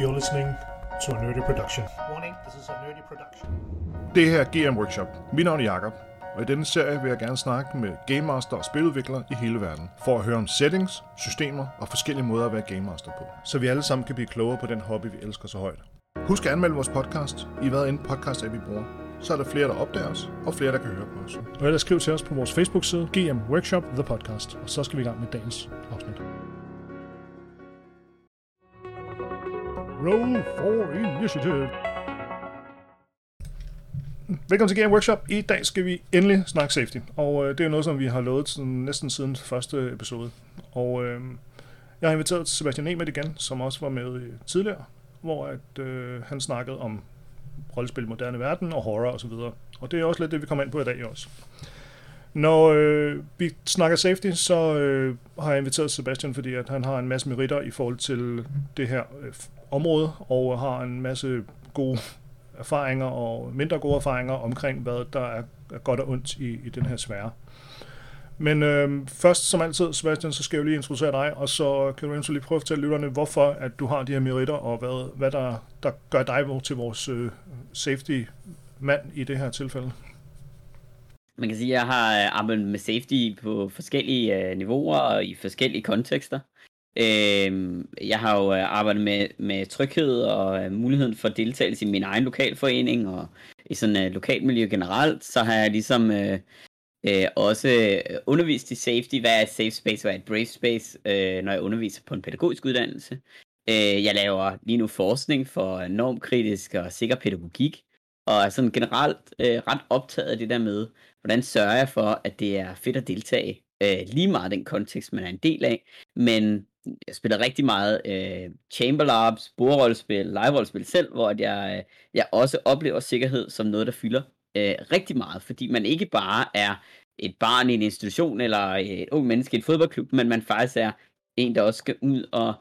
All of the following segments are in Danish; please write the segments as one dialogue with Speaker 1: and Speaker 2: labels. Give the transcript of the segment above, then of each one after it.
Speaker 1: You're listening to a nerdy production. Warning, this is a nerdy production.
Speaker 2: Det her er GM Workshop. Mit navn er Jakob, og i denne serie vil jeg gerne snakke med Game Master og spiludviklere i hele verden, for at høre om settings, systemer og forskellige måder at være Game Master på, så vi alle sammen kan blive klogere på den hobby, vi elsker så højt. Husk at anmelde vores podcast i hvad end podcast app vi bruger. Så er der flere, der opdager os, og flere, der kan høre på os.
Speaker 1: Og ellers skriv til os på vores Facebook-side, GM Workshop The Podcast. Og så skal vi i gang med dagens afsnit. Roll for Initiative. Velkommen til Game Workshop. I dag skal vi endelig snakke safety. Og øh, det er noget, som vi har lovet sådan, næsten siden første episode. Og øh, jeg har inviteret Sebastian Nemeth igen, som også var med øh, tidligere, hvor at, øh, han snakkede om rollespil i moderne verden og horror osv. Og, og det er også lidt det, vi kommer ind på i dag også. Når øh, vi snakker safety, så øh, har jeg inviteret Sebastian, fordi at han har en masse meritter i forhold til det her øh, område, og har en masse gode erfaringer og mindre gode erfaringer omkring, hvad der er, godt og ondt i, i den her sfære. Men øh, først, som altid, Sebastian, så skal jeg jo lige introducere dig, og så kan du eventuelt lige prøve at fortælle lytterne, hvorfor at du har de her meritter, og hvad, hvad der, der gør dig til vores øh, safety-mand i det her tilfælde.
Speaker 3: Man kan sige, at jeg har øh, arbejdet med safety på forskellige øh, niveauer og i forskellige kontekster. Øh, jeg har jo øh, arbejdet med, med tryghed og øh, muligheden for deltagelse i min egen lokalforening og i sådan et øh, lokalmiljø generelt, så har jeg ligesom øh, øh, også øh, undervist i safety, hvad er et safe space, hvad er et brave space, øh, når jeg underviser på en pædagogisk uddannelse. Øh, jeg laver lige nu forskning for normkritisk og sikker pædagogik, og er sådan generelt øh, ret optaget af det der med, hvordan sørger jeg for, at det er fedt at deltage, øh, lige meget den kontekst, man er en del af, men jeg spillede rigtig meget øh, Chamberlabs, bordrollespil, live-rollespil selv, hvor at jeg, øh, jeg også oplever sikkerhed som noget, der fylder øh, rigtig meget, fordi man ikke bare er et barn i en institution eller øh, et ung menneske i et fodboldklub, men man faktisk er en, der også skal ud og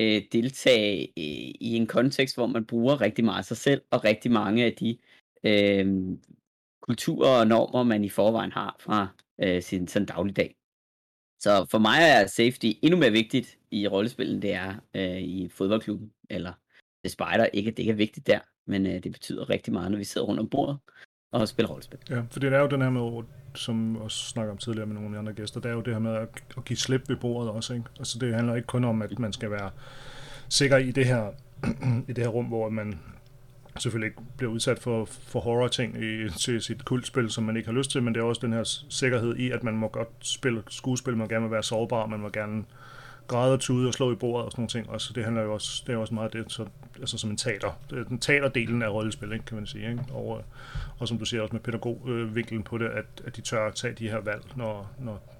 Speaker 3: øh, deltage øh, i en kontekst, hvor man bruger rigtig meget af sig selv, og rigtig mange af de øh, kulturer og normer, man i forvejen har fra øh, sin sådan dagligdag. Så for mig er safety endnu mere vigtigt i rollespillet, det er øh, i fodboldklubben, eller det spejder ikke, at det ikke er vigtigt der, men øh, det betyder rigtig meget, når vi sidder rundt om bordet og spiller rollespil.
Speaker 1: Ja, for det er jo den her med, som også snakker om tidligere med nogle af de andre gæster, det er jo det her med at, at give slip ved bordet også, ikke? Altså det handler ikke kun om, at man skal være sikker i det her, i det her rum, hvor man selvfølgelig ikke bliver udsat for, for horror-ting i, til sit kultspil, som man ikke har lyst til, men det er også den her sikkerhed i, at man må godt spille skuespil, man gerne må være sårbar, man må gerne græde og tude og slå i bordet og sådan nogle ting. Og så det handler jo også, det er også meget det, så, altså som en taler. Den talerdelen af rollespil, ikke, kan man sige. Ikke? Og, og som du siger også med pædagogvinkelen på det, at, at de tør at tage de her valg, når, når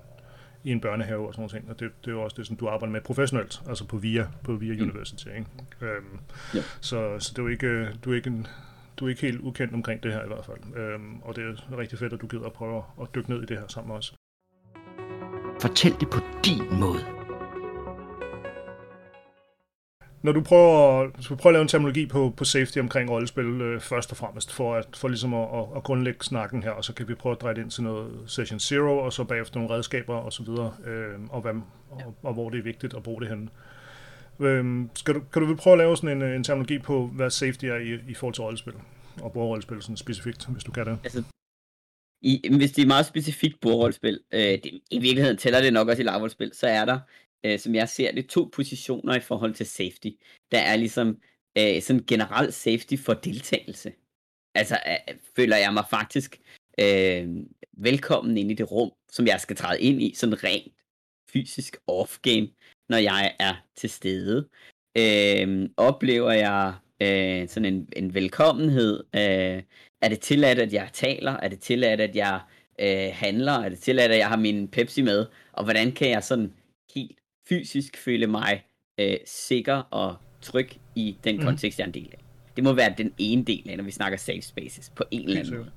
Speaker 1: i en børnehave og sådan noget ting. Og det, det er jo også det, som du arbejder med professionelt, altså på VIA, på VIA mm. University. Ikke? Øhm, ja. så, så det er jo ikke, du er ikke en, du er ikke helt ukendt omkring det her i hvert fald. Øhm, og det er rigtig fedt, at du gider at prøve at dykke ned i det her sammen med os.
Speaker 4: Fortæl det på din måde.
Speaker 1: Når du prøver, du prøver at lave en terminologi på, på safety omkring rollespil øh, først og fremmest, for, at, for ligesom at, at, at grundlægge snakken her, og så kan vi prøve at dreje det ind til noget session zero, og så bagefter nogle redskaber og så videre, øh, og, hvad, og, og hvor det er vigtigt at bruge det henne. Øh, skal du, kan du vel prøve at lave sådan en, en terminologi på, hvad safety er i, i forhold til rollespil, og bordrollespil sådan specifikt, hvis du kan det?
Speaker 3: Altså, i, hvis det er meget specifikt bordrollespil, øh, det, i virkeligheden tæller det nok også i lavrollespil, så er der øh, som jeg ser det, to positioner i forhold til safety. Der er ligesom øh, sådan generel safety for deltagelse. Altså øh, føler jeg mig faktisk øh, velkommen ind i det rum, som jeg skal træde ind i, sådan rent fysisk off-game, når jeg er til stede. Øh, oplever jeg øh, sådan en, en velkommenhed? Øh, er det tilladt, at jeg taler? Er det tilladt, at jeg øh, handler? Er det tilladt, at jeg har min Pepsi med? Og hvordan kan jeg sådan helt fysisk føle mig øh, sikker og tryg i den mm. kontekst, jeg er en del af. Det må være den ene del af, når vi snakker safe spaces, på en eller anden måde.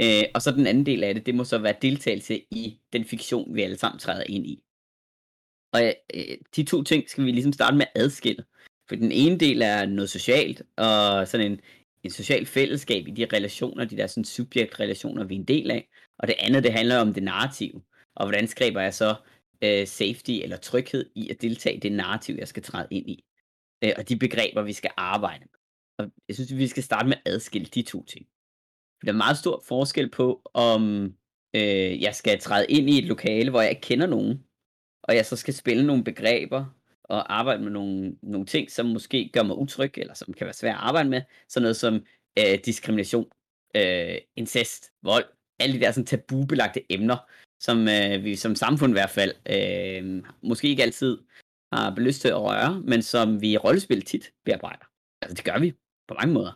Speaker 3: Øh, og så den anden del af det, det må så være deltagelse i den fiktion, vi alle sammen træder ind i. Og øh, de to ting skal vi ligesom starte med at adskille. For den ene del er noget socialt, og sådan en, en social fællesskab i de relationer, de der sådan subjektrelationer, vi er en del af. Og det andet, det handler om det narrative. Og hvordan skaber jeg så øh, safety eller tryghed i at deltage i det narrativ, jeg skal træde ind i. øh, og de begreber, vi skal arbejde med. Og jeg synes, vi skal starte med at adskille de to ting. Der er meget stor forskel på, om øh, jeg skal træde ind i et lokale, hvor jeg ikke kender nogen, og jeg så skal spille nogle begreber og arbejde med nogle, nogle ting, som måske gør mig utryg, eller som kan være svært at arbejde med. Sådan noget som øh, diskrimination, øh, incest, vold, alle de der sådan tabubelagte emner, som øh, vi som samfund i hvert fald øh, måske ikke altid har lyst til at røre, men som vi i rollespil tit bearbejder. Altså det gør vi på mange måder.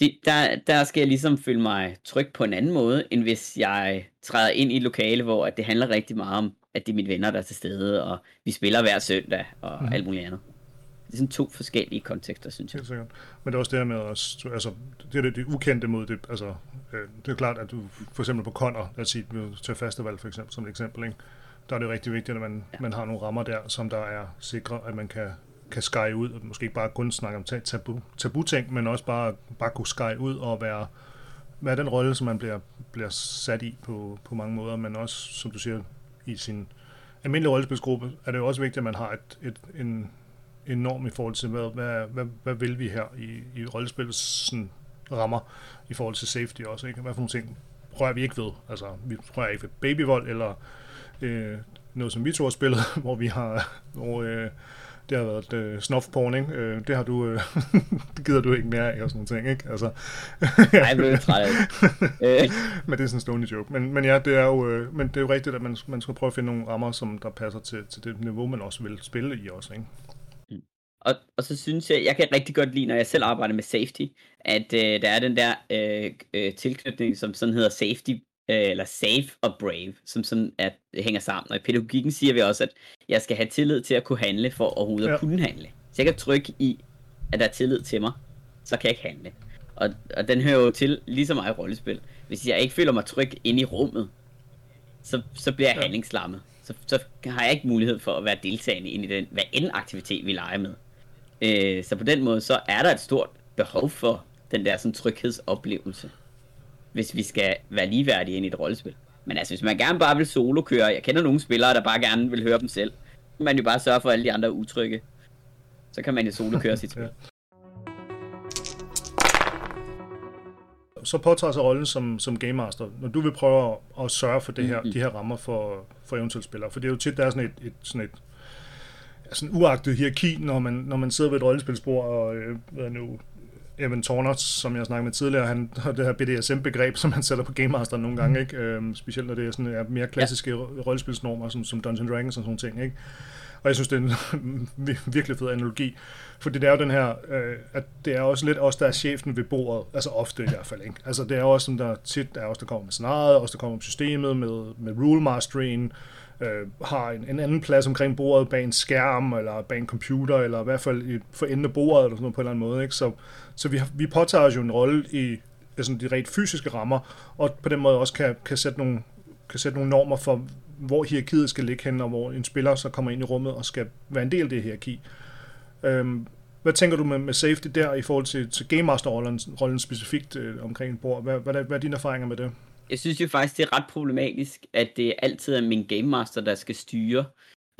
Speaker 3: Det, der, der skal jeg ligesom føle mig tryg på en anden måde, end hvis jeg træder ind i et lokale, hvor at det handler rigtig meget om, at det er mine venner, der er til stede, og vi spiller hver søndag, og mm. alt muligt andet. Det er sådan to forskellige kontekster, synes jeg.
Speaker 1: Helt sikkert. Men det er også det her med, at, altså, det er det, det ukendte mod det, altså, øh, det er klart, at du for eksempel på Conner, lad os sige, til festival for eksempel, som et eksempel, ikke? der er det rigtig vigtigt, at man, ja. man har nogle rammer der, som der er sikre, at man kan, kan skære ud, og måske ikke bare kun snakke om tabu, tabu-ting, men også bare, bare kunne skære ud og være, være den rolle, som man bliver, bliver sat i på, på mange måder, men også, som du siger, i sin almindelige rollespilsgruppe, er det jo også vigtigt, at man har et, et, en, en norm i forhold til, hvad, hvad, hvad, hvad vil vi her i, i rollespillets rammer, i forhold til safety også, ikke? Hvad for nogle ting rører vi ikke ved? Altså, vi rører ikke ved babyvold, eller øh, noget, som vi to har spillet, hvor vi har, hvor, øh, det har været øh, snuff-porn, ikke? Øh, det har du, øh, det gider du ikke mere af, og sådan nogle ting, ikke? Altså,
Speaker 3: Nej, blev lidt træt
Speaker 1: det. men det er sådan en stående joke. Men, men ja, det er jo, øh, men det er jo rigtigt, at man, man skal prøve at finde nogle rammer, som der passer til, til det niveau, man også vil spille i også, ikke?
Speaker 3: Og, og så synes jeg, jeg kan rigtig godt lide, når jeg selv arbejder med safety, at øh, der er den der øh, øh, tilknytning, som sådan hedder safety øh, eller safe og brave, som sådan at hænger sammen. Og i pædagogikken siger vi også, at jeg skal have tillid til at kunne handle, for overhovedet ja. at kunne handle. Så jeg kan trykke i, at der er tillid til mig, så kan jeg ikke handle. Og, og den hører jo til lige så meget i rollespil. Hvis jeg ikke føler mig tryg inde i rummet, så, så bliver jeg ja. handlingslammet. Så, så har jeg ikke mulighed for at være deltagende ind i den, hvad end aktivitet vi leger med. Øh, så på den måde, så er der et stort behov for den der sådan tryghedsoplevelse hvis vi skal være ligeværdige ind i et rollespil. Men altså, hvis man gerne bare vil solo køre, jeg kender nogle spillere, der bare gerne vil høre dem selv, man jo bare sørge for, at alle de andre er utrygge. Så kan man jo solo køre sit spil.
Speaker 1: Så påtager sig rollen som, som Game Master, når du vil prøve at, at sørge for det her, mm-hmm. de her rammer for, for eventuelle spillere. For det er jo tit, der er sådan et, et, sådan et sådan uagtet hierarki, når man, når man sidder ved et rollespilsbord og øh, hvad nu, Evan Tornert, som jeg snakkede med tidligere, han har det her BDSM-begreb, som han sætter på Game Master nogle gange, ikke? Øhm, specielt når det er sådan, ja, mere klassiske ja. rollespilsnormer, som, som Dungeons Dragons og sådan ting. Ikke? Og jeg synes, det er en virkelig fed analogi, for det er jo den her, øh, at det er også lidt os, der er chefen ved bordet, altså ofte i hvert fald. Ikke? Altså det er også sådan, der tit er os, der kommer med scenariet, os, der kommer med systemet, med, med rule mastering, øh, har en, en anden plads omkring bordet bag en skærm, eller bag en computer, eller i hvert fald i, for enden af bordet, eller sådan noget på en eller anden måde. Ikke? Så, så vi, vi påtager os jo en rolle i altså de rent fysiske rammer, og på den måde også kan, kan, sætte nogle, kan sætte nogle normer for, hvor hierarkiet skal ligge hen, og hvor en spiller så kommer ind i rummet og skal være en del af det hierarki. Øhm, hvad tænker du med, med safety der i forhold til, til Game Master-rollen rollen specifikt øh, omkring bord? Hvad, hvad, hvad er dine erfaringer med det?
Speaker 3: Jeg synes jo faktisk, det er ret problematisk, at det altid er min game master, der skal styre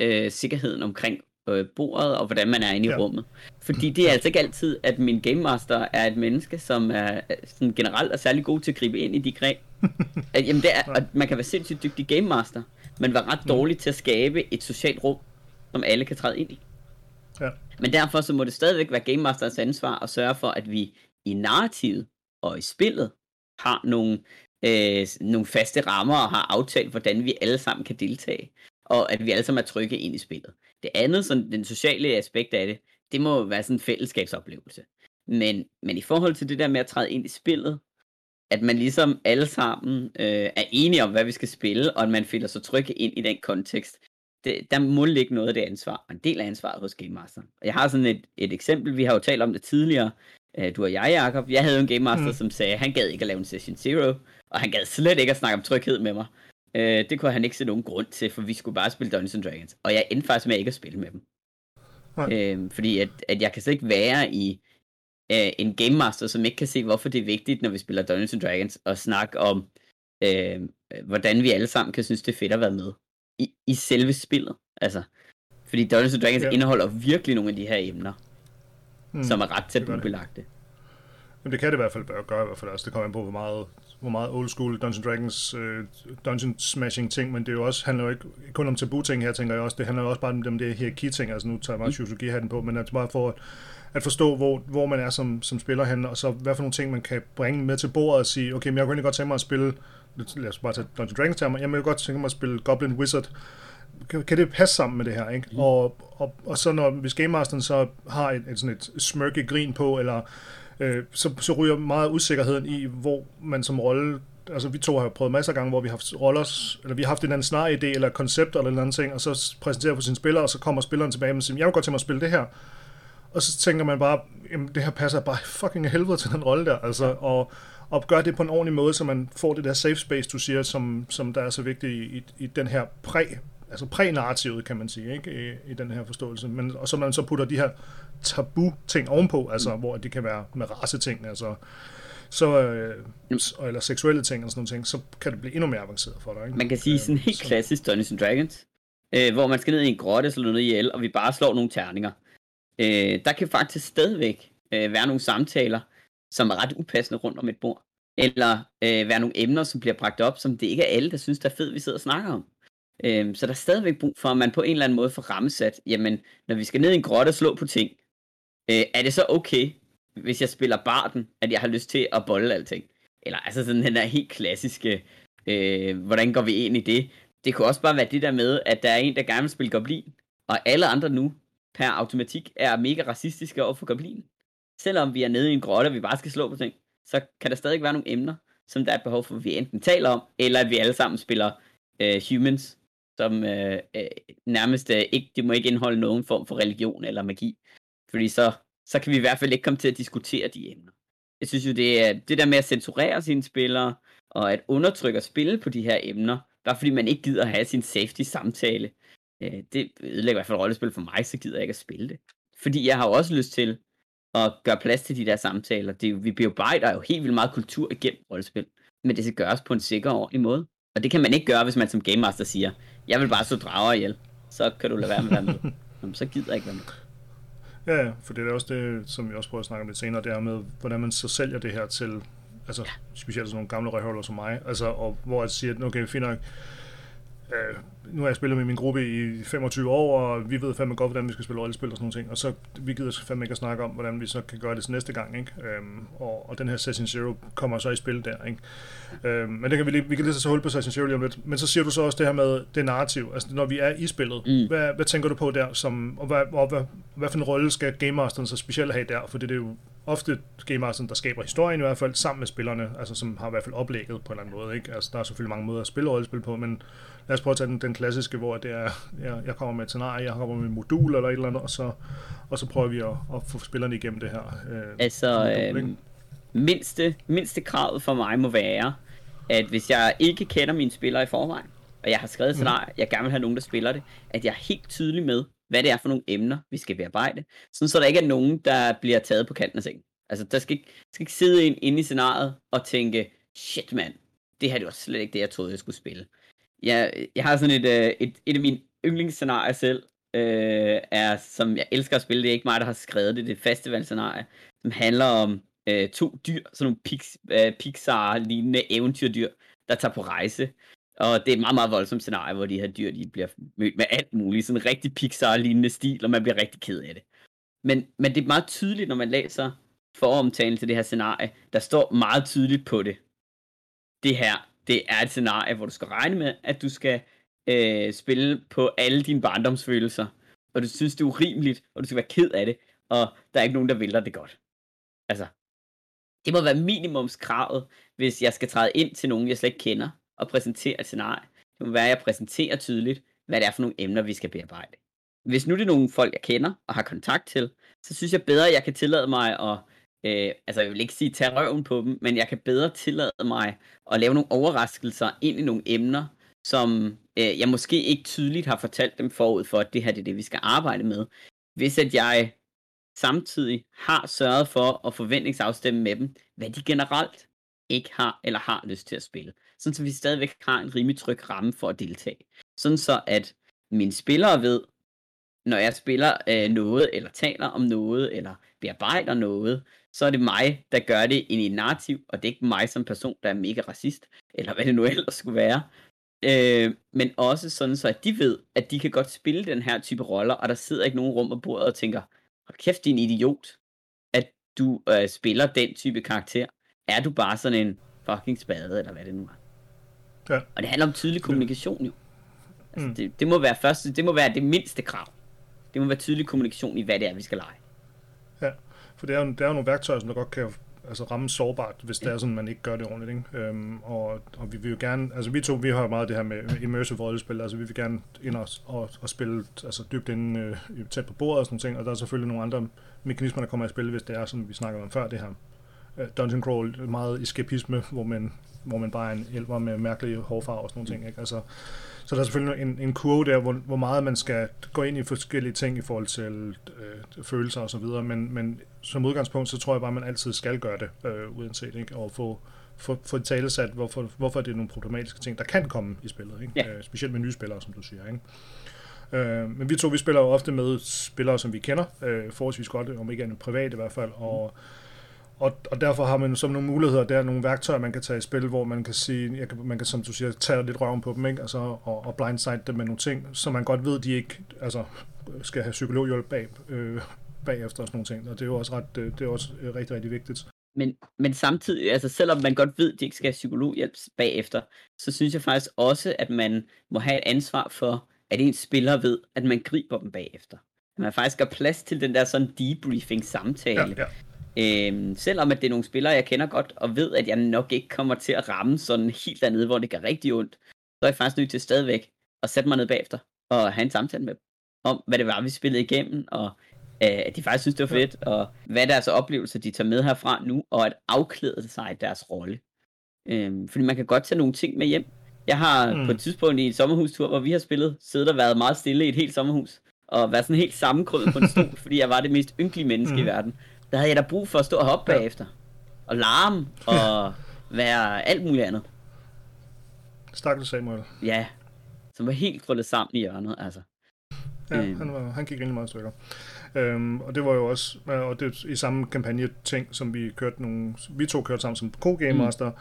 Speaker 3: øh, sikkerheden omkring øh, bordet, og hvordan man er inde i ja. rummet. Fordi det er altså ikke altid, at min game master er et menneske, som er sådan generelt er særlig god til at gribe ind i de greb. at, jamen det er, at man kan være sindssygt dygtig game master, men være ret mm. dårlig til at skabe et socialt rum, som alle kan træde ind i. Ja. Men derfor så må det stadigvæk være Game Masters ansvar at sørge for, at vi i narrativet og i spillet har nogle øh, nogle faste rammer og har aftalt, hvordan vi alle sammen kan deltage, og at vi alle sammen er trygge ind i spillet. Det andet, sådan den sociale aspekt af det, det må være sådan en fællesskabsoplevelse. Men, men i forhold til det der med at træde ind i spillet, at man ligesom alle sammen øh, er enige om, hvad vi skal spille, og at man føler sig trygge ind i den kontekst, det, der må ligge noget af det ansvar, og en del af ansvaret hos Game Master. Og jeg har sådan et, et eksempel, vi har jo talt om det tidligere, øh, du og jeg, Jacob. Jeg havde en Game Master, mm. som sagde, at han gad ikke at lave en Session Zero, og han gad slet ikke at snakke om tryghed med mig. Øh, det kunne han ikke se nogen grund til, for vi skulle bare spille Dungeons Dragons. Og jeg endte faktisk med ikke at spille med dem. Øh, fordi at, at jeg kan slet ikke være i øh, en Game Master, som ikke kan se, hvorfor det er vigtigt, når vi spiller Dungeons Dragons, og snakke om, øh, hvordan vi alle sammen kan synes, det er fedt at være med i, i selve spillet. Altså, fordi Dungeons Dragons ja. indeholder virkelig nogle af de her emner. Mm. som er ret tabubelagte.
Speaker 1: Jamen, det kan det i hvert fald gøre, i hvert fald. Altså, det kommer an på, hvor meget, hvor meget old school Dungeons Dragons uh, dungeon smashing ting, men det er jo også, handler jo ikke kun om tabu ting her, tænker jeg også. Det handler jo også bare om det hierarki ting. Altså, nu tager jeg meget Shusugi hatten på, men altså bare for at, at forstå, hvor, hvor man er som, som spiller hen, og så hvad for nogle ting, man kan bringe med til bordet og sige, okay, men jeg kunne egentlig godt tænke mig at spille, lad os bare tage Dungeons Dragons termer, jeg vil godt tænke mig at spille Goblin Wizard, kan, kan det passe sammen med det her, ikke? Mm. Og, og, og så når, hvis Game Masteren så har et, et sådan et smørke grin på, eller øh, så, så ryger meget usikkerheden i, hvor man som rolle altså vi to har prøvet masser af gange, hvor vi har haft roller, eller vi har haft en anden snarere idé, eller koncept, eller en anden ting, og så præsenterer for sine spillere, og så kommer spilleren tilbage og siger, jeg vil godt til mig at spille det her. Og så tænker man bare, jamen det her passer bare fucking helvede til den rolle der, altså, og, og gør det på en ordentlig måde, så man får det der safe space, du siger, som, som der er så vigtigt i, i, i den her præ, altså præ-narrativet, kan man sige, ikke? I, i den her forståelse. Men, og så man så putter de her tabu-ting ovenpå, altså, mm. hvor det kan være med race-ting, altså, så, øh, eller seksuelle ting og sådan nogle ting, så kan det blive endnu mere avanceret for dig. Ikke?
Speaker 3: Man kan sige øh, sådan helt så. klassisk Dungeons Dragons, øh, hvor man skal ned i en grotte, slå noget ihjel, og vi bare slår nogle terninger. Øh, der kan faktisk stadigvæk øh, være nogle samtaler, som er ret upassende rundt om et bord. Eller øh, være nogle emner, som bliver bragt op, som det ikke er alle, der synes, der er fedt, vi sidder og snakker om. Øh, så der er stadigvæk brug for, at man på en eller anden måde får rammesat, jamen, når vi skal ned i en grotte og slå på ting, øh, er det så okay, hvis jeg spiller barden, at jeg har lyst til at bolle alting? Eller altså sådan den der helt klassiske, øh, hvordan går vi ind i det? Det kunne også bare være det der med, at der er en, der gerne vil spille goblin, og alle andre nu per automatik er mega racistiske over for goblin. Selvom vi er nede i en grotte, og vi bare skal slå på ting, så kan der stadig være nogle emner, som der er behov for, at vi enten taler om, eller at vi alle sammen spiller øh, humans, som øh, øh, nærmest øh, ikke, det må ikke indeholde nogen form for religion eller magi. Fordi så, så kan vi i hvert fald ikke komme til at diskutere de emner. Jeg synes jo, det er det der med at censurere sine spillere, og at undertrykke og spille på de her emner, bare fordi man ikke gider at have sin safety samtale, øh, det ødelægger i hvert fald rollespil for mig, så gider jeg ikke at spille det. Fordi jeg har jo også lyst til at gøre plads til de der samtaler. Det, vi bearbejder jo helt vildt meget kultur igennem rollespil, men det skal gøres på en sikker og ordentlig måde. Og det kan man ikke gøre, hvis man som Game Master siger, jeg vil bare så drager ihjel. Så kan du lade være med at med. Jamen, så gider jeg ikke være med.
Speaker 1: Ja, ja, for det er også det, som vi også prøver at snakke om lidt senere, det er med, hvordan man så sælger det her til, altså specielt sådan nogle gamle røvholder som mig, altså, og hvor jeg siger, okay, finder øh, nu har jeg spillet med min gruppe i 25 år, og vi ved fandme godt, hvordan vi skal spille rollespil og sådan nogle ting, og så vi gider fandme ikke at snakke om, hvordan vi så kan gøre det til næste gang, ikke? Øhm, og, og den her Session Zero kommer så i spil der, ikke? Øhm, men det kan vi, lige, vi kan lige så hul på Session Zero lige om lidt, men så siger du så også det her med det narrativ, altså når vi er i spillet, mm. hvad, hvad tænker du på der, som, og, hvad, og hvad, hvad for en rolle skal Game Masteren så specielt have der, for det er jo ofte Game Masteren, der skaber historien i hvert fald, sammen med spillerne, altså som har i hvert fald oplægget på en eller anden måde, ikke? Altså der er selvfølgelig mange måder at spille rollespil på, men lad os prøve at tage den, den klassiske, hvor det er, jeg, jeg kommer med et scenarie, jeg kommer med en modul eller et eller andet, og så, og så prøver vi at, at få spillerne igennem det her.
Speaker 3: Øh, altså, modul, øh, mindste, mindste kravet for mig må være, at hvis jeg ikke kender mine spillere i forvejen, og jeg har skrevet et mhm. scenarie, jeg gerne vil have nogen, der spiller det, at jeg er helt tydelig med, hvad det er for nogle emner, vi skal bearbejde, sådan så der ikke er nogen, der bliver taget på kanten af sengen. Altså, der skal ikke, skal ikke sidde ind inde i scenariet og tænke, shit mand, det her det var slet ikke det, jeg troede, jeg skulle spille. Jeg, jeg har sådan et, øh, et, et af mine yndlingsscenarier selv, øh, er, som jeg elsker at spille, det er ikke mig, der har skrevet det, det er et festivalscenarie, som handler om øh, to dyr, sådan nogle pix, øh, Pixar-lignende eventyrdyr, der tager på rejse. Og det er et meget, meget voldsomt scenarie, hvor de her dyr de bliver mødt med alt muligt, sådan en rigtig Pixar-lignende stil, og man bliver rigtig ked af det. Men, men det er meget tydeligt, når man læser foromtalen til det her scenarie, der står meget tydeligt på det. Det her, det er et scenarie, hvor du skal regne med, at du skal øh, spille på alle dine barndomsfølelser, og du synes, det er urimeligt, og du skal være ked af det, og der er ikke nogen, der vil dig det godt. Altså, det må være minimumskravet, hvis jeg skal træde ind til nogen, jeg slet ikke kender, at præsentere et scenarie. Det må være, at jeg præsenterer tydeligt, hvad det er for nogle emner, vi skal bearbejde. Hvis nu det er nogle folk, jeg kender og har kontakt til, så synes jeg bedre, at jeg kan tillade mig at Øh, altså jeg vil ikke sige tage røven på dem, men jeg kan bedre tillade mig at lave nogle overraskelser ind i nogle emner, som øh, jeg måske ikke tydeligt har fortalt dem forud for, at det her det er det, vi skal arbejde med. Hvis at jeg samtidig har sørget for at forventningsafstemme med dem, hvad de generelt ikke har eller har lyst til at spille. Sådan så vi stadigvæk har en rimelig tryg ramme for at deltage. Sådan så at mine spillere ved, når jeg spiller øh, noget, eller taler om noget, eller bearbejder noget, så er det mig, der gør det ind i et narrativ, og det er ikke mig som person, der er mega racist, eller hvad det nu ellers skulle være. Øh, men også sådan, så at de ved, at de kan godt spille den her type roller, og der sidder ikke nogen rum på bordet og tænker, hold kæft, din idiot, at du øh, spiller den type karakter. Er du bare sådan en fucking spade, eller hvad det nu er.
Speaker 1: Ja.
Speaker 3: Og det handler om tydelig kommunikation jo. Altså,
Speaker 1: Mm.
Speaker 3: det, det, må være første, det må være det mindste krav. Det må være tydelig kommunikation i, hvad det er, vi skal lege.
Speaker 1: Ja, for det er, jo, det er jo nogle værktøjer, som der godt kan altså, ramme sårbart, hvis det er sådan, man ikke gør det ordentligt. Ikke? Øhm, og, og vi vil jo gerne, altså vi to, vi har meget det her med immersive rollespil, altså vi vil gerne ind og, og, og spille altså, dybt ind øh, tæt på bordet og sådan ting, og der er selvfølgelig nogle andre mekanismer, der kommer i spil, hvis det er, som vi snakkede om før, det her dungeon crawl, meget eskapisme, hvor man, hvor man bare er en elver med mærkelige hårfarver og sådan nogle ting. Ikke? Altså, så der er selvfølgelig en, en kurve der, hvor, hvor meget man skal gå ind i forskellige ting i forhold til øh, følelser og så videre, men, men som udgangspunkt, så tror jeg bare, at man altid skal gøre det, øh, uanset, ikke? og få, få, få talesat, hvorfor, hvorfor det er nogle problematiske ting, der kan komme i spillet, ikke?
Speaker 3: Ja.
Speaker 1: Øh, specielt med nye spillere, som du siger. Ikke? Øh, men vi to, vi spiller jo ofte med spillere, som vi kender, øh, forholdsvis godt, om ikke andet privat i hvert fald, og og, og derfor har man som nogle muligheder, der er nogle værktøjer, man kan tage i spil, hvor man kan sige, jeg kan, man kan, som du siger, tage lidt røven på dem, ikke? Altså, og, og blindside dem med nogle ting, som man godt ved, de ikke altså, skal have psykologhjælp bag, øh, bagefter og sådan nogle ting. Og det er jo også, ret, øh, det er også øh, rigtig, rigtig vigtigt.
Speaker 3: Men, men samtidig, altså selvom man godt ved, at de ikke skal have psykologhjælp bagefter, så synes jeg faktisk også, at man må have et ansvar for, at ens spillere ved, at man griber dem bagefter. At man faktisk har plads til den der sådan debriefing-samtale.
Speaker 1: Ja, ja.
Speaker 3: Øhm, selvom at det er nogle spillere, jeg kender godt, og ved, at jeg nok ikke kommer til at ramme sådan helt dernede, hvor det gør rigtig ondt, så er jeg faktisk nødt til stadigvæk at sætte mig ned bagefter og have en samtale med dem om, hvad det var, vi spillede igennem, og øh, at de faktisk synes, det var fedt, og hvad deres oplevelser, de tager med herfra nu, og at afklæde sig deres rolle. Øhm, fordi man kan godt tage nogle ting med hjem. Jeg har mm. På et tidspunkt i en sommerhustur, hvor vi har spillet, siddet og været meget stille i et helt sommerhus, og været sådan helt sammenkrødet på en stol, fordi jeg var det mest ynkelige menneske mm. i verden. Der havde jeg da brug for at stå og hoppe
Speaker 1: Ja.
Speaker 3: bagefter. Og larme, og være alt muligt andet.
Speaker 1: Stakkels Samuel.
Speaker 3: Ja, som var helt krøllet sammen i hjørnet, altså.
Speaker 1: Ja,
Speaker 3: Øhm.
Speaker 1: han, var, han gik rigtig meget i stykker. Øhm, og det var jo også, og det i samme kampagne-ting, som vi kørte nogle, vi to kørte sammen som co-game master, mm.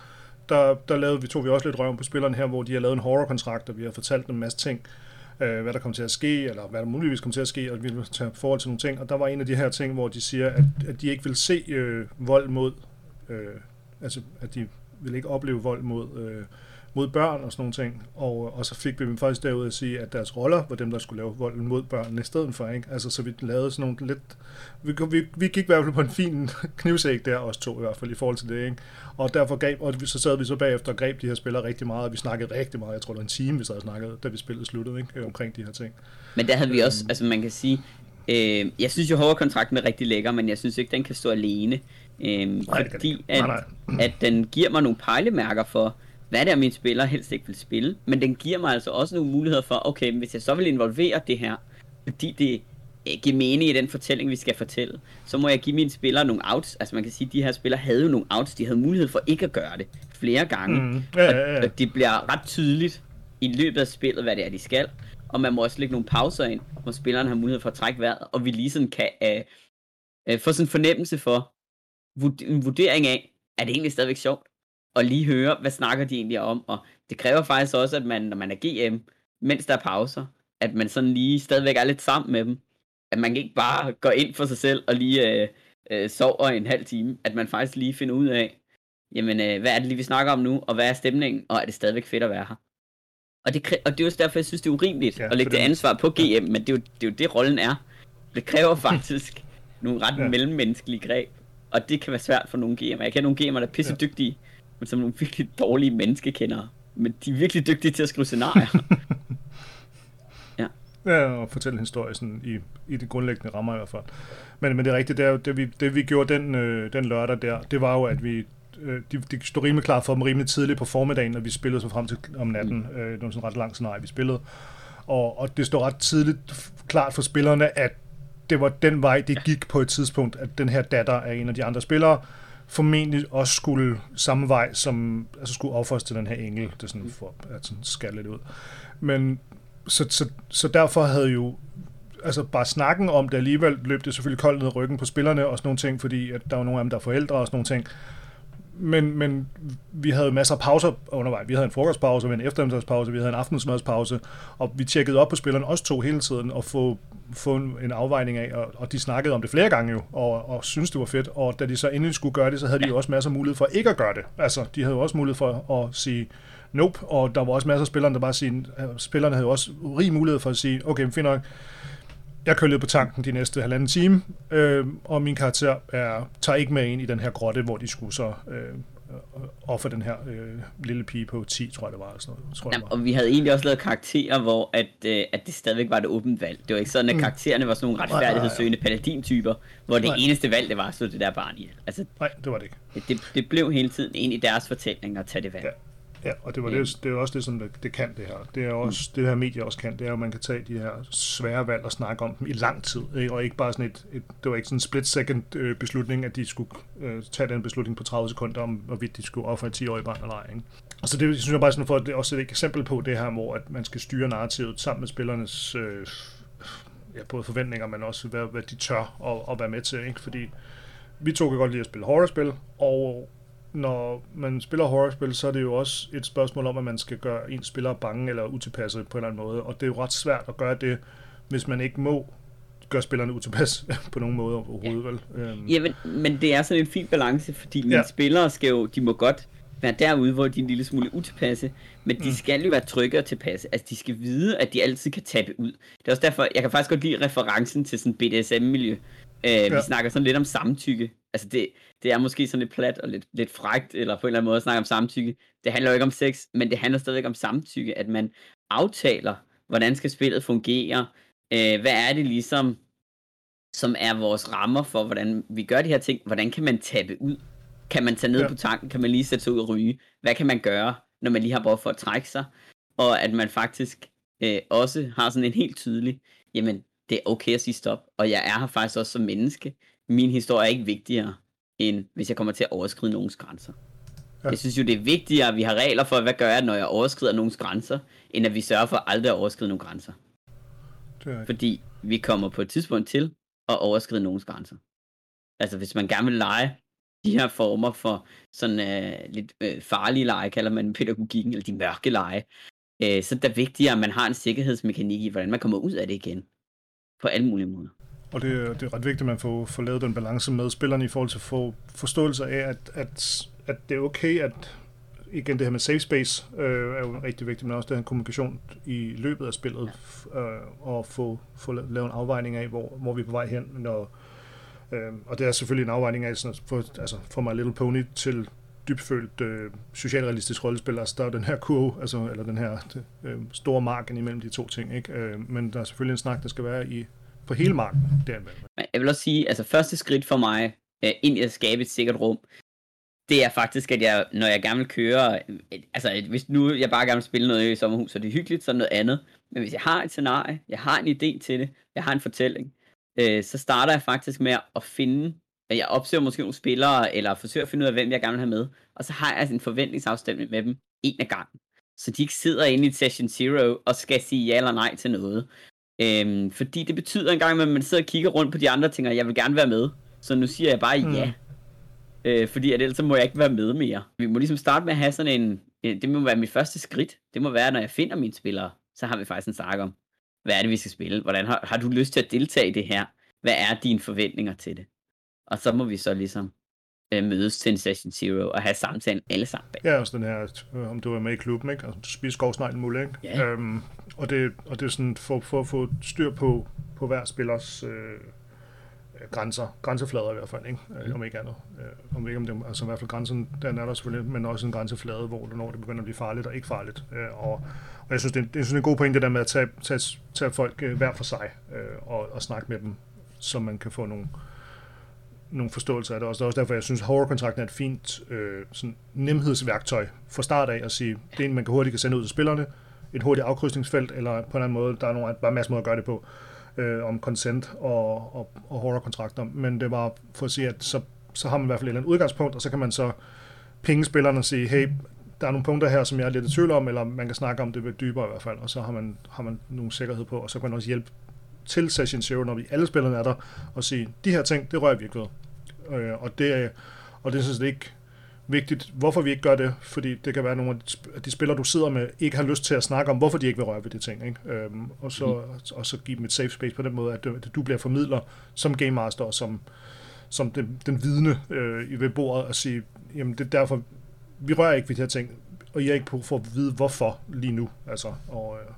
Speaker 1: der, der lavede vi, tog vi også lidt røven på spillerne her, hvor de har lavet en horror-kontrakt, og vi har fortalt dem en masse ting, øh, hvad der kommer til at ske, eller hvad der muligvis kommer til at ske, og vi vil tage forhold til nogle ting, og der var en af de her ting, hvor de siger, at, at de ikke vil se øh, vold mod, øh, altså at de vil ikke opleve vold mod, øh, mod børn og sådan nogle ting. Og, og så fik vi dem faktisk derud at sige, at deres roller var dem, der skulle lave vold mod børnene i stedet for. Ikke? Altså, så vi lavede sådan nogle lidt... Vi, vi, vi gik i hvert fald på en fin knivsæk der, os to i hvert fald, i forhold til det. Ikke? Og derfor greb, og så sad vi så bagefter og greb de her spillere rigtig meget, og vi snakkede rigtig meget. Jeg tror, det var en time, vi sad og snakkede, da vi spillede sluttede ikke? omkring de her ting.
Speaker 3: Men der havde vi også, altså man kan sige, øh, jeg synes jo hårdkontrakten er rigtig lækker, men jeg synes ikke, den kan stå alene. Øh,
Speaker 1: Nej,
Speaker 3: fordi at,
Speaker 1: Nej,
Speaker 3: at den giver mig nogle pejlemærker for, hvad det er, mine spillere helst ikke vil spille. Men den giver mig altså også nogle muligheder for, okay, hvis jeg så vil involvere det her, fordi det øh, giver mening i den fortælling, vi skal fortælle, så må jeg give mine spillere nogle outs. Altså man kan sige, at de her spillere havde jo nogle outs, de havde mulighed for ikke at gøre det flere gange.
Speaker 1: Mm. Ja, ja, ja.
Speaker 3: Og, og det bliver ret tydeligt i løbet af spillet, hvad det er, de skal. Og man må også lægge nogle pauser ind, hvor spilleren har mulighed for at trække vejret, og vi lige sådan kan øh, øh, få sådan en fornemmelse for, en vurdering af, er det egentlig stadigvæk sjovt? Og lige høre, hvad snakker de egentlig om? Og det kræver faktisk også, at man, når man er GM, mens der er pauser, at man sådan lige stadigvæk er lidt sammen med dem. At man ikke bare går ind for sig selv og lige øh, øh, sover en halv time. At man faktisk lige finder ud af, jamen, øh, hvad er det lige, vi snakker om nu? Og hvad er stemningen? Og er det stadigvæk fedt at være her? Og det, og det er jo også derfor, jeg synes, det er urimeligt
Speaker 1: Ja,
Speaker 3: ja, at lægge det ansvar på GM, men det er, jo, det er jo det, rollen er. Det kræver faktisk nogle ret
Speaker 1: Ja.
Speaker 3: ja. mellemmenneskelige greb, og det kan være svært for nogle GM'er. Jeg kender nogle GM'er, der er pisse dygtige, men som nogle virkelig dårlige menneskekendere. Men de er virkelig dygtige til at skrive scenarier.
Speaker 1: Ja, og fortælle en historie sådan i, i de grundlæggende rammer i hvert fald. Men, men det er rigtigt, det, er jo, det, vi, det vi gjorde den, øh, den lørdag der, det var jo, at vi øh, de, de stod rimelig klar for dem rimelig tidligt på formiddagen, og vi spillede så frem til om natten. Mm. Øh, det var sådan ret langt scenarie, vi spillede. Og, og det stod ret tidligt klart for spillerne, at det var den vej, det gik på et tidspunkt, at den her datter af en af de andre spillere formentlig også skulle samme vej, som altså skulle offres til den her engel, det er sådan for at sådan skære lidt ud. Men så, så, så derfor havde jo altså bare snakken om det alligevel løb det selvfølgelig koldt ned ryggen på spillerne og sådan nogle ting, fordi at der var nogle af dem, der er forældre og sådan nogle ting. Men, men vi havde masser af pauser undervejs. Vi havde en frokostpause, vi havde en eftermiddagspause, vi havde en aftensmadspause, og vi tjekkede op på spillerne, også to hele tiden, og få, få en afvejning af, og, og de snakkede om det flere gange jo, og, og syntes, det var fedt, og da de så endelig skulle gøre det, så havde de jo også masser af mulighed for ikke at gøre det. Altså, de havde jo også mulighed for at sige, nope, og der var også masser af spillere, der bare sige, spillerne havde jo også rig mulighed for at sige, okay, fint nok, jeg kører lidt på tanken de næste halvanden time, øh, og min karakter er, tager ikke med ind i den her grotte, hvor de skulle så øh, offer den her øh, lille pige på 10, tror jeg det var. Sådan noget, tror
Speaker 3: Jamen, og vi havde egentlig også lavet karakterer, hvor at, øh, at det stadigvæk var et åbent valg. Det var ikke sådan, at mm. karaktererne var sådan nogle retfærdighedssøgende paladin-typer, hvor det Nej. eneste valg, det var slå det der barn i. Altså,
Speaker 1: Nej, det var det ikke.
Speaker 3: Det, det blev hele tiden ind i deres fortælling at tage det valg. Ja.
Speaker 1: Ja, og det, var det, det er også det, som det, det kan det her. Det er også mm. det her medie også kan, det er at man kan tage de her svære valg og snakke om dem i lang tid, ikke? og ikke bare sådan et, et, det var ikke sådan en split second øh, beslutning, at de skulle øh, tage den beslutning på 30 sekunder om, hvorvidt de skulle ofre et 10-årig barn eller ej. Ikke? Og så det synes jeg bare sådan for, det er også et eksempel på det her, hvor at man skal styre narrativet sammen med spillernes øh, ja, både forventninger, men også hvad, hvad de tør at, at være med til, ikke? fordi vi to kan godt lide at spille horrorspil, og når man spiller horrorspil, så er det jo også et spørgsmål om, at man skal gøre en spiller bange eller utilpasset på en eller anden måde. Og det er jo ret svært at gøre det, hvis man ikke må gøre spillerne utilpas på nogen måde overhovedet. Ja. Vel?
Speaker 3: Øhm. Ja, men, men det er sådan en fin balance, fordi mine ja. spillere skal jo, de må godt være derude, hvor de er en lille smule utilpasse, men de mm. skal jo være trygge og tilpasse. Altså, de skal vide, at de altid kan tabe ud. Det er også derfor, jeg kan faktisk godt lide referencen til sådan BDSM-miljø. Øh, ja. Vi snakker sådan lidt om samtykke. Altså, det, det er måske sådan lidt plat og lidt, lidt frægt, eller på en eller anden måde at snakke om samtykke. Det handler jo ikke om sex, men det handler stadigvæk om samtykke, at man aftaler, hvordan skal spillet fungere, øh, hvad er det ligesom, som er vores rammer for, hvordan vi gør de her ting, hvordan kan man tabe ud? Kan man tage ned ja. på tanken? Kan man lige sætte sig ud og ryge? Hvad kan man gøre, når man lige har behov for at trække sig? Og at man faktisk øh, også har sådan en helt tydelig, jamen, det er okay at sige stop, og jeg er her faktisk også som menneske. Min historie er ikke vigtigere end hvis jeg kommer til at overskride nogens grænser. Ja. Jeg synes jo, det er vigtigere, at vi har regler for, hvad gør jeg, når jeg overskrider nogens grænser, end at vi sørger for aldrig at overskride nogle grænser. Det er... Fordi vi kommer på et tidspunkt til at overskride nogens grænser. Altså hvis man gerne vil lege de her former for sådan uh, lidt uh, farlige lege, kalder man pædagogikken, eller de mørke lege, uh, så er det vigtigere, at man har en sikkerhedsmekanik i, hvordan man kommer ud af det igen. På alle mulige måder.
Speaker 1: Og det, det er ret vigtigt, at man får, får lavet den balance med spillerne i forhold til at få forståelse af, at, at, at det er okay, at igen det her med safe space øh, er jo rigtig vigtigt, men også det her kommunikation i løbet af spillet, øh, og få, få lavet en afvejning af, hvor, hvor vi er på vej hen, når, øh, og det er selvfølgelig en afvejning af, sådan, for, altså for My Little Pony til dybfølt øh, socialrealistisk rollespil, altså der er den her kurve, altså, eller den her øh, store marken imellem de to ting, ikke? Øh, men der er selvfølgelig en snak, der skal være i på hele marken derimellem.
Speaker 3: Jeg vil også sige, altså første skridt for mig øh, ind i at skabe et sikkert rum, det er faktisk, at jeg, når jeg gerne vil køre, øh, altså hvis nu jeg bare gerne vil spille noget i sommerhus, så det hyggeligt, så er noget andet. Men hvis jeg har et scenarie, jeg har en idé til det, jeg har en fortælling, øh, så starter jeg faktisk med at finde, at jeg opsøger måske nogle spillere, eller forsøger at finde ud af, hvem jeg gerne vil have med, og så har jeg altså en forventningsafstemning med dem en af gangen. Så de ikke sidder inde i Session Zero og skal sige ja eller nej til noget. Øhm, fordi det betyder en gang, at man sidder og kigger rundt på de andre ting, og jeg vil gerne være med. Så nu siger jeg bare ja. Mm. Øh, fordi at ellers må jeg ikke være med mere. Vi må ligesom starte med at have sådan en... Det må være mit første skridt. Det må være, når jeg finder mine spillere, så har vi faktisk en snak om, hvad er det, vi skal spille? Hvordan har, har du lyst til at deltage i det her? Hvad er dine forventninger til det? Og så må vi så ligesom øh, mødes til en Session Zero og have samtalen alle sammen.
Speaker 1: Ja, også den her, øh, om du er med i klubben, ikke? Altså, du spiser skovsneglen muligt, ikke? Ja. Øhm, og, det, og det er sådan for, for at få styr på, på hver spillers øh, grænser, grænseflader i hvert fald, ikke? Mm. om ikke andet. Øh, om ikke om det, altså i hvert fald grænsen, den er der selvfølgelig, men også en grænseflade, hvor det, når det begynder at blive farligt og ikke farligt. Øh, og, og jeg synes, det er, det er sådan en god point, det der med at tage, tage, tage folk øh, hver for sig øh, og, og snakke med dem, så man kan få nogle, øh, nogle forståelser af det også. Det er også derfor, jeg synes, at horror-kontrakten er et fint øh, sådan nemhedsværktøj fra start af at sige, det er en, man kan hurtigt kan sende ud til spillerne, et hurtigt afkrydsningsfelt, eller på en eller anden måde, der er nogle, bare en masse måder at gøre det på, øh, om consent og, og, og horror-kontrakter. Men det var for at sige, at så, så har man i hvert fald et eller andet udgangspunkt, og så kan man så pinge spillerne og sige, hey, der er nogle punkter her, som jeg er lidt i tvivl om, eller man kan snakke om det lidt dybere i hvert fald, og så har man, har man nogle sikkerhed på, og så kan man også hjælpe til Session Zero, når vi alle spillerne er der, og sige, de her ting, det rører vi ikke ved. Øh, og det og det synes jeg ikke vigtigt, hvorfor vi ikke gør det, fordi det kan være, at nogle af de, sp- de spillere, du sidder med, ikke har lyst til at snakke om, hvorfor de ikke vil røre ved de ting, ikke? Øhm, og, så, mm. og så give dem et safe space på den måde, at du, bliver formidler som game master, og som, som den, den vidne øh, ved bordet, og sige, jamen det er derfor, vi rører ikke ved de her ting, og jeg er ikke på for at vide, hvorfor lige nu, altså, og øh,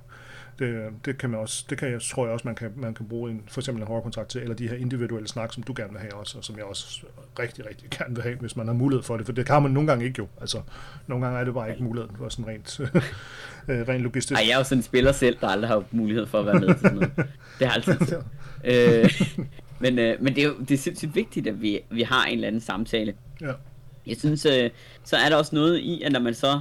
Speaker 1: det, det kan man også, det kan jeg, tror jeg også, man kan, man kan bruge en, for eksempel en hårdkontrakt til, eller de her individuelle snak, som du gerne vil have også, og som jeg også rigtig, rigtig gerne vil have, hvis man har mulighed for det, for det kan man nogle gange ikke jo, altså, nogle gange er det bare ikke mulighed for sådan rent, øh, rent logistisk.
Speaker 3: Ej, jeg er jo sådan en spiller selv, der aldrig har mulighed for at være med til sådan noget. Det har altid tid. øh, men, øh, men det er jo det er sindssygt vigtigt, at vi, vi har en eller anden samtale.
Speaker 1: Ja.
Speaker 3: Jeg synes, øh, så er der også noget i, at når man så,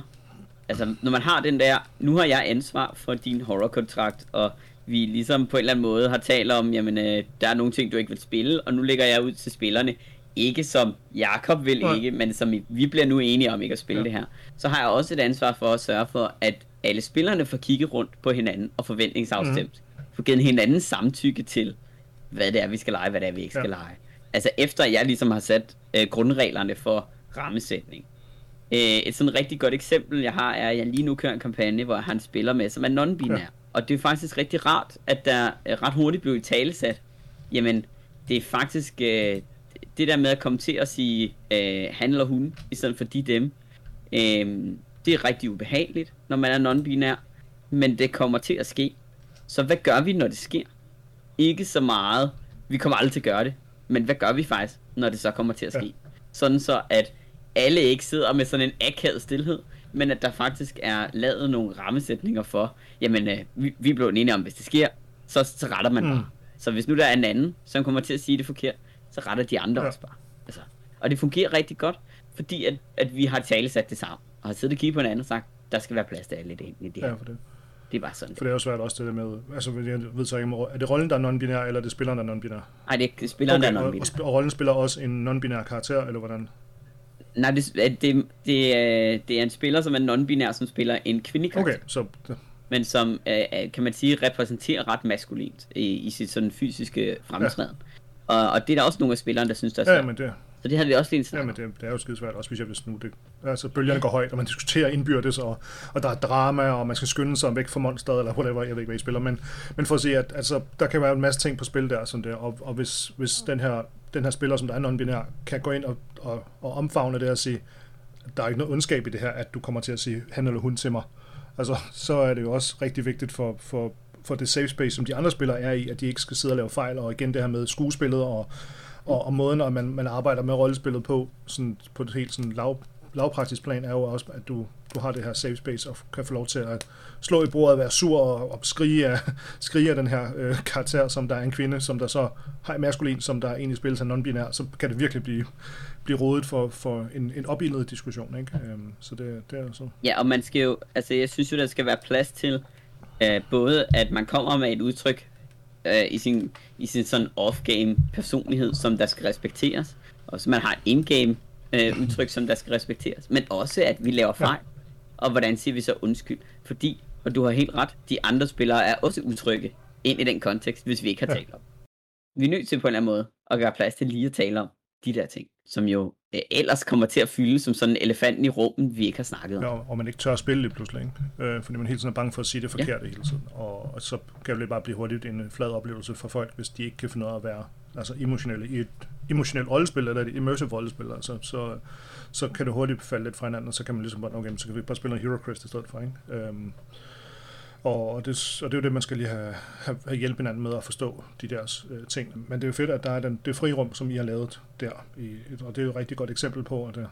Speaker 3: altså når man har den der, nu har jeg ansvar for din horror-kontrakt, og vi ligesom på en eller anden måde har talt om, jamen øh, der er nogle ting, du ikke vil spille, og nu lægger jeg ud til spillerne, ikke som Jakob vil
Speaker 1: Nej.
Speaker 3: ikke, men som vi bliver nu enige om ikke at spille
Speaker 1: Ja.
Speaker 3: det her. Så har jeg også et ansvar for at sørge for, at alle spillerne får kigget rundt på hinanden og forventningsafstemt. Mm. Får givet hinanden samtykke til, hvad det er, vi skal lege, hvad det er, vi ikke skal
Speaker 1: Ja.
Speaker 3: lege. Altså efter jeg ligesom har sat øh, grundreglerne for rammesætning. Øh, et sådan rigtig godt eksempel, jeg har, er, at jeg lige nu kører en kampagne, hvor jeg har en spiller med, som er non-binær.
Speaker 1: Ja.
Speaker 3: Ja. Og det er faktisk rigtig rart, at der øh, ret hurtigt blev i talesat. Jamen, det er faktisk øh, det der med at komme til at sige øh, han eller hun, i stedet for de dem. Øh, det er rigtig ubehageligt, når man er non-binær. Men det kommer til at ske. Så hvad gør vi, når det sker? Ikke så meget. Vi kommer aldrig til at gøre det. Men hvad gør vi faktisk, når det så kommer til at ske? Ja. Sådan så, at alle ikke sidder med sådan en akavet stillhed, men at der faktisk er lavet nogle rammesætninger for, jamen, øh, vi, vi blev enige om, hvis det sker, så, så retter man
Speaker 1: Mm.
Speaker 3: bare. Så hvis nu der er en anden, som kommer til at sige det forkert, så retter de andre
Speaker 1: Ja.
Speaker 3: også bare. Altså, og det fungerer rigtig godt, fordi at, at vi har talesat det sammen, og har siddet og kigget på en anden og sagt, der skal være plads til alle i det, i det her.
Speaker 1: Ja, for det.
Speaker 3: Det er bare sådan.
Speaker 1: For det er jo svært også det der med, altså jeg ved så ikke, er det rollen, der er non-binær, eller er det spilleren, der er non-binær?
Speaker 3: Nej, det er spilleren, okay, der er
Speaker 1: og,
Speaker 3: non
Speaker 1: og, sp- og rollen spiller også en non-binær karakter, eller hvordan?
Speaker 3: Nej, det, det, det, er, det er en spiller, som er non-binær, som spiller en kvindelig karakter.
Speaker 1: Okay, så
Speaker 3: men som, øh, øh, kan man sige, repræsenterer ret maskulint i, i sit sådan fysiske fremtræden. Ja. Og, og det er der også nogle af spillerne, der synes, der er
Speaker 1: ja,
Speaker 3: svært.
Speaker 1: men det,
Speaker 3: Så det havde vi også lige
Speaker 1: ja,
Speaker 3: snakket
Speaker 1: men det, det er jo skide svært, også specielt hvis nu det, altså bølgerne går højt, og man diskuterer indbyrdes, og, og der er drama, og man skal skynde sig væk fra monsteret, eller whatever, jeg ved ikke, hvad I spiller, men, men for at sige, at altså, der kan være en masse ting på spil der, sådan der og, og hvis, hvis den her, den her spiller, som der er non-binær, kan gå ind og, og, og omfavne det og sige, der er ikke noget ondskab i det her, at du kommer til at sige han eller hun til mig. Altså, så er det jo også rigtig vigtigt for, for, for det safe space, som de andre spillere er i, at de ikke skal sidde og lave fejl, og igen det her med skuespillet og, og, og måden, at man, man arbejder med rollespillet på, sådan, på et helt sådan lav, lavpraktisk plan, er jo også, at du, du har det her safe space, og kan få lov til at slå i bordet, være sur og, og skrige, af, skrige af den her øh, karakter, som der er en kvinde, som der så har en maskulin, som der egentlig spilles af non-binær, så kan det virkelig blive, blive rodet for, for en, en opildnet diskussion. Ikke? Øhm, så det, det er så...
Speaker 3: Ja, og man skal jo, altså jeg synes jo, der skal være plads til, øh, både at man kommer med et udtryk øh, i sin, i sin sådan off-game personlighed, som der skal respekteres, og så man har en in-game øh, udtryk, som der skal respekteres, men også at vi laver fejl, og hvordan siger vi så undskyld, fordi, og du har helt ret, de andre spillere er også udtrykke ind i den kontekst, hvis vi ikke har
Speaker 1: Ja.
Speaker 3: talt om. Vi er nødt til på en eller anden måde at gøre plads til lige at tale om de der ting, som jo øh, ellers kommer til at fylde som sådan en elefant i rummet, vi ikke har snakket om.
Speaker 1: Ja, og man ikke tør at spille det pludselig, ikke? Øh, fordi man hele tiden er bange for at sige det forkerte ja. hele tiden. Og, og så kan det bare blive hurtigt en flad oplevelse for folk, hvis de ikke kan finde ud af at være altså emotionelle i et emotionelt rollespil, eller et immersive rollespil, altså, så, så kan det hurtigt falde lidt fra hinanden, og så kan man ligesom bare, okay, så kan vi bare spille noget Hero Quest i stedet for, ikke? Øhm, og, og, det, og det er jo det, man skal lige have, have, have hjælp hinanden med at forstå de der øh, ting. Men det er jo fedt, at der er den, det frirum, som I har lavet der. I, og det er jo et rigtig godt eksempel på, at øh,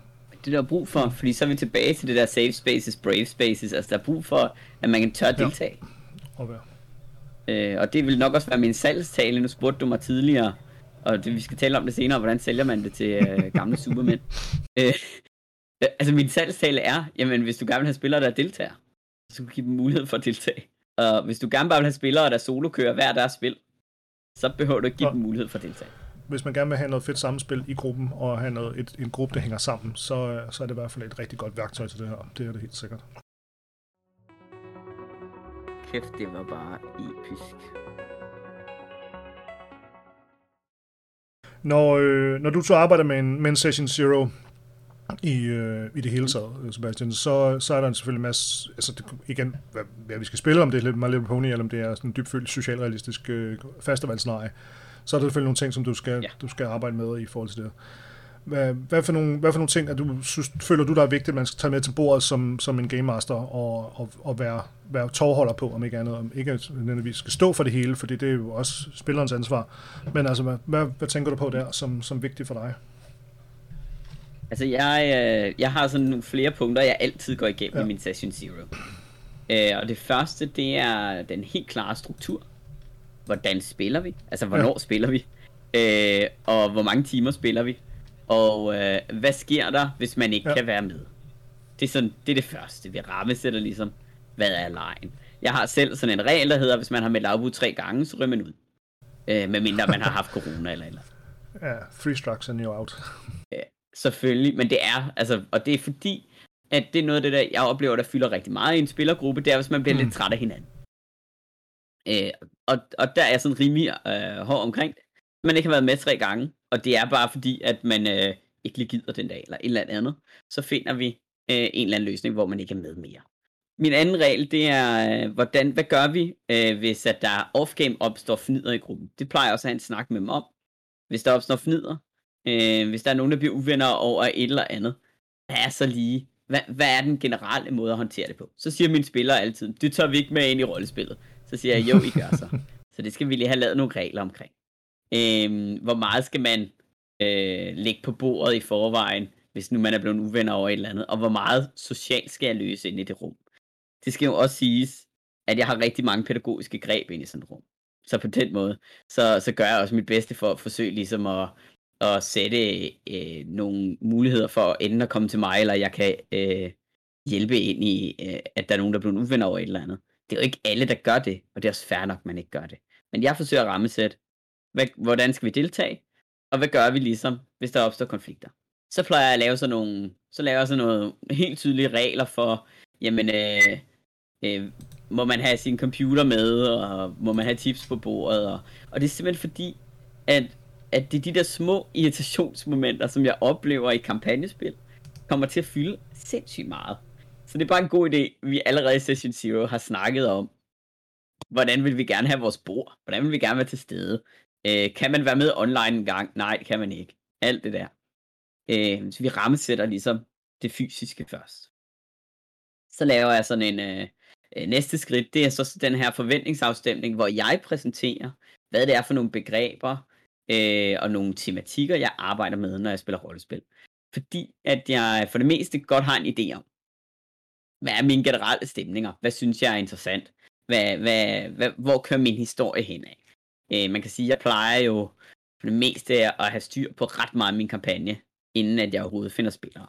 Speaker 3: det der er brug for, fordi så er vi tilbage til det der safe spaces, brave spaces, altså der er brug for, at man kan tør deltage.
Speaker 1: at være.
Speaker 3: Øh, og det vil nok også være min salgstale, nu spurgte du mig tidligere, og det, vi skal tale om det senere, hvordan sælger man det til øh, gamle supermænd. Øh, altså min salgstale er, jamen hvis du gerne vil have spillere, der deltager, så skal du give dem mulighed for at deltage. Og hvis du gerne bare vil have spillere, der solo kører hver deres spil, så behøver du ikke give dem mulighed for at deltage.
Speaker 1: hvis man gerne vil have noget fedt samspil i gruppen, og have noget, et, en gruppe, der hænger sammen, så, øh, så er det i hvert fald et rigtig godt værktøj til det her. Det er det helt sikkert.
Speaker 3: Kæft, det var bare episk.
Speaker 1: Når, øh, når du så arbejder med en, med en Session Zero i, øh, i det hele taget, øh, Sebastian, så, så er der selvfølgelig en masse, altså det, igen, hvad, hvad vi skal spille, om det er lidt My Little Pony, eller om det er sådan en dybfølt socialrealistisk øh, festivalscenarie, så er der selvfølgelig nogle ting, som du skal, ja. du skal arbejde med i forhold til det. Hvad, hvad, for nogle, hvad for nogle ting, at du synes, føler du, der er vigtigt, at man skal tage med til bordet som, som en game master og, og, og være, være tårholder på, om ikke andet, om ikke nødvendigvis skal stå for det hele, fordi det er jo også spillerens ansvar. Men altså, hvad, hvad, hvad tænker du på der som, som vigtigt for dig?
Speaker 3: Altså, jeg, øh, jeg har sådan nogle flere punkter, jeg altid går igennem ja. i min Session Zero. Øh, og det første, det er den helt klare struktur. Hvordan spiller vi? Altså, hvornår ja. spiller vi? Øh, og hvor mange timer spiller vi? Og øh, hvad sker der, hvis man ikke ja. kan være med? Det er, sådan, det er det første. Vi rammesætter ligesom, hvad er lejen. Jeg har selv sådan en regel, der hedder, hvis man har meldt afbud tre gange, så ryger man ud. Øh, medmindre man har haft corona eller eller.
Speaker 1: Ja, three strikes and you're out.
Speaker 3: Ja, selvfølgelig, men det er, altså, og det er fordi, at det er noget af det, der jeg oplever, der fylder rigtig meget i en spillergruppe, det er, hvis man bliver mm. lidt træt af hinanden. Øh, og, og der er jeg sådan rimelig øh, hård omkring det. Man ikke har været med tre gange, og det er bare fordi, at man øh, ikke lige gider den dag, eller et eller andet, så finder vi øh, en eller anden løsning, hvor man ikke er med mere. Min anden regel, det er, øh, hvordan, hvad gør vi, øh, hvis at der off-game opstår fnider i gruppen? Det plejer jeg også at have en snak med dem om. Hvis der opstår fnider, øh, hvis der er nogen, der bliver uvenner over et eller andet, hvad er så lige, hvad, hvad er den generelle måde at håndtere det på? Så siger mine spillere altid, det tager vi ikke med ind i rollespillet. Så siger jeg, jo, I gør så. Så det skal vi lige have lavet nogle regler omkring. Øh, hvor meget skal man øh, lægge på bordet i forvejen, hvis nu man er blevet uvenner over et eller andet, og hvor meget socialt skal jeg løse ind i det rum. Det skal jo også siges, at jeg har rigtig mange pædagogiske greb ind i sådan et rum. Så på den måde, så, så gør jeg også mit bedste for at forsøge ligesom at, at sætte øh, nogle muligheder for enten at komme til mig, eller jeg kan øh, hjælpe ind i, øh, at der er nogen, der er blevet uvenner over et eller andet. Det er jo ikke alle, der gør det, og det er også fair nok, at man ikke gør det. Men jeg forsøger at rammesætte, hvad, hvordan skal vi deltage? Og hvad gør vi ligesom, hvis der opstår konflikter? Så plejer jeg at lave sådan nogle, så laver jeg sådan nogle helt tydelige regler for, jamen, øh, øh, må man have sin computer med, og må man have tips på bordet, og, og det er simpelthen fordi, at, at det er de der små irritationsmomenter, som jeg oplever i kampagnespil, kommer til at fylde sindssygt meget. Så det er bare en god idé, vi allerede i Session Zero har snakket om, hvordan vil vi gerne have vores bord, hvordan vil vi gerne være til stede, Øh, kan man være med online en gang? Nej, det kan man ikke. Alt det der. Øh, så vi rammesætter ligesom det fysiske først. Så laver jeg sådan en øh, øh, næste skridt, det er så den her forventningsafstemning, hvor jeg præsenterer, hvad det er for nogle begreber øh, og nogle tematikker, jeg arbejder med, når jeg spiller rollespil. Fordi at jeg for det meste godt har en idé om, hvad er mine generelle stemninger? Hvad synes jeg er interessant? Hvad, hvad, hvad, hvor kører min historie hen af? Øh, man kan sige, at jeg plejer jo for det meste at have styr på ret meget af min kampagne, inden at jeg overhovedet finder spillere.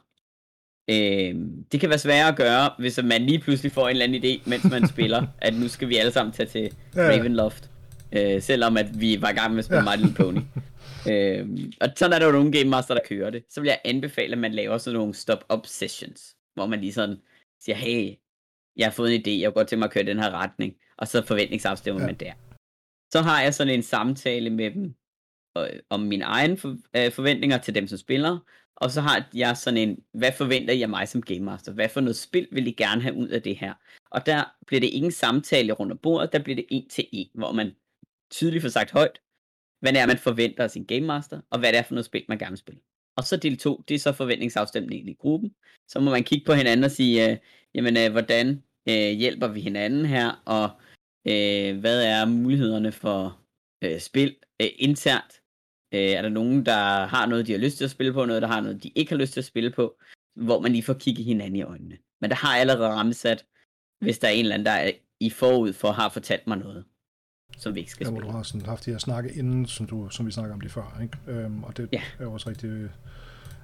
Speaker 3: Øh, det kan være svært at gøre, hvis man lige pludselig får en eller anden idé, mens man spiller, at nu skal vi alle sammen tage til Ravenloft. Øh, selvom at vi var i gang med at spille. My Little Pony. øh, og sådan er der jo nogle Game Master, der kører det. Så vil jeg anbefale, at man laver sådan nogle stop-up sessions, hvor man lige sådan siger, hey, jeg har fået en idé, jeg kunne godt tænke mig at køre den her retning, og så forventningsafstemmer ja. man der så har jeg sådan en samtale med dem om mine egne for, øh, forventninger til dem som spiller, og så har jeg sådan en, hvad forventer jeg mig som Game Master? Hvad for noget spil vil I gerne have ud af det her? Og der bliver det ingen samtale rundt om bordet, der bliver det en til en, hvor man tydeligt får sagt højt, hvad det er, man forventer af sin Game Master, og hvad det er for noget spil, man gerne vil spille. Og så del 2, det er så forventningsafstemningen i gruppen. Så må man kigge på hinanden og sige, øh, jamen, øh, hvordan øh, hjælper vi hinanden her, og Øh, hvad er mulighederne for øh, spil øh, internt? Øh, er der nogen, der har noget, de har lyst til at spille på, noget, der har noget, de ikke har lyst til at spille på, hvor man lige får kigget hinanden i øjnene. Men der har jeg allerede rammesat, hvis der er en eller anden, der er i forud for har fortalt mig noget, som vi ikke skal ja, spille.
Speaker 1: du har sådan haft de her snakke inden, som, du, som vi snakker om lige før, ikke? Øhm, og det ja. er også rigtig...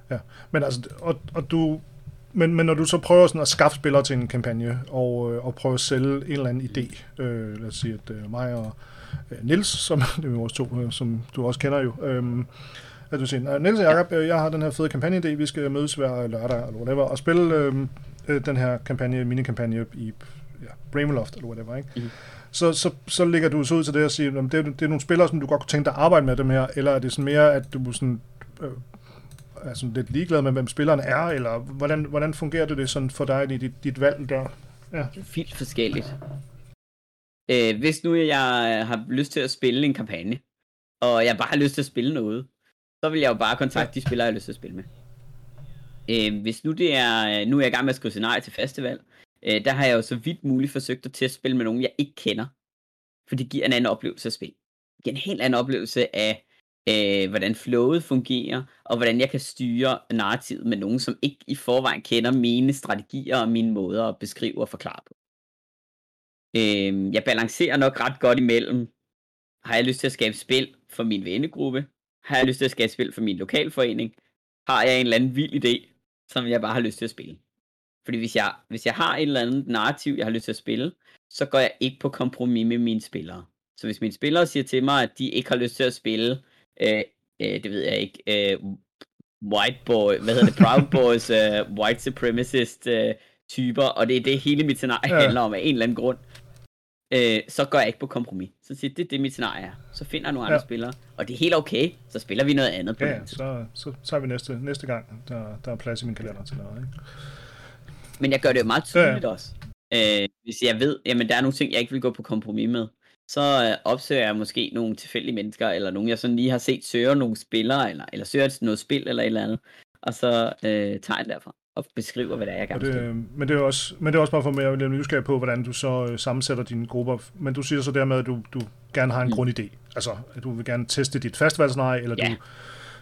Speaker 1: Ja, men altså, og, og du men, men når du så prøver sådan at skaffe spillere til en kampagne, og, øh, og prøve at sælge en eller anden idé, øh, lad os sige, at øh, mig og øh, Nils, som det er vores to, øh, som du også kender jo, øh, at du siger, Niels og Jacob, øh, jeg har den her fede kampagne-idé, vi skal mødes hver lørdag, eller whatever, og spille øh, øh, den her kampagne, minikampagne i ja, Brameloft, eller whatever, ikke? Mm. så, så, så ligger du så ud til det og siger, det, er, det er nogle spillere, som du godt kunne tænke dig at arbejde med dem her, eller er det sådan mere, at du sådan, øh, er sådan lidt ligeglad med, hvem spillerne er, eller hvordan, hvordan fungerer det, det sådan for dig i dit, dit valg der?
Speaker 3: Ja. Det er vildt forskelligt. Øh, hvis nu jeg har lyst til at spille en kampagne, og jeg bare har lyst til at spille noget, så vil jeg jo bare kontakte de spillere, jeg har lyst til at spille med. Øh, hvis nu det er, nu er jeg i gang med at skrive scenarie til festival, øh, der har jeg jo så vidt muligt forsøgt at til at spille med nogen, jeg ikke kender. For det giver en anden oplevelse at spille. Det giver en helt anden oplevelse af, øh, hvordan flowet fungerer, og hvordan jeg kan styre narrativet med nogen, som ikke i forvejen kender mine strategier og mine måder at beskrive og forklare på. Øh, jeg balancerer nok ret godt imellem, har jeg lyst til at skabe spil for min vennegruppe, har jeg lyst til at skabe spil for min lokalforening, har jeg en eller anden vild idé, som jeg bare har lyst til at spille. Fordi hvis jeg, hvis jeg har et eller andet narrativ, jeg har lyst til at spille, så går jeg ikke på kompromis med mine spillere. Så hvis mine spillere siger til mig, at de ikke har lyst til at spille, øh, øh, det ved jeg ikke, øh, white boy, hvad hedder det, Proud Boys, øh, white supremacist øh, typer, og det er det hele mit scenarie ja. handler om af en eller anden grund, øh, så går jeg ikke på kompromis. Så siger det er det mit scenarie er. Så finder jeg nogle andre ja. spillere, og det er helt okay, så spiller vi noget andet på
Speaker 1: ja, ja, så, så tager vi næste, næste gang, der, der er plads i min kalender til noget. Ikke?
Speaker 3: Men jeg gør det jo meget tydeligt ja. også. Øh, hvis jeg ved, jamen der er nogle ting, jeg ikke vil gå på kompromis med, så øh, opsøger jeg måske nogle tilfældige mennesker, eller nogen, jeg sådan lige har set søge nogle spillere, eller, eller søger noget spil, eller et eller andet, og så øh, tager jeg derfra og beskriver, hvad det er, jeg gerne
Speaker 1: vil men, det er også, men det er også bare for mig at nysgerrig på, hvordan du så øh, sammensætter dine grupper. Men du siger så dermed, at du, du gerne har en mm. grundidé. Altså, at du vil gerne teste dit festivalscenarie, eller ja. du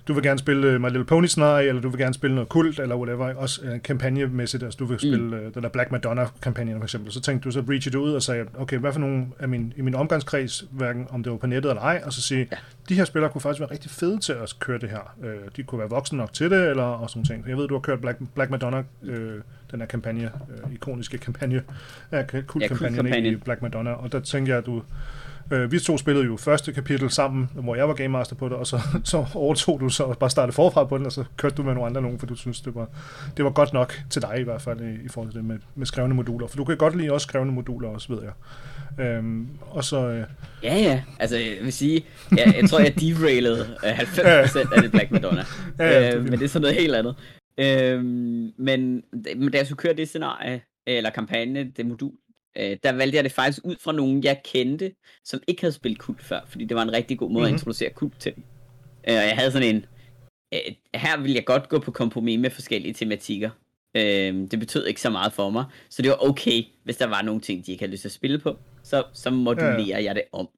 Speaker 1: du vil gerne spille My Little Pony scenarie, eller du vil gerne spille noget kult, eller whatever, også uh, kampagnemæssigt, altså du vil mm. spille mm. den der Black Madonna-kampagne for eksempel, så tænkte du så reach det ud og sagde, okay, hvad for nogle af min, i min omgangskreds, hverken om det var på nettet eller ej, og så sige, ja. de her spillere kunne faktisk være rigtig fede til at køre det her. Uh, de kunne være voksne nok til det, eller og sådan ting. Jeg ved, du har kørt Black, Black Madonna, uh, den her kampagne, uh, ikoniske kampagne, uh, kult-kampagnen ja, i Black Madonna, og der tænker jeg, at du Øh, vi to spillede jo første kapitel sammen, hvor jeg var game master på det, og så, så overtog du så bare startede forfra på den, og så kørte du med nogle andre nogen, for du synes, det var, det var godt nok til dig i hvert fald i, i forhold til det med, med skrevne moduler. For du kan godt lide også skrevne moduler også, ved jeg. Øhm, og så... Øh...
Speaker 3: Ja, ja. Altså, jeg vil sige, jeg, jeg tror, jeg derailede 90% af det Black Madonna. ja, ja, øh, men det er sådan noget helt andet. Øhm, men, men da jeg skulle køre det scenarie, eller kampagne, det modul, øh, der valgte jeg det faktisk ud fra nogen, jeg kendte, som ikke havde spillet kult før, fordi det var en rigtig god måde mm-hmm. at mhm. introducere kult til dem. Øh, og jeg havde sådan en, øh, her vil jeg godt gå på kompromis med forskellige tematikker. Øh, det betød ikke så meget for mig, så det var okay, hvis der var nogle ting, de ikke havde lyst til at spille på, så, så modulerer ja. jeg det om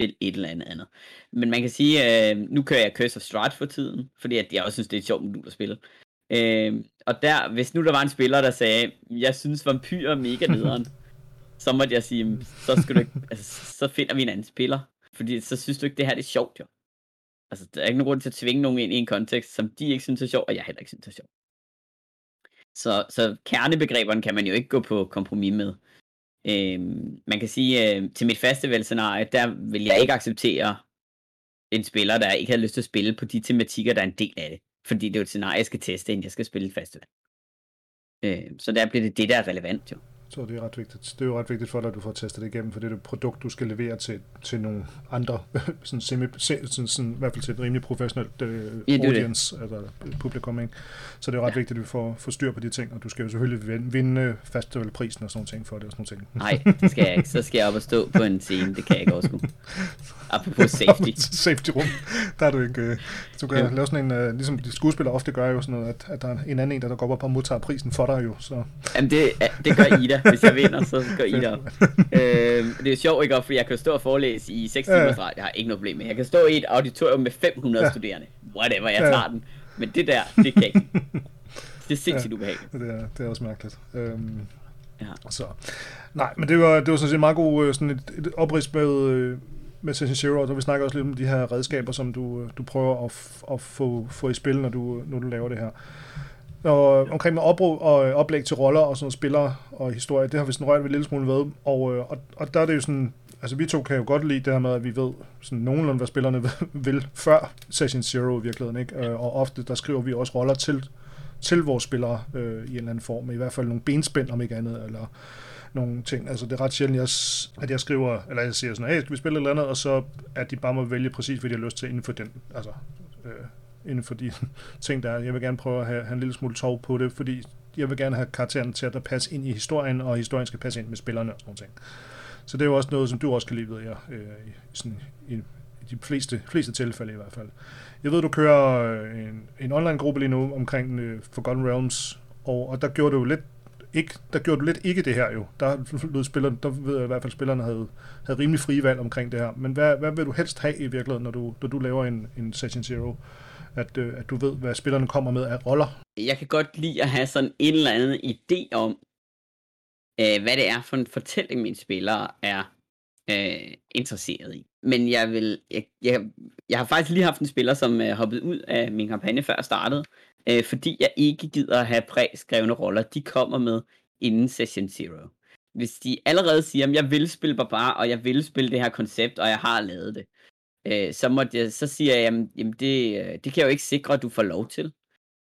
Speaker 3: til et eller andet andet. Men man kan sige, øh, nu kører jeg Curse of Strahd for tiden, fordi at jeg også synes, det er et sjovt modul at spille. Øh, og der, hvis nu der var en spiller, der sagde, jeg synes vampyrer er mega nederen, så måtte jeg sige, så, skal du ikke, altså, så finder vi en anden spiller. Fordi så synes du ikke, det her det er sjovt, jo. Altså, der er ikke nogen grund til at tvinge nogen ind i en kontekst, som de ikke synes er sjov, og jeg heller ikke synes er sjov. Så, så kernebegreberne kan man jo ikke gå på kompromis med. Øhm, man kan sige, øh, til mit festivalscenarie, der vil jeg ikke acceptere en spiller, der ikke har lyst til at spille på de tematikker, der er en del af det. Fordi det er jo et scenarie, jeg skal teste, inden jeg skal spille et festival. Øh, så der bliver det det, der er relevant jo
Speaker 1: tror, det er ret vigtigt. Det er jo ret vigtigt for dig, at du får testet det igennem, for det er et produkt, du skal levere til, til nogle andre, sådan, semi, sådan, sådan, i hvert fald til et rimelig professionelt uh, ja, audience, det. altså publikum. Ikke? Så det er ret ja. vigtigt, at vi får, får styr på de ting, og du skal jo selvfølgelig vinde, festivalprisen og sådan nogle ting for det. Og sådan nogle
Speaker 3: ting. Nej, det skal jeg ikke. Så skal jeg op og stå på en scene. Det kan jeg ikke overskue. Apropos safety.
Speaker 1: safety rum. Der er du ikke... Uh, du kan ja. lave sådan en... Uh, ligesom de skuespillere ofte gør jo sådan noget, at, at der er en anden en, der går op og modtager prisen for dig jo. Så.
Speaker 3: Jamen det, det gør Ida. Hvis jeg vinder, så går Ida op. øh, det er sjovt, ikke? For jeg kan stå og forelæse i 6 timer streg. Jeg har ikke noget problem med. Jeg kan stå i et auditorium med 500 ja. studerende. Whatever, jeg tager ja. den. Men det der, det kan jeg ikke. Det er sindssygt ja, ubehageligt.
Speaker 1: Det er, det er også mærkeligt. Øhm, ja. Så. Nej, men det var, det var sådan set meget god øh, sådan et, et oprids med, øh, med Session Zero, og vi snakker også lidt om de her redskaber, som du, øh, du prøver at, at få, få i spil, når du, når du laver det her. Og øh, omkring med opbrug og øh, oplæg til roller og sådan noget spillere og historie, det har vi sådan rørt ved en lille smule ved. Og, øh, og, og der er det jo sådan, altså vi to kan jo godt lide det her med, at vi ved sådan nogenlunde, hvad spillerne vil før Session Zero i virkeligheden. Ikke? Og ofte, der skriver vi også roller til, til vores spillere øh, i en eller anden form, i hvert fald nogle benspænd om ikke andet, eller nogle ting. Altså, det er ret sjældent, jeg, at jeg skriver, eller jeg siger sådan, hey, skal vi spille et eller andet, og så at de bare må vælge præcis, hvad de har lyst til inden for den, altså, øh, inden for de ting, der er. Jeg vil gerne prøve at have, have en lille smule tov på det, fordi jeg vil gerne have karakteren til at passe ind i historien, og historien skal passe ind med spillerne og sådan noget ting. Så det er jo også noget, som du også kan lide, ved jeg, øh, i, sådan, i, i de fleste, fleste tilfælde i hvert fald. Jeg ved, du kører øh, en, en online-gruppe lige nu omkring øh, Forgotten Realms, og, og der gjorde du lidt ikke, der gjorde du lidt ikke det her jo. Der, lød spillerne, der ved jeg i hvert fald, at spillerne havde, havde rimelig frie valg omkring det her. Men hvad, hvad vil du helst have i virkeligheden, når du, når du laver en, en Session Zero? At, øh, at du ved, hvad spillerne kommer med af roller?
Speaker 3: Jeg kan godt lide at have sådan en eller anden idé om, øh, hvad det er for en fortælling, mine spillere er øh, interesseret i. Men jeg vil, jeg, jeg, jeg har faktisk lige haft en spiller, som øh, hoppede ud af min kampagne før jeg startede, øh, fordi jeg ikke gider at have præskrevne roller. De kommer med inden Session Zero. Hvis de allerede siger, at jeg vil spille barbar, og jeg vil spille det her koncept, og jeg har lavet det, øh, så, må jeg, så siger jeg, jamen, jamen det, øh, det kan jeg jo ikke sikre, at du får lov til.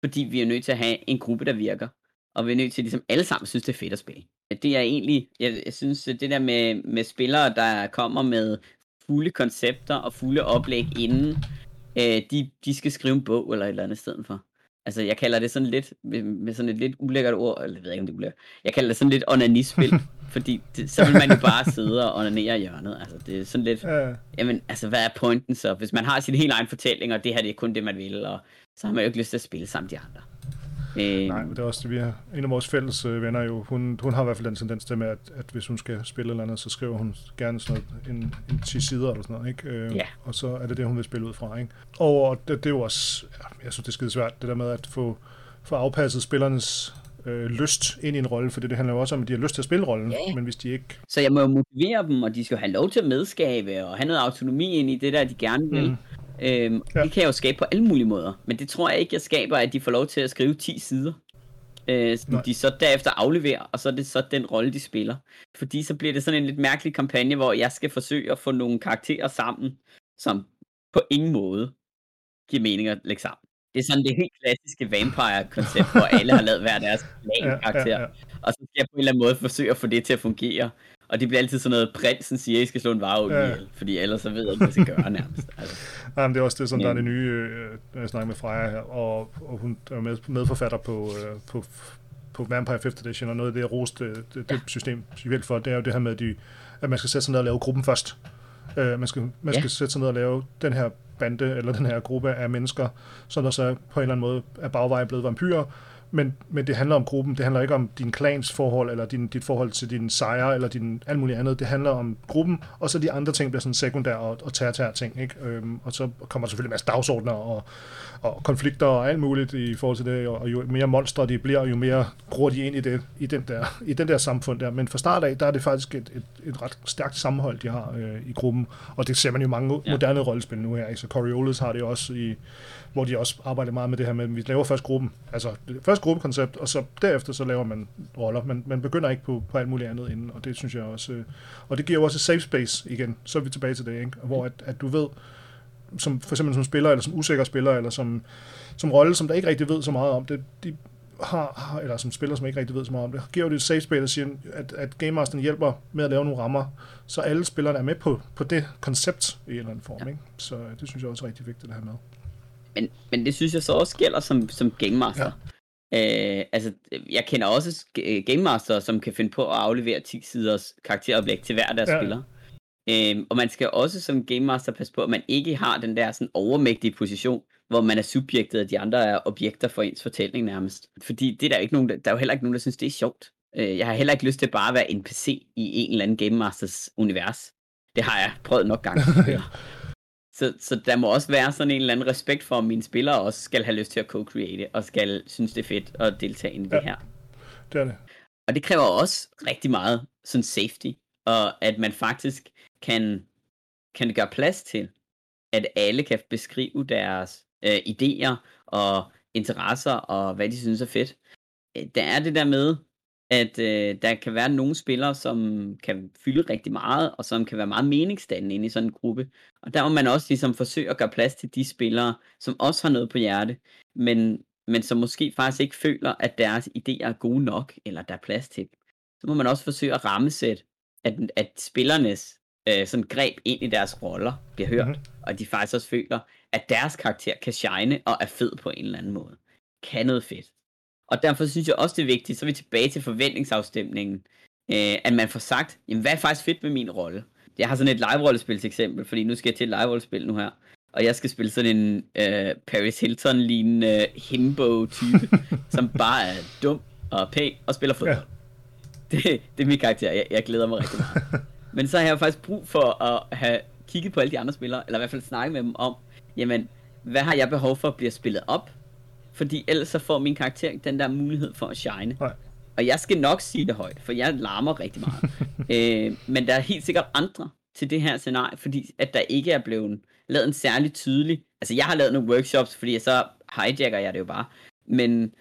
Speaker 3: Fordi vi er nødt til at have en gruppe, der virker. Og vi er nødt til, at ligesom alle sammen synes, det er fedt at spille. Det er egentlig, jeg, jeg synes, det der med, med spillere, der kommer med fulde koncepter og fulde oplæg inden, øh, de, de skal skrive en bog eller et eller andet sted for. Altså, jeg kalder det sådan lidt, med, med sådan et lidt ulækkert ord, eller jeg ved ikke, om det er ulækkert. Jeg kalder det sådan lidt onanispil, fordi det, så vil man jo bare sidde og onanere i hjørnet. Altså, det er sådan lidt, ja. jamen, altså, hvad er pointen så? Hvis man har sin helt egen fortælling, og det her det er kun det, man vil, og så har man jo ikke lyst til at spille sammen de andre.
Speaker 1: Øh, Nej, men det er også det, vi har. En af vores fælles øh, venner jo, hun, hun har i hvert fald den tendens til med, at, at hvis hun skal spille eller andet, så skriver hun gerne sådan noget, en, en 10 sider eller sådan noget, ikke? Øh, ja. Og så er det det, hun vil spille ud fra, ikke? Og det, det er jo også, ja, jeg synes, det er skide svært, det der med at få, få afpasset spillernes øh, lyst ind i en rolle, for det handler jo også om, at de har lyst til at spille rollen, ja. men hvis de ikke...
Speaker 3: Så jeg må jo motivere dem, og de skal have lov til at medskabe, og have noget autonomi ind i det der, de gerne vil. Mm. Øhm, ja. Det kan jeg jo skabe på alle mulige måder, men det tror jeg ikke, jeg skaber, at de får lov til at skrive 10 sider. Øh, som de så derefter afleverer, og så er det så den rolle, de spiller. Fordi så bliver det sådan en lidt mærkelig kampagne, hvor jeg skal forsøge at få nogle karakterer sammen, som på ingen måde giver mening at lægge sammen. Det er sådan det helt klassiske vampire-koncept, hvor alle har lavet hver deres karakter. Ja, ja, ja. Og så skal jeg på en eller anden måde forsøge at få det til at fungere. Og det bliver altid sådan noget, prinsen siger, at I skal slå en varulv ja. ihjel, fordi ellers så ved jeg ikke, hvad jeg skal gøre nærmest. Altså.
Speaker 1: Jamen, det er også det, som ja. der er det nye, øh, jeg snakker med Freja her, og, og hun er med, medforfatter på, øh, på, på Vampire 5th Edition, og noget af det, jeg roste det, det, det system specielt for, det er jo det her med, at, de, at man skal sætte sig ned og lave gruppen først. Uh, man skal, man skal ja. sætte sig ned og lave den her bande, eller den her gruppe af mennesker, som der så på en eller anden måde er bagvej blevet vampyrer, men, men det handler om gruppen. Det handler ikke om din klans forhold, eller din, dit forhold til din sejre, eller din alt muligt andet. Det handler om gruppen, og så de andre ting bliver sådan sekundære og, og tertiære ting. Ikke? Øhm, og så kommer der selvfølgelig en masse dagsordner og, og konflikter og alt muligt i forhold til det, og jo mere monstre de bliver, jo mere gror de ind i, det, i, den der, i den der samfund der. Men fra start af, der er det faktisk et, et, et ret stærkt sammenhold, de har øh, i gruppen, og det ser man jo mange ja. moderne rollespil nu her. Ikke? Så Coriolis har det også i hvor de også arbejder meget med det her med, at vi laver først gruppen, altså først gruppekoncept, og så derefter så laver man roller. Man, man begynder ikke på, på alt muligt andet inden, og det synes jeg også, øh, og det giver jo også et safe space igen, så er vi tilbage til det, ikke? hvor at, at du ved, som, for eksempel som spiller, eller som usikker spiller, eller som, som rolle, som der ikke rigtig ved så meget om, det, de har, eller som spiller, som ikke rigtig ved så meget om det, giver jo det et safe space, og siger, at, at Game Masteren hjælper med at lave nogle rammer, så alle spillerne er med på, på det koncept i en eller anden form. Ja. Ikke? Så det synes jeg også er rigtig vigtigt at have med.
Speaker 3: Men, men det synes jeg så også gælder som, som Game Master. Ja. Øh, altså, jeg kender også Game Master, som kan finde på at aflevere 10 siders karakteroplæg til hver deres ja. spillere. Øh, og man skal også som Game Master passe på, at man ikke har den der sådan overmægtige position, hvor man er subjektet, og de andre er objekter for ens fortælling nærmest. Fordi det er der, ikke nogen, der, der er jo heller ikke nogen, der synes, det er sjovt. Øh, jeg har heller ikke lyst til bare at være en PC i en eller anden Game Masters univers. Det har jeg prøvet nok gange. Så, så der må også være sådan en eller anden respekt for, at mine spillere også skal have lyst til at co-create, og skal synes, det er fedt at deltage i ja, det her.
Speaker 1: det er det.
Speaker 3: Og det kræver også rigtig meget sådan safety, og at man faktisk kan, kan gøre plads til, at alle kan beskrive deres øh, idéer og interesser, og hvad de synes er fedt. Øh, der er det der med, at øh, der kan være nogle spillere, som kan fylde rigtig meget, og som kan være meget meningsdannende inde i sådan en gruppe. Og der må man også ligesom forsøge at gøre plads til de spillere, som også har noget på hjerte, men, men som måske faktisk ikke føler, at deres idéer er gode nok, eller der er plads til så må man også forsøge at rammesætte, at, at spillernes øh, sådan greb ind i deres roller bliver hørt, mm-hmm. og de faktisk også føler, at deres karakter kan shine og er fed på en eller anden måde. Kan noget fedt. Og derfor synes jeg også, det er vigtigt, så er vi tilbage til forventningsafstemningen, øh, at man får sagt, jamen hvad er faktisk fedt med min rolle? Jeg har sådan et live-rollespil eksempel, fordi nu skal jeg til et live-rollespil nu her, og jeg skal spille sådan en øh, Paris Hilton-lignende øh, himbo-type, som bare er dum og pæn og spiller fodbold. Ja. Det, det er min karakter, jeg, jeg glæder mig rigtig meget. Men så har jeg faktisk brug for at have kigget på alle de andre spillere, eller i hvert fald snakket med dem om, jamen, hvad har jeg behov for at blive spillet op? Fordi ellers så får min karakter ikke den der mulighed for at shine. Nej. Og jeg skal nok sige det højt, for jeg larmer rigtig meget. øh, men der er helt sikkert andre til det her scenarie, fordi at der ikke er blevet lavet en særlig tydelig... Altså, jeg har lavet nogle workshops, fordi så hijacker jeg det jo bare. Men,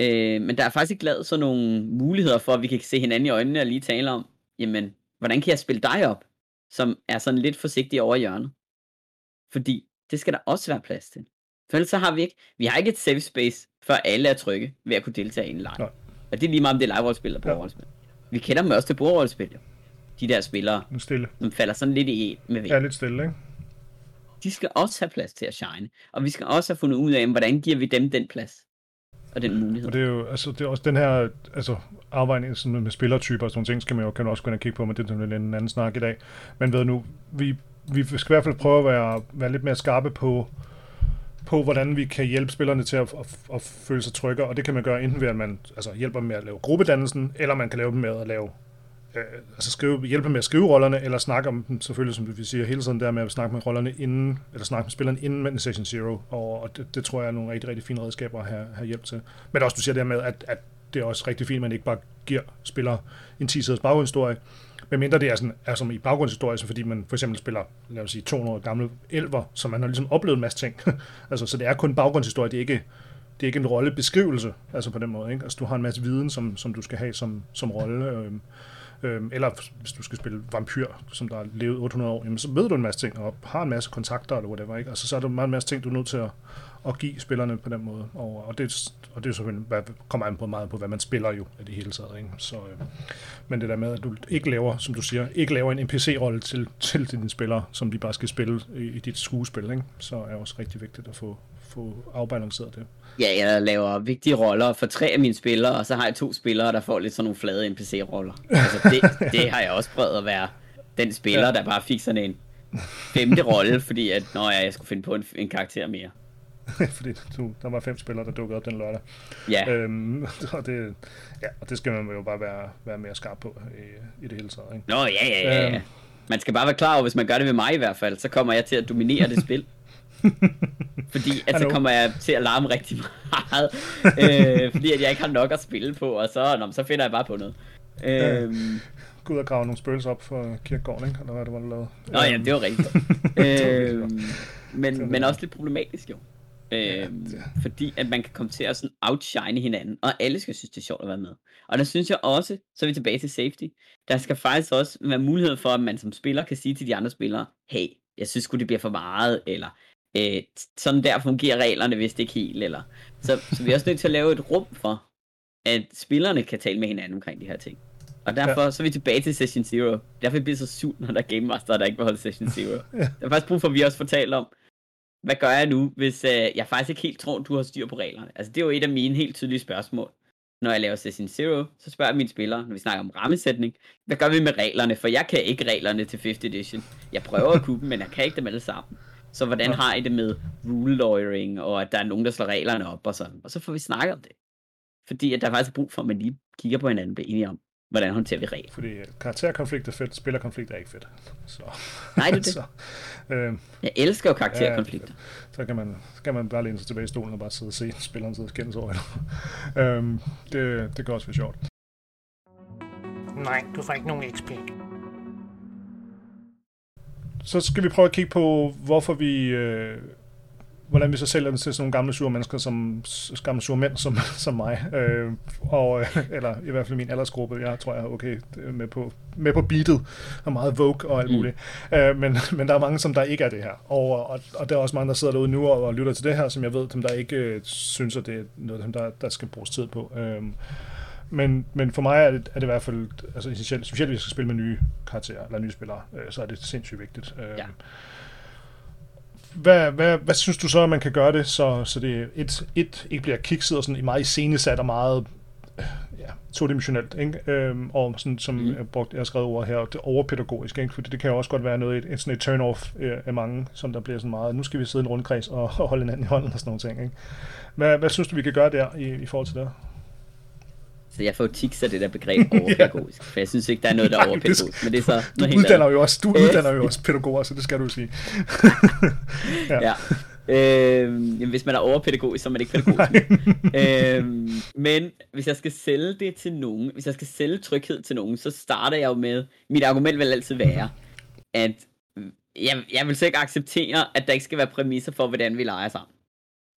Speaker 3: øh, men der er faktisk ikke lavet sådan nogle muligheder for, at vi kan se hinanden i øjnene og lige tale om, jamen, hvordan kan jeg spille dig op, som er sådan lidt forsigtig over hjørnet? Fordi det skal der også være plads til. For ellers så har vi ikke, vi har ikke et safe space, før alle er trygge ved at kunne deltage i en live. Og det er lige meget om det er live-rollespil eller bordrollespil. Vi kender dem også til bordrollespil, jo. De der spillere,
Speaker 1: stille.
Speaker 3: som falder sådan lidt i med
Speaker 1: væk. Ja, lidt stille, ikke?
Speaker 3: De skal også have plads til at shine. Og vi skal også have fundet ud af, hvordan giver vi dem den plads og den mulighed.
Speaker 1: Og det er jo altså, det er også den her altså, afvejning sådan med spillertyper og sådan nogle ting, skal man jo, kan man også gå ind og kigge på, men det er en anden snak i dag. Men ved nu, vi, vi skal i hvert fald prøve at være, være lidt mere skarpe på, på, hvordan vi kan hjælpe spillerne til at, at, at føle sig trygge, og det kan man gøre enten ved, at man altså, hjælper dem med at lave gruppedannelsen, eller man kan lave dem med at lave øh, altså skrive, hjælpe med at skrive rollerne, eller snakke om dem, selvfølgelig, som vi siger hele tiden, der med at snakke med rollerne inden, eller snakke med spilleren inden med Session Zero, og, og det, det, tror jeg er nogle rigtig, rigtig fine redskaber at have, have hjælp til. Men også, du siger der med, at, at det er også rigtig fint, at man ikke bare giver spillere en 10-siders baghistorie, mindre det er, sådan, er som i baggrundshistorie, så fordi man for eksempel spiller, lad os sige, 200 gamle elver, så man har ligesom oplevet en masse ting. altså, så det er kun baggrundshistorie, det er ikke, det er ikke en rollebeskrivelse, altså på den måde. Ikke? Altså, du har en masse viden, som, som du skal have som, som rolle. Øhm, øhm, eller hvis du skal spille vampyr, som der har levet 800 år, jamen, så ved du en masse ting, og har en masse kontakter, eller whatever. Ikke? Altså, så er der en masse ting, du er nødt til at, at give spillerne på den måde. Og, og, det, og det er selvfølgelig, hvad, kommer an på meget på, hvad man spiller jo af det hele taget. Ikke? Så, øh, men det der med, at du ikke laver, som du siger, ikke laver en NPC-rolle til, til dine spillere, som de bare skal spille i, i dit skuespil, ikke? så er også rigtig vigtigt at få, få afbalanceret det.
Speaker 3: Ja, jeg laver vigtige roller for tre af mine spillere, og så har jeg to spillere, der får lidt sådan nogle flade NPC-roller. Altså det, det har jeg også prøvet at være den spiller, ja. der bare fik sådan en femte rolle, fordi at, når jeg skulle finde på en, en karakter mere.
Speaker 1: fordi du, der var fem spillere, der dukkede op den lørdag.
Speaker 3: Ja.
Speaker 1: Øhm, og, det, ja, og det skal man jo bare være, være mere skarp på i, i det hele taget. Ikke?
Speaker 3: Nå, ja, ja, ja. Øhm, man skal bare være klar over, hvis man gør det ved mig i hvert fald, så kommer jeg til at dominere det spil. fordi at så kommer jeg til at larme rigtig meget, øh, fordi at jeg ikke har nok at spille på, og så, nå, så finder jeg bare på noget. Øhm,
Speaker 1: Gå ud og grave nogle spøgelser op for kirkegården, ikke? Eller hvad det var, du lavede.
Speaker 3: Nå ja, det var rigtigt. øhm, men, men også lidt problematisk jo. Øh, fordi at man kan komme til at sådan outshine hinanden, og alle skal synes, det er sjovt at være med. Og der synes jeg også, så er vi tilbage til safety, der skal faktisk også være mulighed for, at man som spiller kan sige til de andre spillere, hey, jeg synes det bliver for meget, eller øh, sådan der fungerer reglerne, hvis det ikke helt, eller... Så, så vi er også nødt til at lave et rum for, at spillerne kan tale med hinanden omkring de her ting. Og derfor ja. så er vi tilbage til Session Zero. Derfor bliver så surt, når der er Game Master, der ikke vil holde Session Zero. ja. Der er faktisk brug for, at vi også fortæller om, hvad gør jeg nu, hvis øh, jeg faktisk ikke helt tror, du har styr på reglerne? Altså, det er jo et af mine helt tydelige spørgsmål. Når jeg laver Session Zero, så spørger jeg mine spillere, når vi snakker om rammesætning, hvad gør vi med reglerne? For jeg kan ikke reglerne til 5th edition. Jeg prøver at kunne dem, men jeg kan ikke dem alle sammen. Så hvordan har I det med rule lawyering, og at der er nogen, der slår reglerne op og sådan? Og så får vi snakket om det. Fordi at der er faktisk brug for, at man lige kigger på hinanden og bliver enige om, hvordan håndterer vi regler.
Speaker 1: Fordi karakterkonflikt er fedt, spillerkonflikt er ikke fedt. Så.
Speaker 3: Nej, det er det. så, øh, jeg elsker jo karakterkonflikter. Ja,
Speaker 1: så kan man, så kan man bare læne sig tilbage i stolen og bare sidde og se spilleren sidde og skændes over øh, det, det kan også være sjovt.
Speaker 5: Nej, du får ikke nogen XP.
Speaker 1: Så skal vi prøve at kigge på, hvorfor vi... Øh, hvordan vi så sælger den til sådan nogle gamle sure mennesker, som gamle sure mænd som, som mig. Øh, og, øh, eller i hvert fald min aldersgruppe. Jeg tror, jeg er okay med på, med på beatet, og meget vogue og alt mm. muligt. Mm. Øh, men, men der er mange, som der ikke er det her. Og, og, og der er også mange, der sidder derude nu og, og lytter til det her, som jeg ved, dem der ikke øh, synes, at det er noget, dem, der, der skal bruges tid på. Øh, men, men for mig er det, er det i hvert fald, altså essentielt, specielt hvis jeg skal spille med nye karakterer, eller nye spillere, øh, så er det sindssygt vigtigt. Øh,
Speaker 3: Ja.
Speaker 1: Hvad, hvad, hvad synes du så, at man kan gøre det, så, så det et, et ikke bliver kikset og sådan meget iscenesat og meget ja, todimensionelt, ikke? Øhm, og sådan, som mm. jeg, brugt, jeg har skrevet over her, det overpædagogisk, ikke? fordi det kan jo også godt være noget, et, et, sådan et turn-off øh, af mange, som der bliver sådan meget, nu skal vi sidde i en rundkreds og, og holde hinanden i hånden og sådan nogle ting. Ikke? Hvad, hvad synes du, vi kan gøre der i, i forhold til det?
Speaker 3: Så jeg får tics af det der begreb overpædagogisk, for jeg synes ikke, der er noget, der er
Speaker 1: Nej,
Speaker 3: overpædagogisk, men det er så
Speaker 1: Du uddanner jo også, du uddanner jo også pædagoger, så det skal du sige.
Speaker 3: Ja. Øhm, jamen, hvis man er overpædagogisk, så er man ikke pædagogisk. øhm, men hvis jeg skal sælge det til nogen, hvis jeg skal sælge tryghed til nogen, så starter jeg jo med, mit argument vil altid være, at jeg, jeg vil så ikke acceptere, at der ikke skal være præmisser for, hvordan vi leger sammen.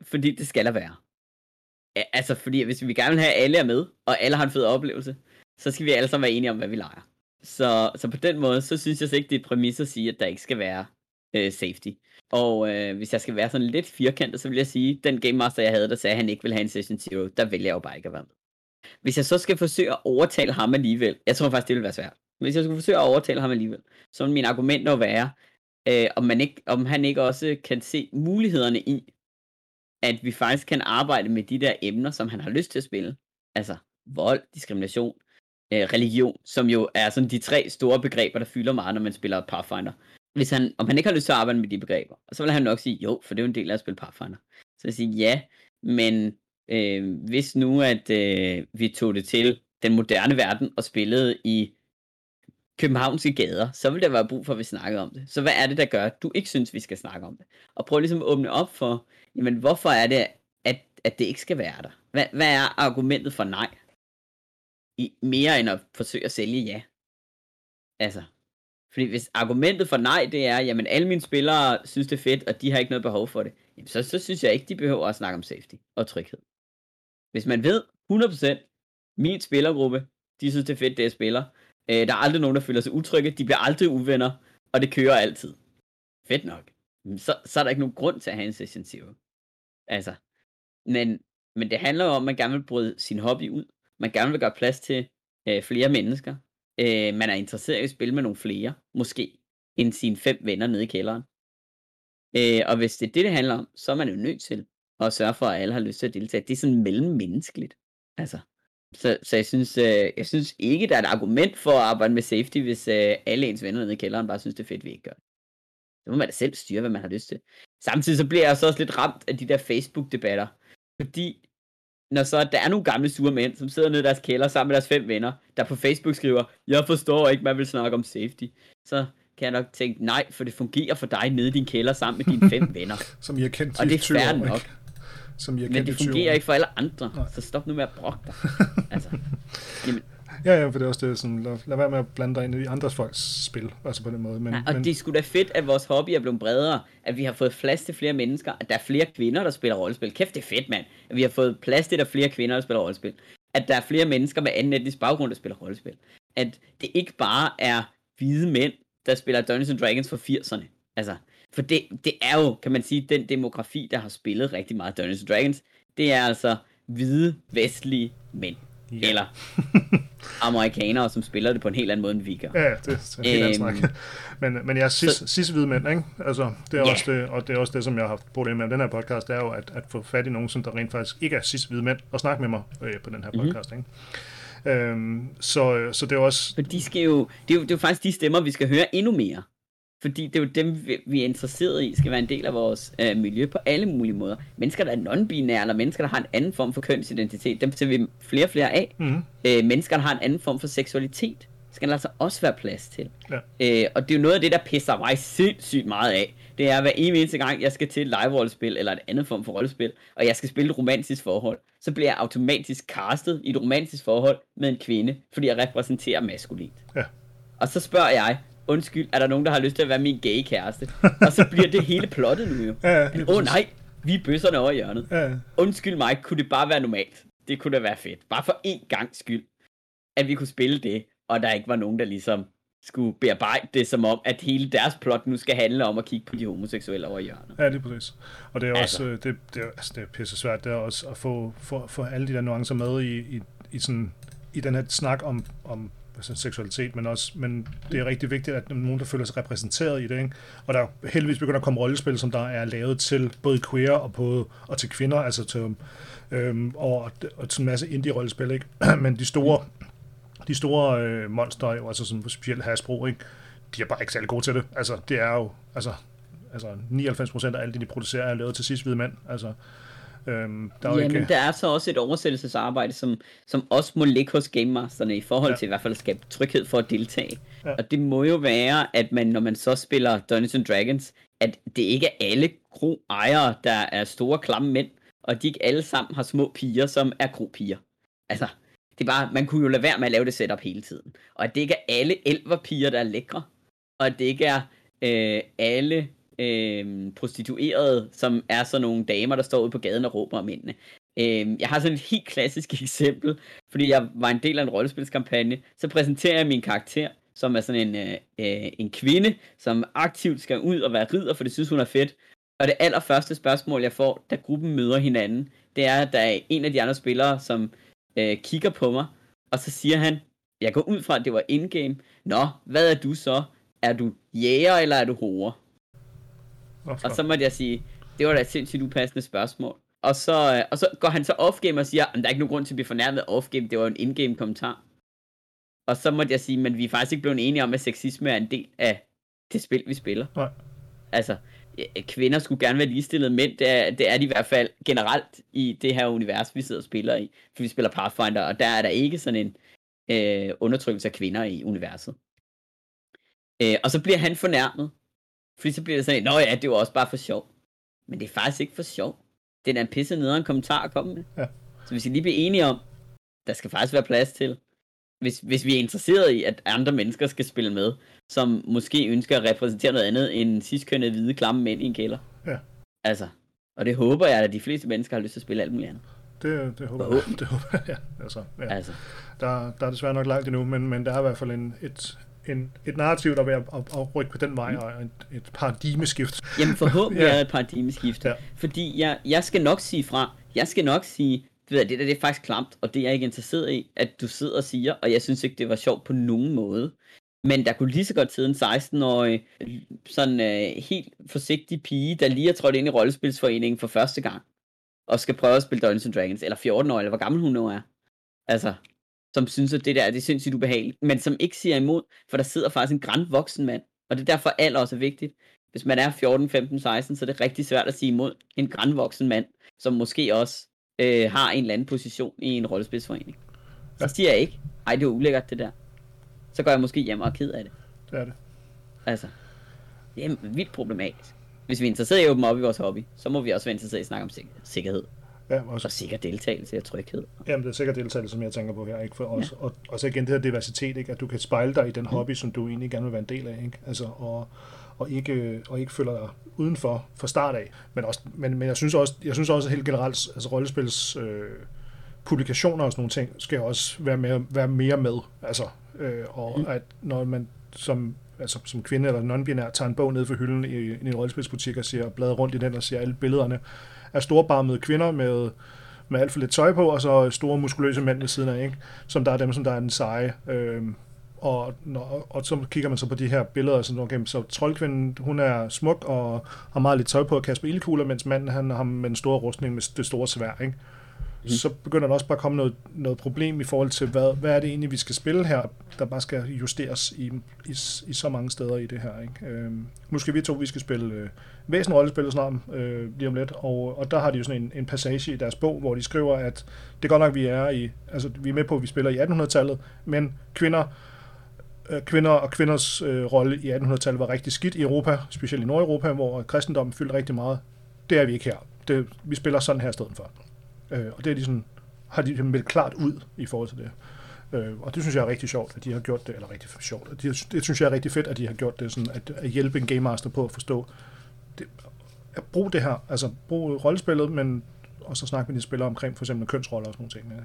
Speaker 3: Fordi det skal der være. Altså, fordi hvis vi gerne vil have, at alle er med, og alle har en fed oplevelse, så skal vi alle sammen være enige om, hvad vi leger. Så, så på den måde, så synes jeg så ikke, det er præmis at sige, at der ikke skal være øh, safety. Og øh, hvis jeg skal være sådan lidt firkantet, så vil jeg sige, den Game Master, jeg havde, der sagde, at han ikke ville have en Session Zero, der vælger jeg jo bare ikke at være med. Hvis jeg så skal forsøge at overtale ham alligevel, jeg tror faktisk, det ville være svært. Men hvis jeg skulle forsøge at overtale ham alligevel, så vil min argument jo være, øh, om, man ikke, om han ikke også kan se mulighederne i, at vi faktisk kan arbejde med de der emner, som han har lyst til at spille. Altså vold, diskrimination, øh, religion, som jo er sådan de tre store begreber, der fylder meget, når man spiller Pathfinder. Hvis han, om han ikke har lyst til at arbejde med de begreber, så vil han nok sige, jo, for det er jo en del af at spille Pathfinder. Så jeg siger, ja, men øh, hvis nu, at øh, vi tog det til den moderne verden og spillede i københavnske gader, så vil der være brug for, at vi snakkede om det. Så hvad er det, der gør, at du ikke synes, vi skal snakke om det? Og prøv ligesom at åbne op for, jamen hvorfor er det, at, at det ikke skal være der? Hvad, hvad er argumentet for nej? I, mere end at forsøge at sælge ja. Altså, fordi hvis argumentet for nej, det er, jamen alle mine spillere synes det er fedt, og de har ikke noget behov for det, jamen så, så synes jeg ikke, de behøver at snakke om safety og tryghed. Hvis man ved 100%, min spillergruppe, de synes det er fedt, det jeg spiller, øh, der er aldrig nogen, der føler sig utrygge, de bliver aldrig uvenner, og det kører altid. Fedt nok. Så, så er der ikke nogen grund til at have en session zero. Altså, men, men det handler jo om, at man gerne vil bryde sin hobby ud. Man gerne vil gøre plads til øh, flere mennesker. Øh, man er interesseret i at spille med nogle flere, måske, end sine fem venner nede i kælderen. Øh, og hvis det er det, det handler om, så er man jo nødt til at sørge for, at alle har lyst til at deltage. Det er sådan mellemmenneskeligt. Altså, så, så jeg, synes, øh, jeg synes ikke, der er et argument for at arbejde med safety, hvis øh, alle ens venner nede i kælderen bare synes, det er fedt, vi ikke gør det. Så må man da selv styre, hvad man har lyst til. Samtidig så bliver jeg så også lidt ramt af de der Facebook-debatter. Fordi når så der er nogle gamle sure mænd, som sidder nede i deres kælder sammen med deres fem venner, der på Facebook skriver, jeg forstår ikke, man vil snakke om safety. Så kan jeg nok tænke, nej, for det fungerer for dig nede i din kælder sammen med dine fem venner.
Speaker 1: Som I har kendt
Speaker 3: Og
Speaker 1: i
Speaker 3: det er
Speaker 1: 20
Speaker 3: fair nok.
Speaker 1: ikke? Som I har
Speaker 3: Men
Speaker 1: kendt
Speaker 3: det
Speaker 1: i 20
Speaker 3: fungerer ikke for alle andre, så stop nu med at brokke dig. Altså, jamen,
Speaker 1: Ja, ja, for det er også det, sådan, lad, lad være med at blande dig ind i andres folks spil, altså på den måde. Men,
Speaker 3: Ja, og
Speaker 1: men,
Speaker 3: det er sgu da fedt, at vores hobby er blevet bredere, at vi har fået plads til flere mennesker, at der er flere kvinder, der spiller rollespil. Kæft, det er fedt, mand. At vi har fået plads til, at der er flere kvinder, der spiller rollespil. At der er flere mennesker med anden etnisk baggrund, der spiller rollespil. At det ikke bare er hvide mænd, der spiller Dungeons and Dragons for 80'erne. Altså, for det, det er jo, kan man sige, den demografi, der har spillet rigtig meget Dungeons and Dragons, det er altså hvide, vestlige mænd.
Speaker 1: Ja.
Speaker 3: Eller amerikanere, som spiller det på en helt anden måde, end vi gør.
Speaker 1: Ja, det er en helt anden
Speaker 3: Øhm,
Speaker 1: snak. Men, men jeg er cis,
Speaker 3: så-
Speaker 1: cis mænd, ikke? Altså, det er
Speaker 3: Ja.
Speaker 1: også det, og det er også det, som jeg har haft problemer med den her podcast, det er jo at, at få fat i nogen, som der rent faktisk ikke er cis mænd, og snakke med mig øh, på den her
Speaker 3: Mhm.
Speaker 1: podcast, ikke? Øhm, så, så det er også...
Speaker 3: For de skal jo, det, er jo, det er jo faktisk de stemmer, vi skal høre endnu mere. Fordi det er jo dem, vi- er interesseret i, skal være en del af vores øh, miljø på alle mulige måder. Mennesker, der er non-binære, eller mennesker, der har en anden form for kønsidentitet, dem ser vi flere og flere af.
Speaker 1: Mm,
Speaker 3: Øh, mennesker, der har en anden form for seksualitet, skal der altså også være plads til.
Speaker 1: Ja.
Speaker 3: Øh, og det er jo noget af det, der pisser mig sindssygt meget af. Det er, hver eneste gang, jeg skal til et live-rollespil, eller et andet form for rollespil, og jeg skal spille et romantisk forhold, så bliver jeg automatisk castet i et romantisk forhold med en kvinde, fordi jeg repræsenterer maskulint.
Speaker 1: Ja.
Speaker 3: Og så spørger jeg, undskyld, er der nogen, der har lyst til at være min gay kæreste? og så bliver det hele plottet nu jo.
Speaker 1: Ja,
Speaker 3: Åh oh, nej, vi er bøsserne over i hjørnet.
Speaker 1: Ja,
Speaker 3: Undskyld mig, kunne det bare være normalt? Det kunne da være fedt. Bare for én gang skyld. At vi kunne spille det, og der ikke var nogen, der ligesom skulle bearbejde det som om, at hele deres plot nu skal handle om at kigge på de homoseksuelle over i hjørnet.
Speaker 1: ja, lige præcis. Og det er
Speaker 3: Altså.
Speaker 1: også, øh, det, det, er, altså, det er pisse svært, det er også at få, få, få alle de der nuancer med i, i, i sådan i den her snak om, om altså seksualitet, men også, men det er rigtig vigtigt, at nogen, der føler sig repræsenteret i det, ikke? og der er heldigvis begynder at komme rollespil, som der er lavet til både queer og, på, og til kvinder, altså til, øhm, og, og til en masse indie-rollespil, ikke? men de store, de store øh, monster, jo, altså sådan specielt Hasbro, ikke? de er bare ikke særlig gode til det. Altså, det er jo, altså, altså 99% af alt det, de producerer, er lavet til sidst hvide mænd. Altså,
Speaker 3: øhm, der er ja, ikke... men der er så også et oversættelsesarbejde, som, som også må ligge hos Game Masterne i forhold ja. til i hvert fald at skabe tryghed for at deltage. Ja. Og det må jo være, at man, når man så spiller Dungeons and Dragons, at det ikke er alle kro-ejere, der er store, klamme mænd, og de ikke alle sammen har små piger, som er kro-piger. Altså, det er bare, man kunne jo lade være med at lave det setup hele tiden. Og at det ikke er alle elverpiger, der er lækre. Og at det ikke er øh, alle øh, prostituerede, som er sådan nogle damer, der står ude på gaden og råber om mændene. Øh, jeg har sådan et helt klassisk eksempel, fordi jeg var en del af en rollespilskampagne. Så præsenterer jeg min karakter, som er sådan en, øh, øh en kvinde, som aktivt skal ud og være ridder, for det synes hun er fedt. Og det allerførste spørgsmål, jeg får, da gruppen møder hinanden, det er, at der er en af de andre spillere, som øh, kigger på mig, og så siger han, jeg går ud fra, at det var indgame. Nå, hvad er du så? Er du jæger, eller er du horer? Og så måtte jeg sige, det var da et sindssygt upassende spørgsmål. Og så, øh, og så går han så off-game og siger, at der er ikke nogen grund til at blive fornærmet off-game, det var en in-game kommentar. Og så måtte jeg sige, men vi er faktisk ikke blevet enige om, at sexisme er en del af det spil, vi spiller. Nej. Altså, kvinder skulle gerne være ligestillede mænd, det er, det er de i hvert fald generelt i det her univers, vi sidder og spiller i. For vi spiller Pathfinder, og der er der ikke sådan en øh, undertrykkelse af kvinder i universet. Øh, og så bliver han fornærmet, fordi så bliver det sådan, nå ja, det var også bare for sjov. Men det er faktisk ikke for sjov. Det er en pisse nederen kommentar at komme med. Ja. Så hvis vi lige bliver enige om, der skal faktisk være plads til, hvis, hvis vi er interesseret i, at andre mennesker skal spille med, som måske ønsker at repræsentere noget andet end sidstkønnede hvide klamme mænd i en kælder. Ja. Altså, og det håber jeg, at de fleste mennesker har lyst til at spille alt muligt andet.
Speaker 1: Det, det håber jeg. Det håber jeg, ja. Altså, ja. altså. Der, der er desværre nok langt endnu, men, men der er i hvert fald en, et, en, et narrativ, der er ved at, at, at rykke på den vej, mm. og et, et paradigmeskift.
Speaker 3: Jamen forhåbentlig ja. er et paradigmeskift. Ja. Fordi jeg, jeg skal nok sige fra. Jeg skal nok sige, ved, det der det er faktisk klamt, og det er jeg ikke interesseret i, at du sidder og siger, og jeg synes ikke, det var sjovt på nogen måde. Men der kunne lige så godt sidde en 16-årig, sådan uh, helt forsigtig pige, der lige er trådt ind i rollespilsforeningen for første gang, og skal prøve at spille Dungeons Dragons, eller 14 år, eller hvor gammel hun nu er. Altså, som synes, at det der det er sindssygt ubehageligt, men som ikke siger imod, for der sidder faktisk en grænt voksen mand, og det er derfor alder også er vigtigt. Hvis man er 14, 15, 16, så er det rigtig svært at sige imod en grænvoksen mand, som måske også øh, har en eller anden position i en rollespilsforening. Så siger jeg ikke, ej det er ulækkert det der. Så går jeg måske hjem og er ked af det.
Speaker 1: Det er det.
Speaker 3: Altså, det er vildt problematisk. Hvis vi er interesseret i at åbne op i vores hobby, så må vi også være interesseret i at snakke om sikkerhed. Ja, også. Og sikker deltagelse og tryghed.
Speaker 1: Jamen, det er sikker deltagelse, som jeg tænker på her. Ikke? For også, ja. og, og så igen det her diversitet, ikke? at du kan spejle dig i den mm. hobby, som du egentlig gerne vil være en del af. Ikke? Altså, og, og ikke, og ikke føler dig udenfor fra start af. Men, også, men, men jeg synes også, jeg synes også helt generelt, altså rollespils øh, publikationer og sådan nogle ting, skal også være mere, være mere med. Altså, øh, og mm. at når man som altså som kvinde eller non-binær, tager en bog ned for hylden i, i en rollespilsbutik og ser bladrer rundt i den og ser alle billederne af storbarmede kvinder med, med alt for lidt tøj på, og så store muskuløse mænd ved siden af, ikke? som der er dem, som der er den seje. Øh, og, og, og så kigger man så på de her billeder, sådan, okay, så troldkvinden, hun er smuk og har meget lidt tøj på at kaste på ildkugler, mens manden, han har med en stor rustning med det store svær, ikke? Mm. Så begynder der også bare at komme noget, noget problem i forhold til, hvad, hvad er det egentlig, vi skal spille her, der bare skal justeres i, i, i så mange steder i det her. Ikke? Øhm, nu skal vi to, vi skal spille øh, væsenrollespillet snart, øh, lige om lidt, og, og der har de jo sådan en, en passage i deres bog, hvor de skriver, at det er godt nok, vi er i, altså vi er med på, at vi spiller i 1800-tallet, men kvinder Øh, kvinder og kvinders øh, rolle i 1800-tallet var rigtig skidt i Europa, specielt i Nordeuropa, hvor kristendommen fyldte rigtig meget. Det er vi ikke her. Det, vi spiller sådan her i stedet for. Øh, og det er de sådan, har de meldt klart ud i forhold til det. Øh, og det synes jeg er rigtig sjovt, at de har gjort det, eller rigtig sjovt. Det, det synes jeg er rigtig fedt, at de har gjort det, sådan at, at hjælpe en Game Master på at forstå, det, at bruge det her, altså bruge rollespillet, men og så snakke med de spillere omkring for eksempel kønsroller og sådan nogle ting.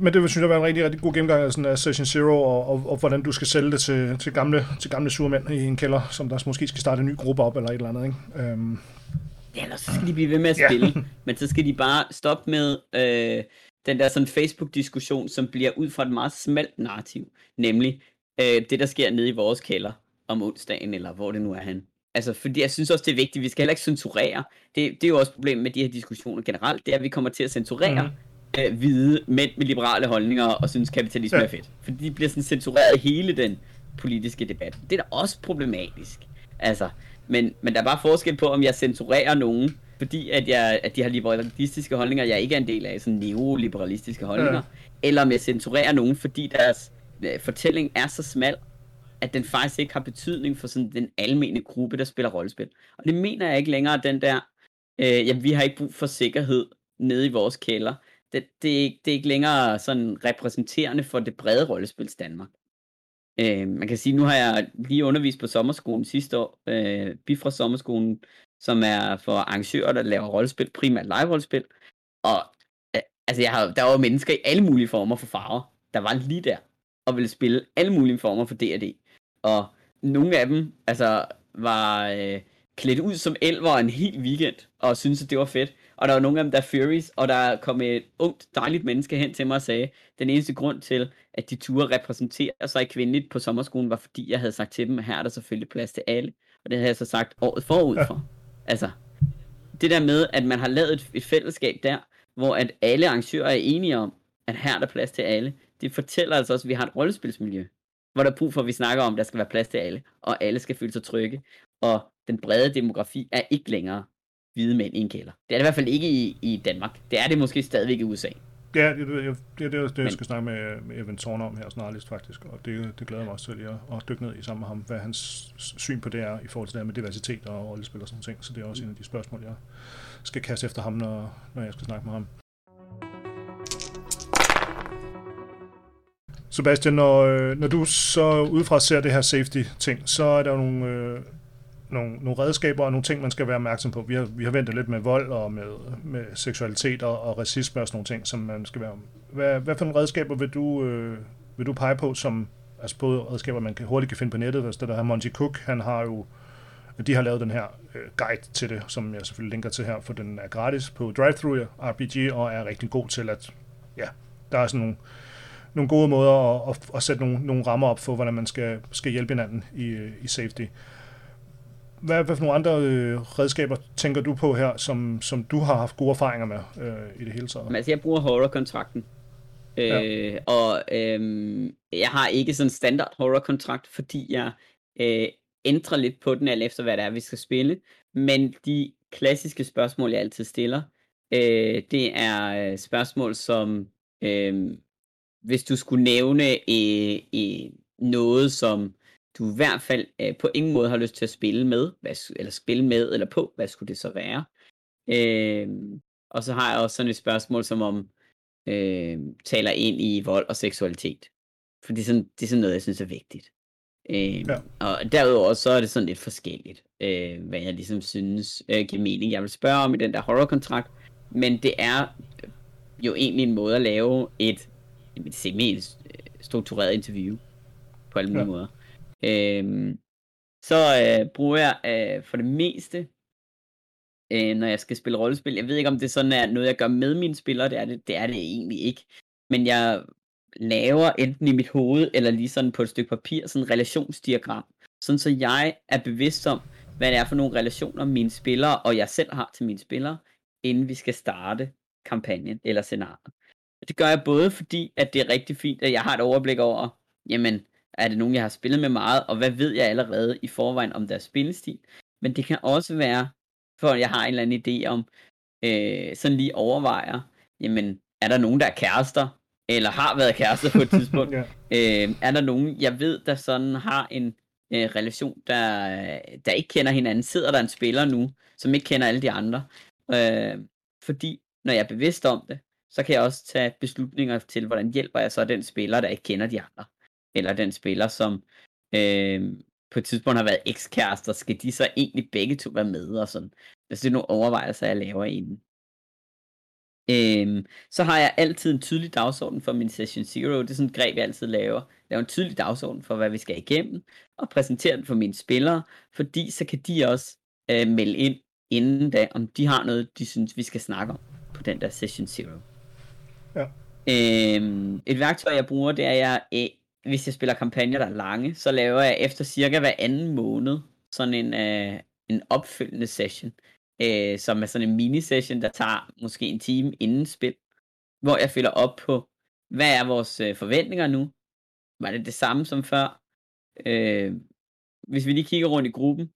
Speaker 1: Men det synes jeg var en rigtig, rigtig god gennemgang af, sådan, af Session Zero, og, og, og, hvordan du skal sælge det til, til gamle, til gamle surmænd i en kælder, som der måske skal starte en ny gruppe op, eller et eller andet. Ikke? Øhm,
Speaker 3: Ellers så skal de blive ved med at
Speaker 1: Ja.
Speaker 3: spille, men så skal de bare stoppe med øh, den der sådan Facebook-diskussion, som bliver ud fra et meget smalt narrativ, nemlig øh, det, der sker nede i vores kælder om onsdagen, eller hvor det nu er han. Altså, fordi jeg synes også, det er vigtigt, vi skal heller ikke censurere. Det, det er jo også problemet med de her diskussioner generelt, det er, at vi kommer til at censurere mm. øh, hvide mænd med liberale holdninger og synes, kapitalisme
Speaker 1: Ja.
Speaker 3: er fedt. Fordi de bliver sådan censureret hele den politiske debat. Det er da også problematisk. Altså, men, men der er bare forskel på, om jeg censurerer nogen, fordi at, jeg, at de har liberalistiske holdninger, jeg ikke er en del af, sådan neoliberalistiske holdninger,
Speaker 1: Ja.
Speaker 3: eller om jeg censurerer nogen, fordi deres Øh, fortælling er så smal, at den faktisk ikke har betydning for sådan den almene gruppe, der spiller rollespil. Og det mener jeg ikke længere, den der, øh, ja, vi har ikke brug for sikkerhed nede i vores kælder. Det, det, er ikke, det er ikke længere sådan repræsenterende for det brede rollespils Danmark. Øh, man kan sige, nu har jeg lige undervist på sommerskolen sidste år, øh, Bifra Sommerskolen, som er for arrangører, der laver rollespil, primært live-rollespil. Og øh, altså, jeg har, der var mennesker i alle mulige former for farver, der var lige der, og ville spille alle mulige former for D&D. Og nogle af dem, altså, var øh, klædt ud som elver en hel weekend, og syntes, at det var fedt. Og der var nogle af dem, der er furries, og der kom et ungt, dejligt menneske hen til mig og sagde, den eneste grund til, at de turde repræsentere sig kvindeligt på sommerskolen, var fordi jeg havde sagt til dem, at her er der selvfølgelig plads til alle. Og det havde jeg så sagt året forud for. Altså, det der med, at man har lavet et, et fællesskab der, hvor at alle arrangører er enige om, at her er der plads til alle, det fortæller altså også, at vi har et rollespilsmiljø, hvor der er brug for, at vi snakker om, at der skal være plads til alle, og alle skal føle sig trygge, og den brede demografi er ikke længere hvide mænd i en kælder. Det er det i hvert fald ikke i, i Danmark. Det er det måske stadigvæk i USA.
Speaker 1: Ja, det, det, det, det, det, det jeg skal snakke med, med Evan Thorne om her snarligt faktisk, og det, det glæder mig også til lige at, at dykke ned i sammen med ham, hvad hans syn på det er i forhold til det her med diversitet og rollespil og sådan ting, så det er også en af de spørgsmål, jeg skal kaste efter ham, når, når jeg skal snakke med ham. Sebastian, når, øh, når du så udefra ser det her safety-ting, så er der jo nogle, øh, nogle, nogle redskaber og nogle ting, man skal være opmærksom på. Vi har, vi har ventet lidt med vold og med, med seksualitet og, og racisme og sådan nogle ting, som man skal være om. Hvad, hvad for nogle redskaber vil du, øh, vil du pege på, som altså både redskaber, man kan, hurtigt kan finde på nettet, altså det der her Monty Cook, han har jo de har lavet den her øh, guide til det, som jeg selvfølgelig linker til her, for den er gratis på DriveThru RPG, og er rigtig god til at, ja, der er sådan nogle, nogle gode måder at, at, at sætte nogle, nogle rammer op for, hvordan man skal, skal hjælpe hinanden i, øh, i safety. Hvad, hvad for nogle andre øh, redskaber tænker du på her, som, som du har haft gode erfaringer med øh, i det hele taget?
Speaker 3: Altså, jeg bruger horror-kontrakten. Øh,
Speaker 1: Ja.
Speaker 3: Og øhm, jeg har ikke sådan en standard horror-kontrakt, fordi jeg øh, ændrer lidt på den, alt efter hvad det er, vi skal spille. Men de klassiske spørgsmål, jeg altid stiller, øh, det er øh, spørgsmål som, øh, hvis du skulle nævne øh, øh, noget, som du i hvert fald øh, på ingen måde har lyst til at spille med, hvad, eller spille med eller på, hvad skulle det så være? Øh, og så har jeg også sådan et spørgsmål som om, øh, taler ind i vold og seksualitet. For det er sådan, det er sådan noget, jeg synes er vigtigt. Øh,
Speaker 1: Ja.
Speaker 3: Og derudover så er det sådan lidt forskelligt, øh, hvad jeg ligesom synes øh, giver mening. Jeg vil spørge om i den der horror-kontrakt, men det er jo egentlig en måde at lave et, et semi-struktureret interview på alle mulige
Speaker 1: Ja.
Speaker 3: måder. Øh, så øh, bruger jeg øh, for det meste øh, når jeg skal spille rollespil. Jeg ved ikke, om det sådan er noget, jeg gør med mine spillere. Det er det, det, er det egentlig ikke. Men jeg laver enten i mit hoved, eller lige sådan på et stykke papir, sådan et relationsdiagram. Sådan så jeg er bevidst om, hvad det er for nogle relationer mine spillere, og jeg selv har til mine spillere, inden vi skal starte kampagnen eller scenariet. Det gør jeg både fordi, at det er rigtig fint, at jeg har et overblik over, jamen, er det nogen, jeg har spillet med meget, og hvad ved jeg allerede i forvejen om deres spillestil. Men det kan også være, for jeg har en eller anden idé om, øh, sådan lige overvejer, jamen, er der nogen, der er kærester, eller har været kærester på et tidspunkt?
Speaker 1: Ja.
Speaker 3: øh, er der nogen, jeg ved, der sådan har en øh, relation, der, der ikke kender hinanden? Sidder der en spiller nu, som ikke kender alle de andre? Øh, fordi, når jeg er bevidst om det, så kan jeg også tage beslutninger til, hvordan hjælper jeg så den spiller, der ikke kender de andre? Eller den spiller, som øh, på et tidspunkt har været ekskærester, skal de så egentlig begge to være med og sådan. Altså det er nogle overvejelser, jeg laver inden. Øhm, så har jeg altid en tydelig dagsorden for min Session Zero. Det er sådan et greb, jeg altid laver. Lave en tydelig dagsorden for, hvad vi skal igennem, og præsentere den for mine spillere, fordi så kan de også øh, melde ind, inden da, om de har noget, de synes, vi skal snakke om på den der Session Zero.
Speaker 1: Ja.
Speaker 3: Øhm, et værktøj, jeg bruger, det er, jeg, øh, hvis jeg spiller kampagner, der er lange, så laver jeg efter cirka hver anden måned sådan en, øh, en opfølgende session, øh, som er sådan en mini-session, der tager måske en time inden spil, hvor jeg følger op på, hvad er vores øh, forventninger nu? Var det det samme som før? Øh, hvis vi lige kigger rundt i gruppen,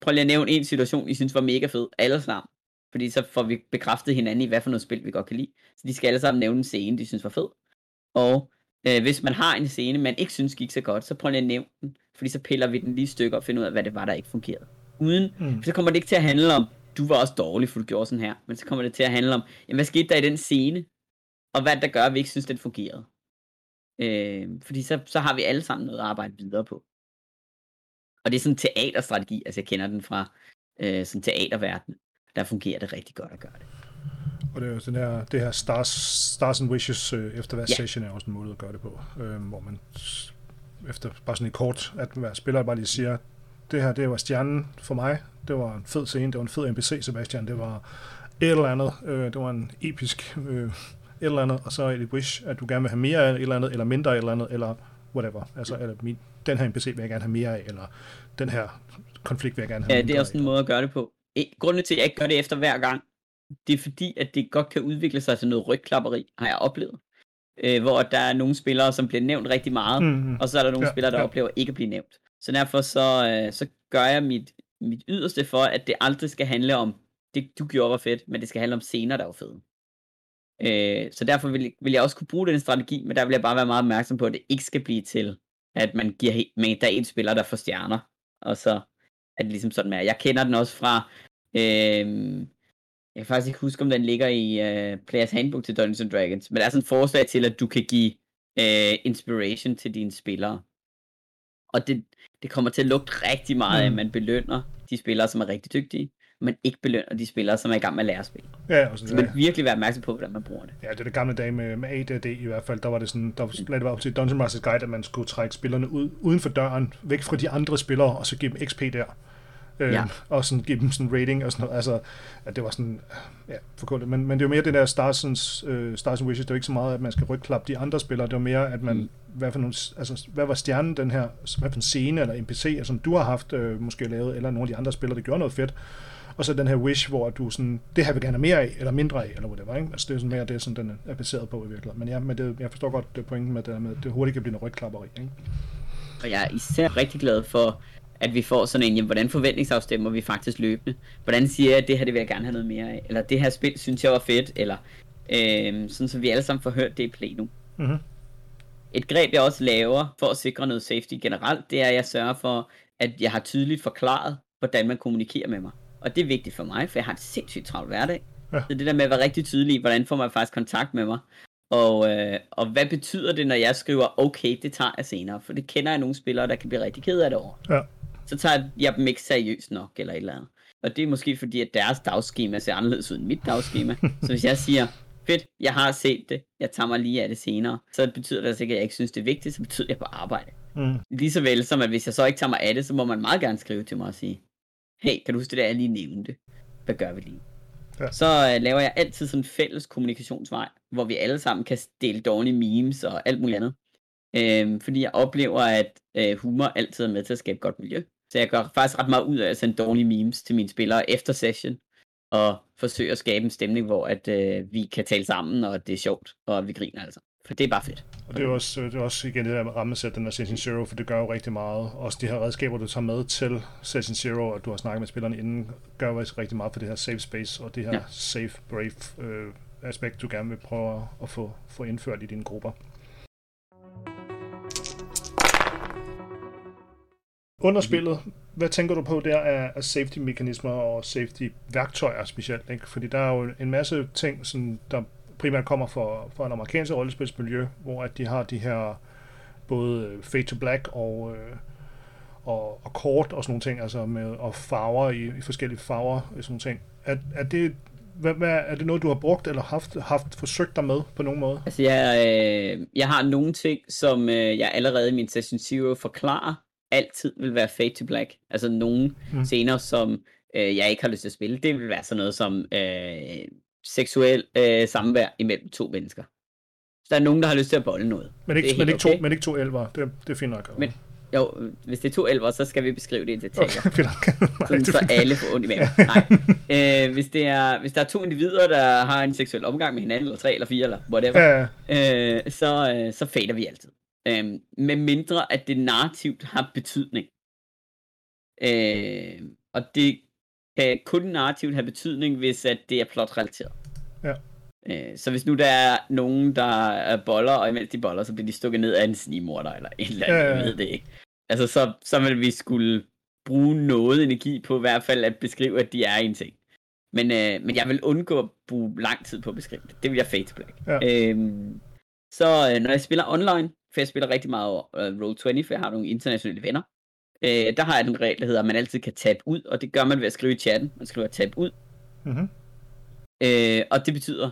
Speaker 3: prøv lige at nævne en situation, I synes var mega fed, alle sammen. Fordi så får vi bekræftet hinanden i, hvad for noget spil, vi godt kan lide. Så de skal alle sammen nævne en scene, de synes var fed. Og øh, hvis man har en scene, man ikke synes gik så godt, så prøv lige at nævne den. Fordi så piller vi den lige stykker og finder ud af, hvad det var, der ikke fungerede. Uden, mm. så kommer det ikke til at handle om, du var også dårlig, for du gjorde sådan her. Men så kommer det til at handle om, jamen, hvad skete der i den scene? Og hvad der gør, at vi ikke synes, den fungerede. Øh, fordi så, så har vi alle sammen noget at arbejde videre på. Og det er sådan en teaterstrategi, altså jeg kender den fra øh, sådan teaterverdenen. Der fungerer det rigtig godt at gøre det.
Speaker 1: Og det er jo den her, det her Stars, Stars and Wishes øh, efter hver ja. session er også en måde at gøre det på, øh, hvor man efter bare sådan et kort, at hver spiller bare lige siger, det her, det var stjernen for mig, det var en fed scene, det var en fed NPC, Sebastian, det var et eller andet, øh, det var en episk øh, et eller andet, og så et wish, at du gerne vil have mere af et eller andet, eller mindre af et eller andet, eller whatever. Altså, eller min, den her NPC vil jeg gerne have mere af, eller den her konflikt vil jeg gerne have
Speaker 3: Ja, det er også en måde at gøre det på. Grunden til, at jeg ikke gør det efter hver gang, det er fordi, at det godt kan udvikle sig til noget rygklapperi, har jeg oplevet. Øh, hvor der er nogle spillere, som bliver nævnt rigtig meget, mm-hmm. og så er der nogle ja, spillere, der ja. oplever ikke at blive nævnt. Så derfor så, øh, så gør jeg mit, mit yderste for, at det aldrig skal handle om, det du gjorde var fedt, men det skal handle om scener, der var fede. Øh, så derfor vil, vil jeg også kunne bruge den strategi, men der vil jeg bare være meget opmærksom på, at det ikke skal blive til, at man giver, men der er en spiller, der får stjerner, og så er det ligesom sådan med. Jeg kender den også fra, øh, jeg kan faktisk ikke huske, om den ligger i uh, Players Handbook til Dungeons and Dragons, men der er sådan et forslag til, at du kan give uh, inspiration til dine spillere. Og det, det kommer til at lugte rigtig meget, mm. at man belønner de spillere, som er rigtig dygtige, men ikke belønner de spillere, som er i gang med at lære at spille. Ja, og så, så man ja. virkelig være opmærksom på, hvordan man bruger det.
Speaker 1: Ja, det er det gamle dage med, med ADD i hvert fald. Der var det sådan, der var, det var op til Dungeon Masters Guide, at man skulle trække spillerne ud, uden for døren, væk fra de andre spillere, og så give dem XP der. Øh, ja. Og sådan give dem sådan rating og sådan noget. Altså, at det var sådan, ja, forkundet. Men, men det jo mere det der Stars, øh, Stars and Wishes, det jo ikke så meget, at man skal rygklappe de andre spillere, det var mere, at man, mm. hvad, for nogle, altså, hvad var stjernen den her, hvad for en scene eller NPC, som du har haft øh, måske lavet, eller nogle af de andre spillere, der gjorde noget fedt, og så den her wish, hvor du sådan, det her vil gerne have mere af, eller mindre af, eller whatever, ikke? Altså det er sådan mere det, som den er baseret på i virkeligheden. Men ja, men det, jeg forstår godt det pointen med det, med, det hurtigt kan blive noget rygklapperi, ikke?
Speaker 3: Og jeg er især rigtig glad for, at vi får sådan en, jamen, hvordan forventningsafstemmer vi faktisk løbende? Hvordan siger jeg, at det her det vil jeg gerne have noget mere af? Eller det her spil synes jeg var fedt? Eller øh, sådan så vi alle sammen får hørt det i play nu. Mm-hmm. Et greb jeg også laver for at sikre noget safety generelt, det er at jeg sørger for, at jeg har tydeligt forklaret, hvordan man kommunikerer med mig. Og det er vigtigt for mig, for jeg har en sindssygt travlt hverdag. Ja. Så det der med at være rigtig tydelig, hvordan får man faktisk kontakt med mig. Og, øh, og hvad betyder det, når jeg skriver, okay, det tager jeg senere? For det kender jeg nogle spillere, der kan blive rigtig ked af det over. Ja så tager jeg dem ikke seriøst nok, eller et eller andet. Og det er måske fordi, at deres dagskema ser anderledes ud end mit dagskema. så hvis jeg siger, fedt, jeg har set det, jeg tager mig lige af det senere, så betyder det altså ikke, at jeg ikke synes, det er vigtigt, så betyder det, at jeg på arbejde. Mm. Lige så vel som, at hvis jeg så ikke tager mig af det, så må man meget gerne skrive til mig og sige, hey, kan du huske det der, jeg lige nævnte? Hvad gør vi lige? Ja. Så uh, laver jeg altid sådan en fælles kommunikationsvej, hvor vi alle sammen kan dele dårlige memes og alt muligt andet. Øhm, fordi jeg oplever, at øh, humor altid er med til at skabe godt miljø. Så jeg gør faktisk ret meget ud af at sende dårlige memes til mine spillere efter session, og forsøge at skabe en stemning, hvor at, øh, vi kan tale sammen, og det er sjovt, og vi griner altså. For det er bare fedt.
Speaker 1: Og det er også, det er også igen det der med rammesæt, den der Session Zero, for det gør jo rigtig meget. Også de her redskaber, du tager med til Session Zero, og du har snakket med spillerne inden, gør jo også rigtig meget for det her safe space, og det her ja. safe, brave øh, aspekt, du gerne vil prøve at få, få indført i dine grupper. Under spillet, hvad tænker du på der af, af safety-mekanismer og safety-værktøjer specielt? Ikke? Fordi der er jo en masse ting, som der primært kommer fra, fra en amerikansk rollespilsmiljø, hvor at de har de her både Fade to Black og, øh, og, og kort og sådan nogle ting, altså med og farver i, i forskellige farver og sådan nogle ting. Er, er det hvad, hvad, er det noget, du har brugt eller haft, haft forsøgt dig med på nogen måde?
Speaker 3: Altså, jeg, øh, jeg har nogle ting, som øh, jeg allerede i min Session Zero forklarer, altid vil være fade to black. Altså nogle mm. scener, som øh, jeg ikke har lyst til at spille, det vil være sådan noget som øh, seksuel øh, samvær imellem to mennesker. Så der er nogen, der har lyst til at bolle noget.
Speaker 1: Men ikke, men ikke,
Speaker 3: okay.
Speaker 1: to, men ikke to elver. Det, det er fint nok.
Speaker 3: Men- Jo, hvis det er to elver, så skal vi beskrive det i detaljer.
Speaker 1: okay,
Speaker 3: Sådan,
Speaker 1: det
Speaker 3: så alle får ondt i maven. Nej. Øh, hvis, det er, hvis der er to individer, der har en seksuel omgang med hinanden, eller tre, eller fire, eller whatever,
Speaker 1: ja.
Speaker 3: øh, så, øh, så fader vi altid. Øh, med mindre, at det narrativt har betydning. Øh, og det kan kun narrativt have betydning, hvis at det er plot-relateret.
Speaker 1: Ja.
Speaker 3: Øh, så hvis nu der er nogen, der er boller, og imens de boller, så bliver de stukket ned af en snigmorder, eller et eller andet,
Speaker 1: Ja, ja,
Speaker 3: jeg ved det ikke. Altså, så, så vil vi skulle bruge noget energi på i hvert fald at beskrive, at de er en ting. Men, øh, men jeg vil undgå at bruge lang tid på at beskrive det. Det vil jeg fade to black.
Speaker 1: Ja.
Speaker 3: Øhm, så øh, når jeg spiller online, for jeg spiller rigtig meget øh, Roll20, for jeg har nogle internationale venner, øh, der har jeg den regel, der hedder, at man altid kan tabe ud, og det gør man ved at skrive i chatten. Man skriver tab ud,
Speaker 1: Mhm.
Speaker 3: øh, og det betyder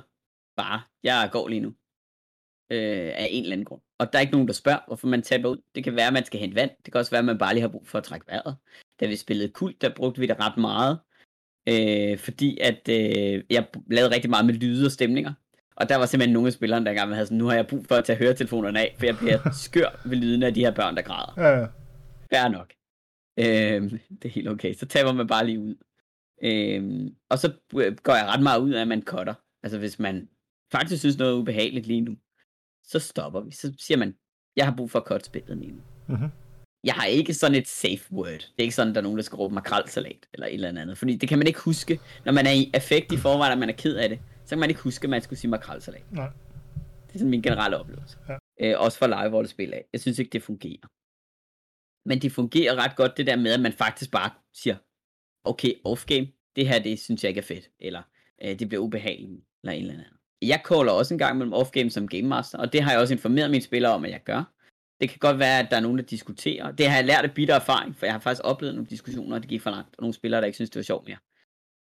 Speaker 3: bare, jeg går lige nu. Øh, af en eller anden grund. Og der er ikke nogen, der spørger, hvorfor man taber ud. Det kan være, at man skal hente vand. Det kan også være, at man bare lige har brug for at trække vejret. Da vi spillede kult, der brugte vi det ret meget. Øh, fordi at øh, jeg lavede rigtig meget med lyde og stemninger. Og der var simpelthen nogle af spillerne, der engang havde sådan, nu har jeg brug for at tage høretelefonerne af, for jeg bliver skør ved lyden af de her børn, der græder.
Speaker 1: Ja, ja.
Speaker 3: Fair nok. Øhm, det er helt okay. Så taber man bare lige ud. Øhm, og så øh, går jeg ret meget ud af, at man cutter. Altså hvis man faktisk synes noget er ubehageligt lige nu, så stopper vi. Så siger man, jeg har brug for at cutte spillet lige nu.
Speaker 1: Mhm.
Speaker 3: Jeg har ikke sådan et safe word. Det er ikke sådan, der er nogen, der skal råbe makrelsalat eller et eller andet. Fordi det kan man ikke huske. Når man er i affekt i forvejen, og man er ked af det, så kan man ikke huske, at man skulle sige makrelsalat.
Speaker 1: Nej.
Speaker 3: Det er sådan min generelle oplevelse.
Speaker 1: Ja.
Speaker 3: Øh, også for live spil af. Jeg synes ikke, det fungerer. Men det fungerer ret godt, det der med, at man faktisk bare siger, okay, off-game, det her, det synes jeg ikke er fedt. Eller øh, det bliver ubehageligt, eller en eller anden. Jeg caller også en gang mellem off-game som game master, og det har jeg også informeret mine spillere om, at jeg gør. Det kan godt være, at der er nogen, der diskuterer. Det har jeg lært af bitter erfaring, for jeg har faktisk oplevet nogle diskussioner, og det gik for langt, og nogle spillere, der ikke synes, det var sjovt mere.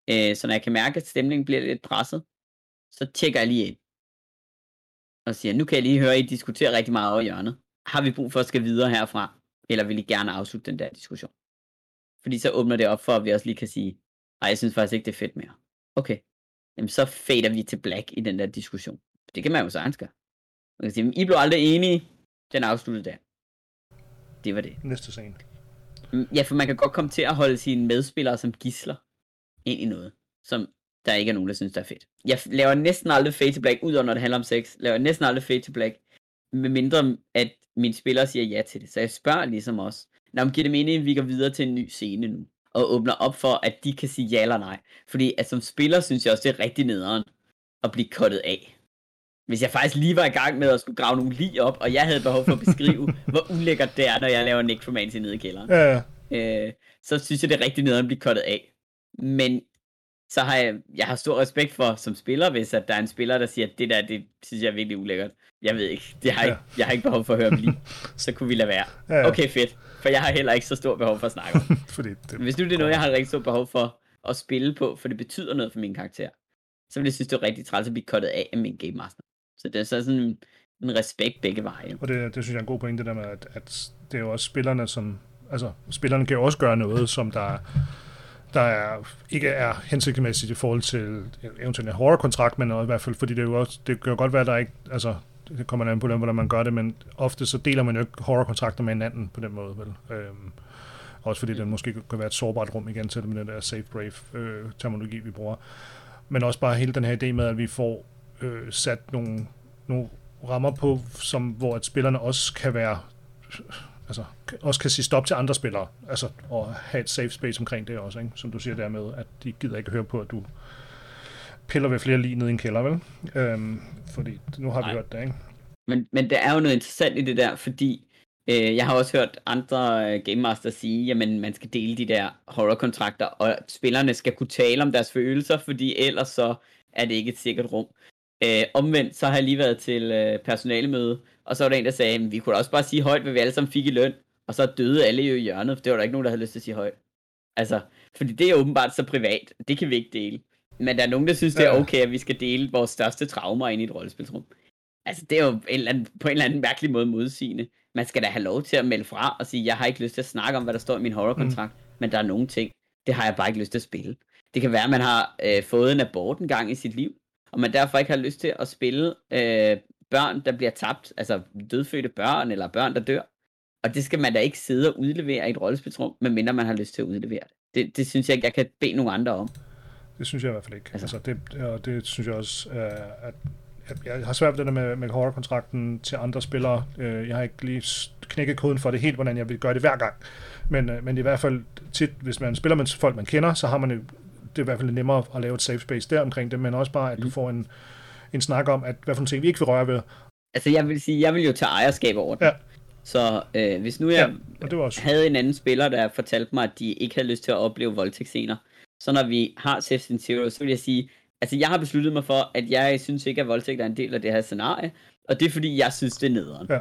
Speaker 3: Øh, så når jeg kan mærke, at stemningen bliver lidt presset, så tjekker jeg lige ind. Og siger, nu kan jeg lige høre, at I diskuterer rigtig meget over hjørnet. Har vi brug for at skal videre herfra? Eller vil I gerne afslutte den der diskussion? Fordi så åbner det op for, at vi også lige kan sige, nej, jeg synes faktisk ikke, det er fedt mere. Okay. Jamen, så fader vi til black i den der diskussion. Det kan man jo sagtens gøre. Man kan sige, I blev aldrig enige, den afsluttede der. Det var det.
Speaker 1: Næste scene.
Speaker 3: Mm, Ja, for man kan godt komme til at holde sine medspillere som gisler ind i noget, som der ikke er nogen, der synes, der er fedt. Jeg laver næsten aldrig fade to black, udover når det handler om sex, laver næsten aldrig fade to black, med mindre at mine spillere siger ja til det. Så jeg spørger ligesom også, når man giver det mening, at vi går videre til en ny scene nu, og åbner op for, at de kan sige ja eller nej. Fordi at som spiller, synes jeg også, det er rigtig nederen at blive kottet af. Hvis jeg faktisk lige var i gang med at skulle grave nogle lig op, og jeg havde behov for at beskrive, hvor ulækkert det er, når jeg laver necromancy nede i kælderen
Speaker 1: Ja, ja.
Speaker 3: øh, så synes jeg, det er rigtig nederen at blive kottet af. Men så har jeg, jeg har stor respekt for som spiller, hvis at der er en spiller, der siger, at det der, det synes jeg er virkelig ulækkert. Jeg ved ikke, det har
Speaker 1: Ja.
Speaker 3: ikke jeg har ikke behov for at høre dem lige. Så kunne vi lade være.
Speaker 1: Ja, ja.
Speaker 3: Okay, fedt. For jeg har heller ikke så stor behov for at snakke om.
Speaker 1: Fordi det,
Speaker 3: Hvis nu det er noget, jeg har rigtig stort behov for at spille på, for det betyder noget for min karakter, så vil jeg synes, det er rigtig træls at blive kottet af af min game master. Så det er så sådan en, en respekt begge veje.
Speaker 1: Og det, det synes jeg er en god pointe, det der med, at, at det er jo også spillerne, som... Altså, spillerne kan jo også gøre noget, som der, der er, ikke er hensigtsmæssigt i forhold til eventuelt en horror-kontrakt, men i hvert fald, fordi det, jo også, det kan jo godt være, at der ikke... Altså, det kommer an på, hvordan man gør det, men ofte så deler man jo ikke horror-kontrakter med hinanden på den måde, vel? Øhm, også fordi det måske kan være et sårbart rum igen til det med den der safe brave øh, terminologi, vi bruger. Men også bare hele den her idé med, at vi får øh, sat nogle, nogle rammer på, som, hvor at spillerne også kan være altså, også kan sige stop til andre spillere, altså, og have et safe space omkring det også, ikke? som du siger der med, at de gider ikke høre på, at du piller ved flere lige ned i en kælder, vel? Øhm, fordi nu har vi
Speaker 3: Nej.
Speaker 1: hørt det, ikke?
Speaker 3: Men, men der er jo noget interessant i det der, fordi øh, jeg har også hørt andre øh, Game Master sige, jamen man skal dele de der horror-kontrakter, og spillerne skal kunne tale om deres følelser, fordi ellers så er det ikke et sikkert rum. Øh, omvendt, så har jeg lige været til øh, personalemøde, og så var der en, der sagde, "Men vi kunne da også bare sige højt, hvad vi alle sammen fik i løn, og så døde alle jo i hjørnet, for det var der ikke nogen, der havde lyst til at sige højt. Altså, fordi det er åbenbart så privat, det kan vi ikke dele. Men der er nogen, der synes, det er okay, at vi skal dele vores største traumer ind i et rollespilsrum. Altså, det er jo en eller anden, på en eller anden mærkelig måde modsigende. Man skal da have lov til at melde fra og sige, jeg har ikke lyst til at snakke om, hvad der står i min horror-kontrakt, mm. men der er nogle ting, det har jeg bare ikke lyst til at spille. Det kan være, at man har øh, fået en abort en gang i sit liv, og man derfor ikke har lyst til at spille øh, børn, der bliver tabt, altså dødfødte børn, eller børn, der dør. Og det skal man da ikke sidde og udlevere i et rollespilsrum, medmindre man har lyst til at udlevere det. Det, det synes jeg ikke, jeg kan bede nogen andre om.
Speaker 1: Det synes jeg i hvert fald ikke.
Speaker 3: Altså.
Speaker 1: Altså, det, og det synes jeg også, øh, at jeg har svært ved det der med, med horror-kontrakten til andre spillere. Øh, Jeg har ikke lige knækket koden for det helt, hvordan jeg vil gøre det hver gang. Men, øh, men i hvert fald tit, hvis man spiller med folk, man kender, så har man det er i hvert fald nemmere at lave et safe space der omkring det, men også bare, at du får en, en snak om, at hvad for nogle ting, vi ikke vil røre ved.
Speaker 3: Altså jeg vil sige, jeg vil jo tage ejerskab over det.
Speaker 1: Ja.
Speaker 3: Så øh, hvis nu jeg
Speaker 1: Ja, det var også...
Speaker 3: havde en anden spiller, der fortalte mig, at de ikke havde lyst til at opleve voldtægtsscener, så når vi har Safety Zero, så vil jeg sige, altså jeg har besluttet mig for, at jeg synes ikke, at voldtægt er en del af det her scenarie, og det er fordi, jeg synes, det er nederen.
Speaker 1: Ja.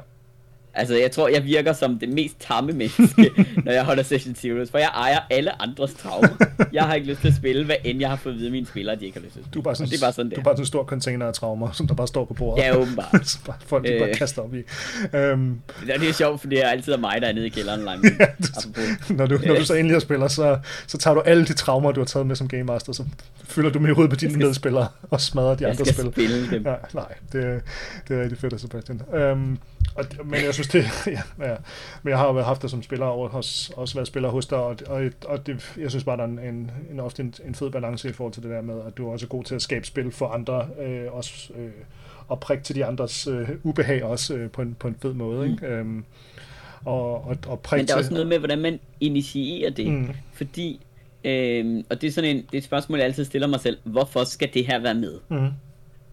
Speaker 3: Altså, jeg tror, jeg virker som det mest tamme menneske, når jeg holder Session Zeros, for jeg ejer alle andres traumer. Jeg har ikke lyst til at spille, hvad end jeg har fået at vide af mine spillere, de ikke har lyst til at spille.
Speaker 1: Du er bare sådan,
Speaker 3: Og det er bare sådan,
Speaker 1: du er bare sådan en stor container af traumer, som der bare står på bordet.
Speaker 3: Ja, åbenbart.
Speaker 1: Så bare folk, de bare
Speaker 3: Øh.
Speaker 1: kaster op i. Øhm,
Speaker 3: Det er, det er sjovt, for det er altid mig, der er nede i kælderen leger med. Apropos.
Speaker 1: når, du, når du så endelig spiller, så, så tager du alle de traumer, du har taget med som Game Master, så fylder du med hovedet på dine
Speaker 3: skal-
Speaker 1: medspillere og smadrer de
Speaker 3: Jeg
Speaker 1: andre
Speaker 3: skal
Speaker 1: spil.
Speaker 3: spille dem.
Speaker 1: Ja, nej, det, det er rigtig fedt af Sebastian. Øhm, og, men jeg synes det, ja, ja, men jeg har jo haft det som spiller, og også, også været spiller hos dig, og, og, og det, jeg synes bare, der er en, en, en ofte en, en fed balance i forhold til det der med, at du er også god til at skabe spil for andre, øh, også, øh, og prikke til de andres øh, ubehag også øh, på, en, på en fed måde, ikke? Øhm, og, og, og prikke
Speaker 3: Men der er også noget med, hvordan man initierer det.
Speaker 1: Mm.
Speaker 3: Mm. Fordi, øhm, og det er sådan en, det er et spørgsmål, jeg altid stiller mig selv. Hvorfor skal det her være med?
Speaker 1: Mm.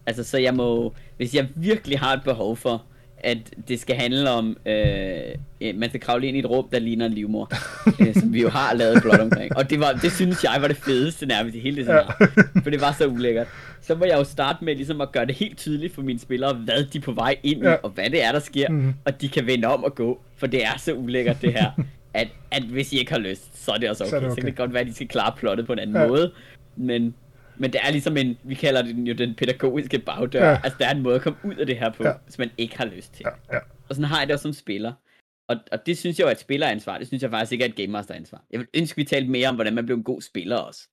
Speaker 3: Altså, så jeg må, hvis jeg virkelig har et behov for, at det skal handle om, øh, øh, man skal kravle ind i et rum, der ligner en livmor, øh, som vi jo har lavet blot omkring. Og det, var, det synes jeg var det fedeste nærmest i hele det scenarie, for det var så ulækkert. Så må jeg jo starte med ligesom at gøre det helt tydeligt for mine spillere, hvad de er på vej ind i,
Speaker 1: Ja.
Speaker 3: og hvad det er, der sker,
Speaker 1: Mhm.
Speaker 3: og de kan vende om og gå, for det er så ulækkert det her, at, at hvis I ikke har lyst, så er det også okay.
Speaker 1: Så det
Speaker 3: okay. så kan det godt være, at de skal klare plottet på en anden
Speaker 1: Ja.
Speaker 3: ja. måde, men men det er ligesom en, vi kalder det jo den pædagogiske bagdør.
Speaker 1: Ja.
Speaker 3: Altså, der er en måde at komme ud af det her på,
Speaker 1: Ja.
Speaker 3: hvis man ikke har lyst til.
Speaker 1: Ja, ja.
Speaker 3: Og sådan har jeg det også som spiller. Og, og det synes jeg jo er et spilleransvar. Det synes jeg faktisk ikke er et Game Master ansvar. Jeg vil ønske, vi talte mere om, hvordan man bliver en god spiller også.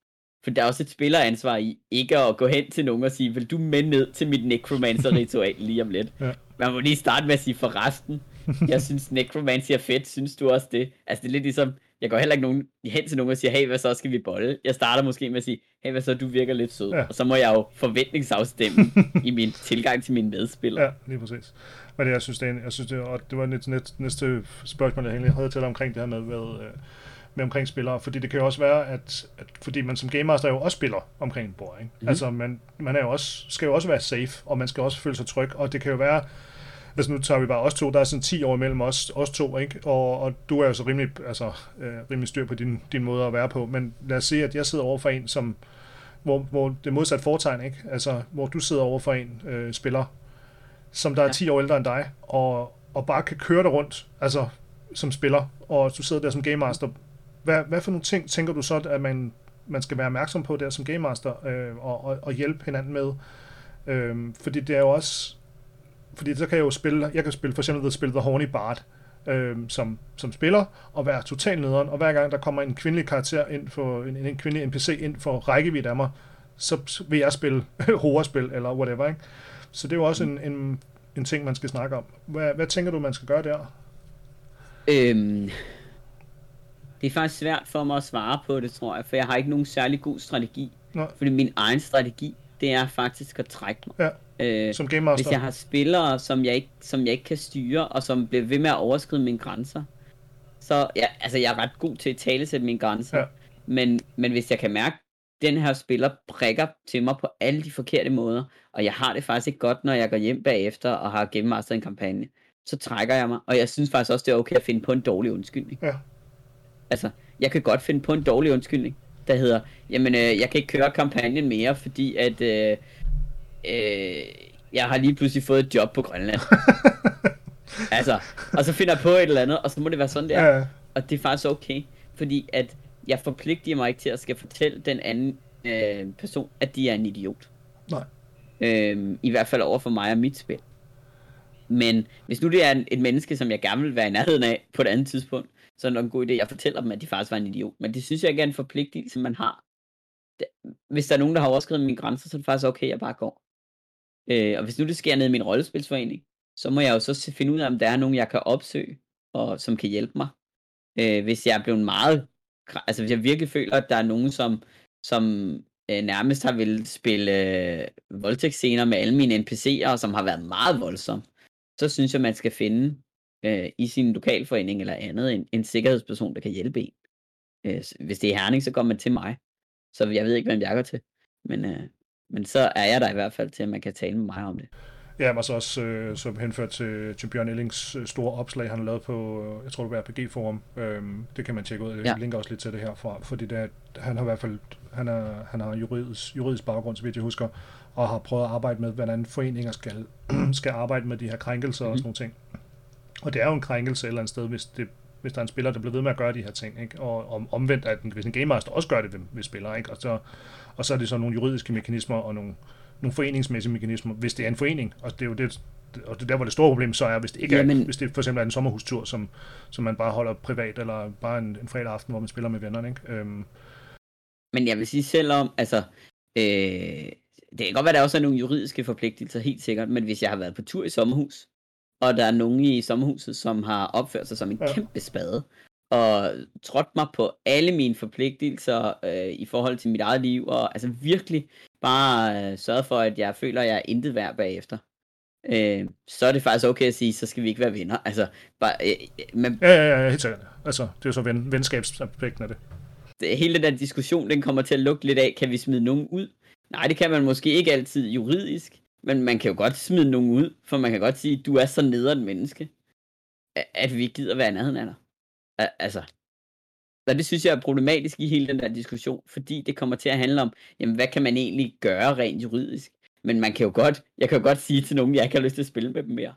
Speaker 3: For der er også et spilleransvar i, ikke at gå hen til nogen og sige, vil du med ned til mit Necromancer-ritual lige om lidt?
Speaker 1: Ja.
Speaker 3: Man må lige starte med at sige, forresten, jeg synes Necromancy er fedt, synes du også det? Altså det er lidt ligesom, jeg går heller ikke nogen, hen til nogen og siger, hey, hvad så skal vi bolle? Jeg starter måske med at sige, hey, hvad så, du virker lidt sød.
Speaker 1: Ja.
Speaker 3: Og så må jeg jo forventningsafstemme i min tilgang til mine medspillere.
Speaker 1: Ja, lige præcis. Men det, jeg synes, det, er jeg synes, det, og det var net, net, næste spørgsmål, jeg egentlig havde til omkring det her med, med, øh, med omkring spillere, fordi det kan jo også være, at, at fordi man som Game Master jo også spiller omkring et bord, ikke? Mm. Altså, man, man er jo også, skal jo også være safe, og man skal også føle sig tryg, og det kan jo være, altså nu tager vi bare os to, der er sådan 10 år imellem os, os to, ikke? Og, og du er jo så rimelig, altså, øh, rimelig styr på din, din måde at være på, men lad os sige, at jeg sidder over for en, som, hvor, hvor det modsat foretegn, ikke? Altså, hvor du sidder over for en øh, spiller, som der er
Speaker 3: Ja.
Speaker 1: 10 år ældre end dig, og, og bare kan køre dig rundt, altså som spiller, og du sidder der som Game Master. Hvad, hvad for nogle ting tænker du så, at man, man skal være opmærksom på der som Game Master, øh, og, og, og hjælpe hinanden med? Øh, fordi det er jo også, fordi så kan jeg jo spille, jeg kan spille for eksempel spille The Horny Bard, øh, som, som spiller, og være totalt nederen, og hver gang der kommer en kvindelig karakter ind for, en, en kvindelig NPC ind for rækkevidde af mig, så vil jeg spille horrorspil, eller whatever, ikke? Så det er jo også en, en, en ting, man skal snakke om. Hvad, hvad tænker du, man skal gøre der?
Speaker 3: Øhm, det er faktisk svært for mig at svare på det, tror jeg, for jeg har ikke nogen særlig god strategi.
Speaker 1: Nå.
Speaker 3: Fordi min egen strategi, det er faktisk at trække mig.
Speaker 1: Ja,
Speaker 3: Øh,
Speaker 1: som Game Master.
Speaker 3: hvis jeg har spillere, som jeg, ikke, som jeg ikke kan styre, og som bliver ved med at overskride mine grænser, så ja, altså jeg er ret god til at talesætte mine grænser.
Speaker 1: Ja.
Speaker 3: Men, men hvis jeg kan mærke, at den her spiller prikker til mig på alle de forkerte måder, og jeg har det faktisk ikke godt, når jeg går hjem bagefter og har gennemasteret en kampagne, så trækker jeg mig. Og jeg synes faktisk også, det er okay at finde på en dårlig undskyldning.
Speaker 1: Ja.
Speaker 3: Altså, jeg kan godt finde på en dårlig undskyldning, der hedder, jamen, øh, jeg kan ikke køre kampagnen mere, fordi at, øh, øh, jeg har lige pludselig fået et job på Grønland. altså, og så finder jeg på et eller andet, og så må det være sådan der.
Speaker 1: Ja,
Speaker 3: Og det er faktisk okay, fordi at jeg forpligter mig ikke til at skal fortælle den anden øh, person, at de er en idiot.
Speaker 1: nej.
Speaker 3: Øhm, I hvert fald over for mig og mit spil. Men hvis nu det er en, et menneske, som jeg gerne vil være i nærheden af på et andet tidspunkt, så er det nok en god idé, at jeg fortæller dem, at de faktisk var en idiot. Men det synes jeg ikke er en forpligtelse, man har. Hvis der er nogen, der har overskrevet mine grænser, så er det faktisk okay, at jeg bare går. Øh, og hvis nu det sker ned i min rollespilsforening, så må jeg jo så finde ud af, om der er nogen, jeg kan opsøge, og som kan hjælpe mig. Øh, hvis jeg er blevet meget... Altså hvis jeg virkelig føler, at der er nogen, som, som øh, nærmest har ville spille øh, voldtægtsscener med alle mine NPC'er, som har været meget voldsom, så synes jeg, man skal finde øh, i sin lokalforening eller andet en, en sikkerhedsperson, der kan hjælpe en. Øh, hvis det er Herning, så går man til mig. Så jeg ved ikke, hvem jeg går til. Men, øh, men så er jeg der i hvert fald til, at man kan tale med mig om det.
Speaker 1: Ja, og så også øh, som henført til, til Bjørn Ellings øh, store opslag, han har lavet på, øh, jeg tror det var RPG Forum. Øhm, det kan man tjekke ud. Jeg
Speaker 3: Ja.
Speaker 1: linker også lidt til det herfra, fordi det er, han har i hvert fald han, er, han har juridisk, juridisk baggrund, så vidt jeg husker, og har prøvet at arbejde med, hvordan foreninger skal, skal arbejde med de her krænkelser mm-hmm. og sådan nogle ting. Og det er jo en krænkelse et eller andet sted, hvis, det, hvis der er en spiller, der bliver ved med at gøre de her ting. Ikke? Og om, omvendt, at en, hvis en Game Master også gør det ved, ved spillere. Ikke? Og, så, og så er det så nogle juridiske mekanismer og nogle, nogle foreningsmæssige mekanismer, hvis det er en forening. Og det er jo det, og det er der, hvor det store problem så er, hvis det ikke Jamen, er, hvis det for eksempel er en sommerhustur, som, som man bare holder privat, eller bare en, en fredag aften, hvor man spiller med vennerne. Ikke? Øhm,
Speaker 3: Men jeg vil sige selvom, altså, øh, det kan godt være, der også er nogle juridiske forpligtelser, helt sikkert, men hvis jeg har været på tur i sommerhus, og der er nogen i sommerhuset, som har opført sig som en
Speaker 1: Ja.
Speaker 3: kæmpe spade, og trådt mig på alle mine forpligtelser øh, i forhold til mit eget liv, og altså virkelig bare øh, sørget for, at jeg føler, at jeg er intet værd bagefter. Øh, så er det faktisk okay at sige, så skal vi ikke være venner. Altså, bare, øh, men
Speaker 1: ja, ja, ja, helt sikkert. Altså, det er jo så ven, venskabsaspekten af det.
Speaker 3: det- hele den der diskussion, den kommer til at lugte lidt af, kan vi smide nogen ud? Nej, det kan man måske ikke altid juridisk, men man kan jo godt smide nogen ud, for man kan godt sige, du er så nederen menneske, at- vi ikke gider være i nærheden af dig. Altså, og det synes jeg er problematisk i hele den der diskussion, fordi det kommer til at handle om, jamen hvad kan man egentlig gøre rent juridisk? Men man kan jo godt, jeg kan jo godt sige til nogen, jeg ikke har lyst til at spille med dem mere.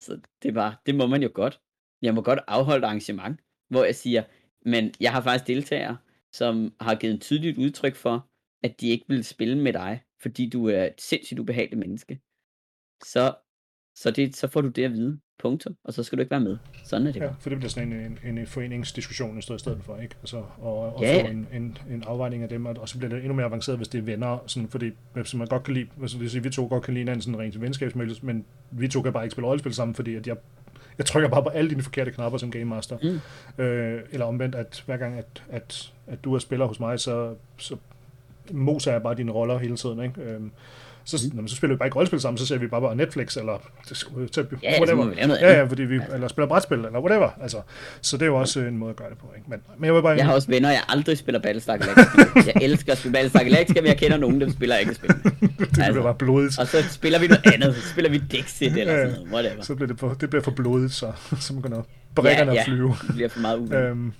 Speaker 3: Så det er bare, det må man jo godt. Jeg må godt afholde arrangement, hvor jeg siger, men jeg har faktisk deltagere, som har givet en tydeligt udtryk for, at de ikke vil spille med dig, fordi du er et sindssygt ubehageligt menneske. Så, så, det, så får du det at vide. Punktum. Og så skal du ikke være med. Sådan er det
Speaker 1: Ja, for det bliver sådan en, en, en foreningsdiskussion i stedet- for, ikke? Altså, og, og
Speaker 3: Ja.
Speaker 1: få en, en, en afvejning af dem, og, og så bliver det endnu mere avanceret, hvis det er venner, sådan, fordi hvis man godt kan lide, altså det vil sige, vi to godt kan lide hinanden sådan rent venskabsmæssigt, men vi to kan bare ikke spille rollespil sammen, fordi at jeg, jeg trykker bare på alle dine forkerte knapper som Game Master.
Speaker 3: Mm.
Speaker 1: Øh, eller omvendt, at hver gang, at, at, at du er spiller hos mig, så, så moser jeg bare dine roller hele tiden, ikke? Øhm, så, mm. så spiller vi bare ikke rollespil sammen, så ser vi bare bare Netflix, eller så,
Speaker 3: Ja, så må vi lave noget
Speaker 1: Ja,
Speaker 3: andet.
Speaker 1: ja, fordi vi, eller spiller brætspil, eller whatever. Altså, så det er jo også en måde at gøre det på. Ikke? Men, men jeg vil bare...
Speaker 3: Jeg har også venner, jeg aldrig spiller Battlestar Galactica. Jeg elsker at spille Battlestar Galactica, men jeg kender nogen, der spiller ikke spil.
Speaker 1: det bliver
Speaker 3: altså.
Speaker 1: bare blodigt.
Speaker 3: Og så spiller vi noget andet. Så spiller vi Dixit eller
Speaker 1: Ja,
Speaker 3: sådan noget. Whatever.
Speaker 1: Så bliver det, for, det bliver for blodigt, så, så begynder brækkerne
Speaker 3: ja,
Speaker 1: at flyve.
Speaker 3: Det bliver for meget uvenner.
Speaker 1: Øhm,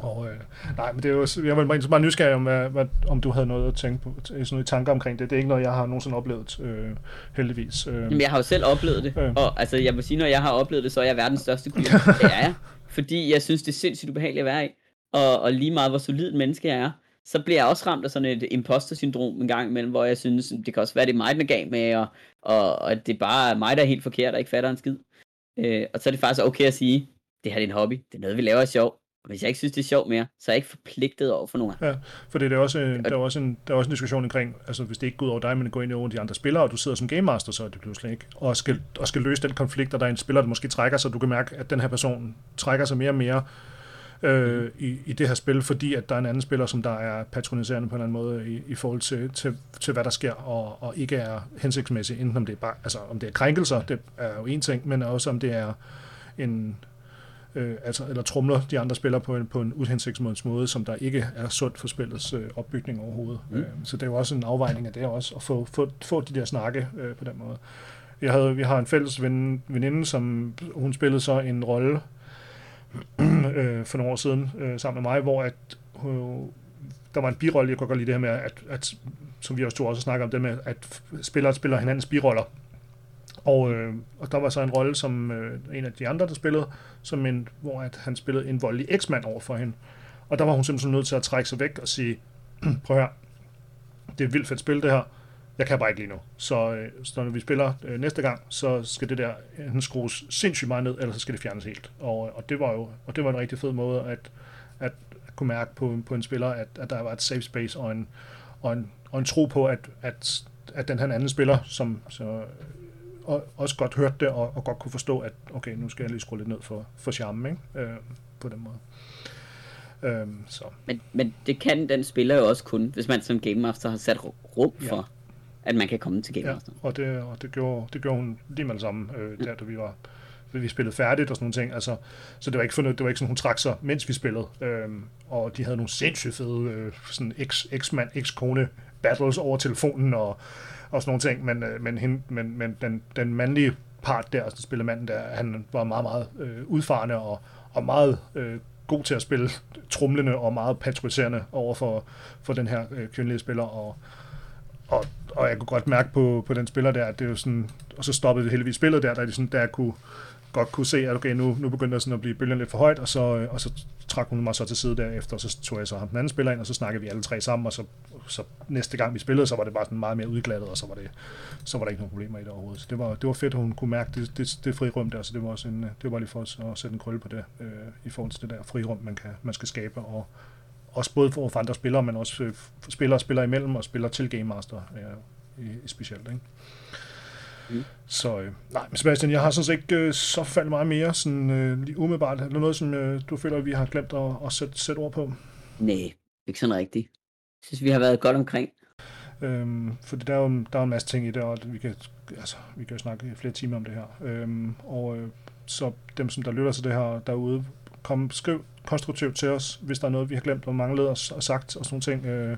Speaker 1: og, øh, nej, men det er jo, jeg var bare, bare nysgerrig om, hvad, hvad, om du havde noget at tænke på, sådan noget tanker omkring det. Det er ikke noget, jeg har nogensinde oplevet, øh, heldigvis. Øh,
Speaker 3: Jamen, jeg har jo selv oplevet det,
Speaker 1: Ja.
Speaker 3: og altså, jeg må sige, når jeg har oplevet det, så er jeg verdens største kujon. Det er jeg. Fordi jeg synes, det er sindssygt ubehageligt at være i. Og, og lige meget, hvor solid et menneske jeg er, så bliver jeg også ramt af sådan et imposter-syndrom en gang imellem, hvor jeg synes, det kan også være, det er mig, den er galt med, og, og, og at det bare er mig, der er helt forkert, og ikke fatter en skid. Øh, og så er det faktisk okay at sige, det her er en hobby, det er noget, vi laver af sjov. Og hvis jeg ikke synes, det er sjovt mere, så er jeg ikke forpligtet over for nogen.
Speaker 1: Ja, for det er også, der er også en, der er også en diskussion omkring, altså hvis det ikke går ud over dig, men det går ind over de andre spillere, og du sidder som game master, så er det pludselig ikke, og skal, og skal løse den konflikt, og der er en spiller, der måske trækker sig, du kan mærke, at den her person trækker sig mere og mere øh, i, i det her spil, fordi at der er en anden spiller, som der er patroniserende på en eller anden måde i, i forhold til, til, til, hvad der sker, og, og ikke er hensigtsmæssigt, enten om det er bare, altså om det er krænkelser, det er jo en ting, men også om det er en, øh, altså, eller trumler de andre spillere på en, på en uhensigtsmæssig måde, som der ikke er sundt for spillets øh, opbygning overhovedet. Mm. Øh, så det er jo også en afvejning af det også, at få, få, få de der snakke øh, på den måde. Jeg havde, vi har en fælles ven, veninde, som hun spillede så en rolle øh, for nogle år siden øh, sammen med mig, hvor at, øh, der var en birolle, jeg kunne godt lide det her med, at, at som vi også to også snakker om, det med, at spillere spiller hinandens biroller. Og, øh, og der var så en rolle, som øh, en af de andre, der spillede, som en, hvor at han spillede en voldelig eksmand over for hende. Og der var hun simpelthen nødt til at trække sig væk og sige, prøv her, det er et vildt fedt spil det her, jeg kan bare ikke lige nu. Så, øh, så når vi spiller øh, næste gang, så skal det der øh, enten skrues sindssygt meget ned, eller så skal det fjernes helt. Og, øh, og det var jo og det var en rigtig fed måde at, at, at kunne mærke på, på en spiller, at, at der var et safe space og en, og en, og en tro på, at, at, at den her anden spiller, som så, og også godt hørte det, og, og godt kunne forstå, at okay, nu skal jeg lige skrue lidt ned for, for charmen, ikke? Øh, på den måde.
Speaker 3: Øhm, så. Men, men det kan den spiller jo også kun, hvis man som Game Master har sat rum for, ja. at man kan komme til Game Master.
Speaker 1: Ja, og det, og det, gjorde, det gjorde hun lige med det samme, øh, der, da vi var vi spillede færdigt og sådan nogle ting. Altså, så det var ikke fornødt, det var ikke sådan, hun trak sig, mens vi spillede. Øhm, og de havde nogle sindssygt fede øh, sådan eks-mand, eks-kone battles over telefonen og, og sådan nogle ting. Men, øh, men, hende, men, men den, den mandlige part der, altså spiller manden der, han var meget, meget øh, udfarende og, og meget øh, god til at spille trumlende og meget patroniserende over for, for den her øh, kvindelige spiller, og, og, og jeg kunne godt mærke på, på den spiller der, at det er jo sådan, og så stoppede det heldigvis spillet der, der, sådan, der jeg kunne, godt kunne se, at okay, nu, nu begyndte der sådan at blive bølgen lidt for højt, og så, øh, og så trak hun mig så til side derefter, og så tog jeg så ham den anden spiller ind, og så snakkede vi alle tre sammen, og så, så næste gang vi spillede, så var det bare sådan meget mere udglattet, og så var, det, så var der ikke nogen problemer i det overhovedet. Så det var, det var fedt, at hun kunne mærke det, det, det frirum der, så det var også en, det var lige for at sætte en krølle på det, øh, i forhold til det der frirum, man, kan, man skal skabe, og også både for, for andre spillere, men også øh, spillere og spillere imellem, og spillere til Game Master øh, i, i specielt. Ikke? Mm. Så øh, nej, men Sebastian, jeg har sådan set ikke øh, så faldet meget mere sådan, øh, lige umiddelbart. Er der noget, som øh, du føler, vi har glemt at, at sætte, sætte ord på?
Speaker 3: Nej, ikke sådan rigtigt. Jeg synes, vi har været godt omkring.
Speaker 1: Øhm, fordi der er, jo, der er en masse ting i det, og vi kan, altså, vi kan jo snakke flere timer om det her. Øhm, og øh, så dem, som der lytter til det her derude, kom, skriv konstruktivt til os, hvis der er noget, vi har glemt og manglet og, og sagt og sådan nogle ting. Øh,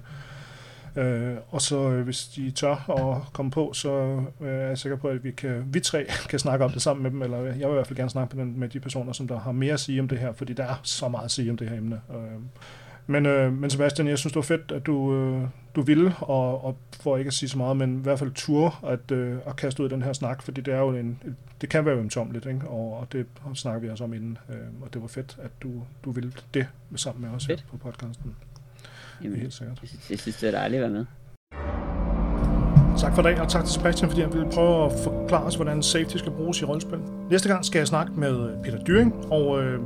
Speaker 1: Øh, og så øh, hvis de tør at komme på, så øh, er jeg sikker på, at vi, kan, vi tre kan snakke om det sammen med dem, eller jeg vil i hvert fald gerne snakke med, med de personer, som der har mere at sige om det her, fordi der er så meget at sige om det her emne. Øh, men, øh, men Sebastian, jeg synes, det var fedt, at du, øh, du ville, og, og for ikke at sige så meget, men i hvert fald tur at, øh, at kaste ud den her snak, fordi det er jo en, det kan være ømtomligt, ikke? Og, og det snakker vi også om inden, øh, og det var fedt, at du, du ville det sammen med os fedt. her på podcasten.
Speaker 3: Jamen, helt sikkert. Jeg, synes, det er dejligt at være med.
Speaker 1: Tak for dag, og tak til Sebastian, fordi han ville prøve at forklare os, hvordan safety skal bruges i rollespil. Næste gang skal jeg snakke med Peter Dyring, og øh,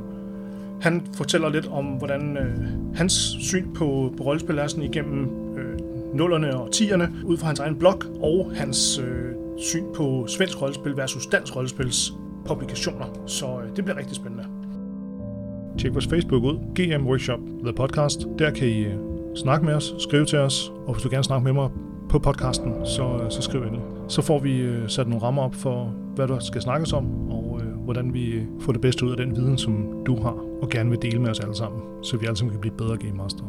Speaker 1: han fortæller lidt om, hvordan øh, hans syn på, på rollespil er sådan igennem øh, nullerne og tierne, ud fra hans egen blog, og hans øh, syn på svensk rollespil versus dansk rollespils publikationer. Så øh, det bliver rigtig spændende. Tjek vores Facebook ud, GM Workshop The Podcast. Der kan I øh, snak med os, skriv til os, og hvis du gerne snakke med mig på podcasten, så, øh, så skriv ind. Så får vi øh, sat nogle rammer op for, hvad der skal snakkes om, og øh, hvordan vi øh, får det bedste ud af den viden, som du har, og gerne vil dele med os alle sammen, så vi alle sammen kan blive bedre Game Master.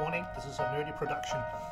Speaker 1: Warning, this is a nerdy production.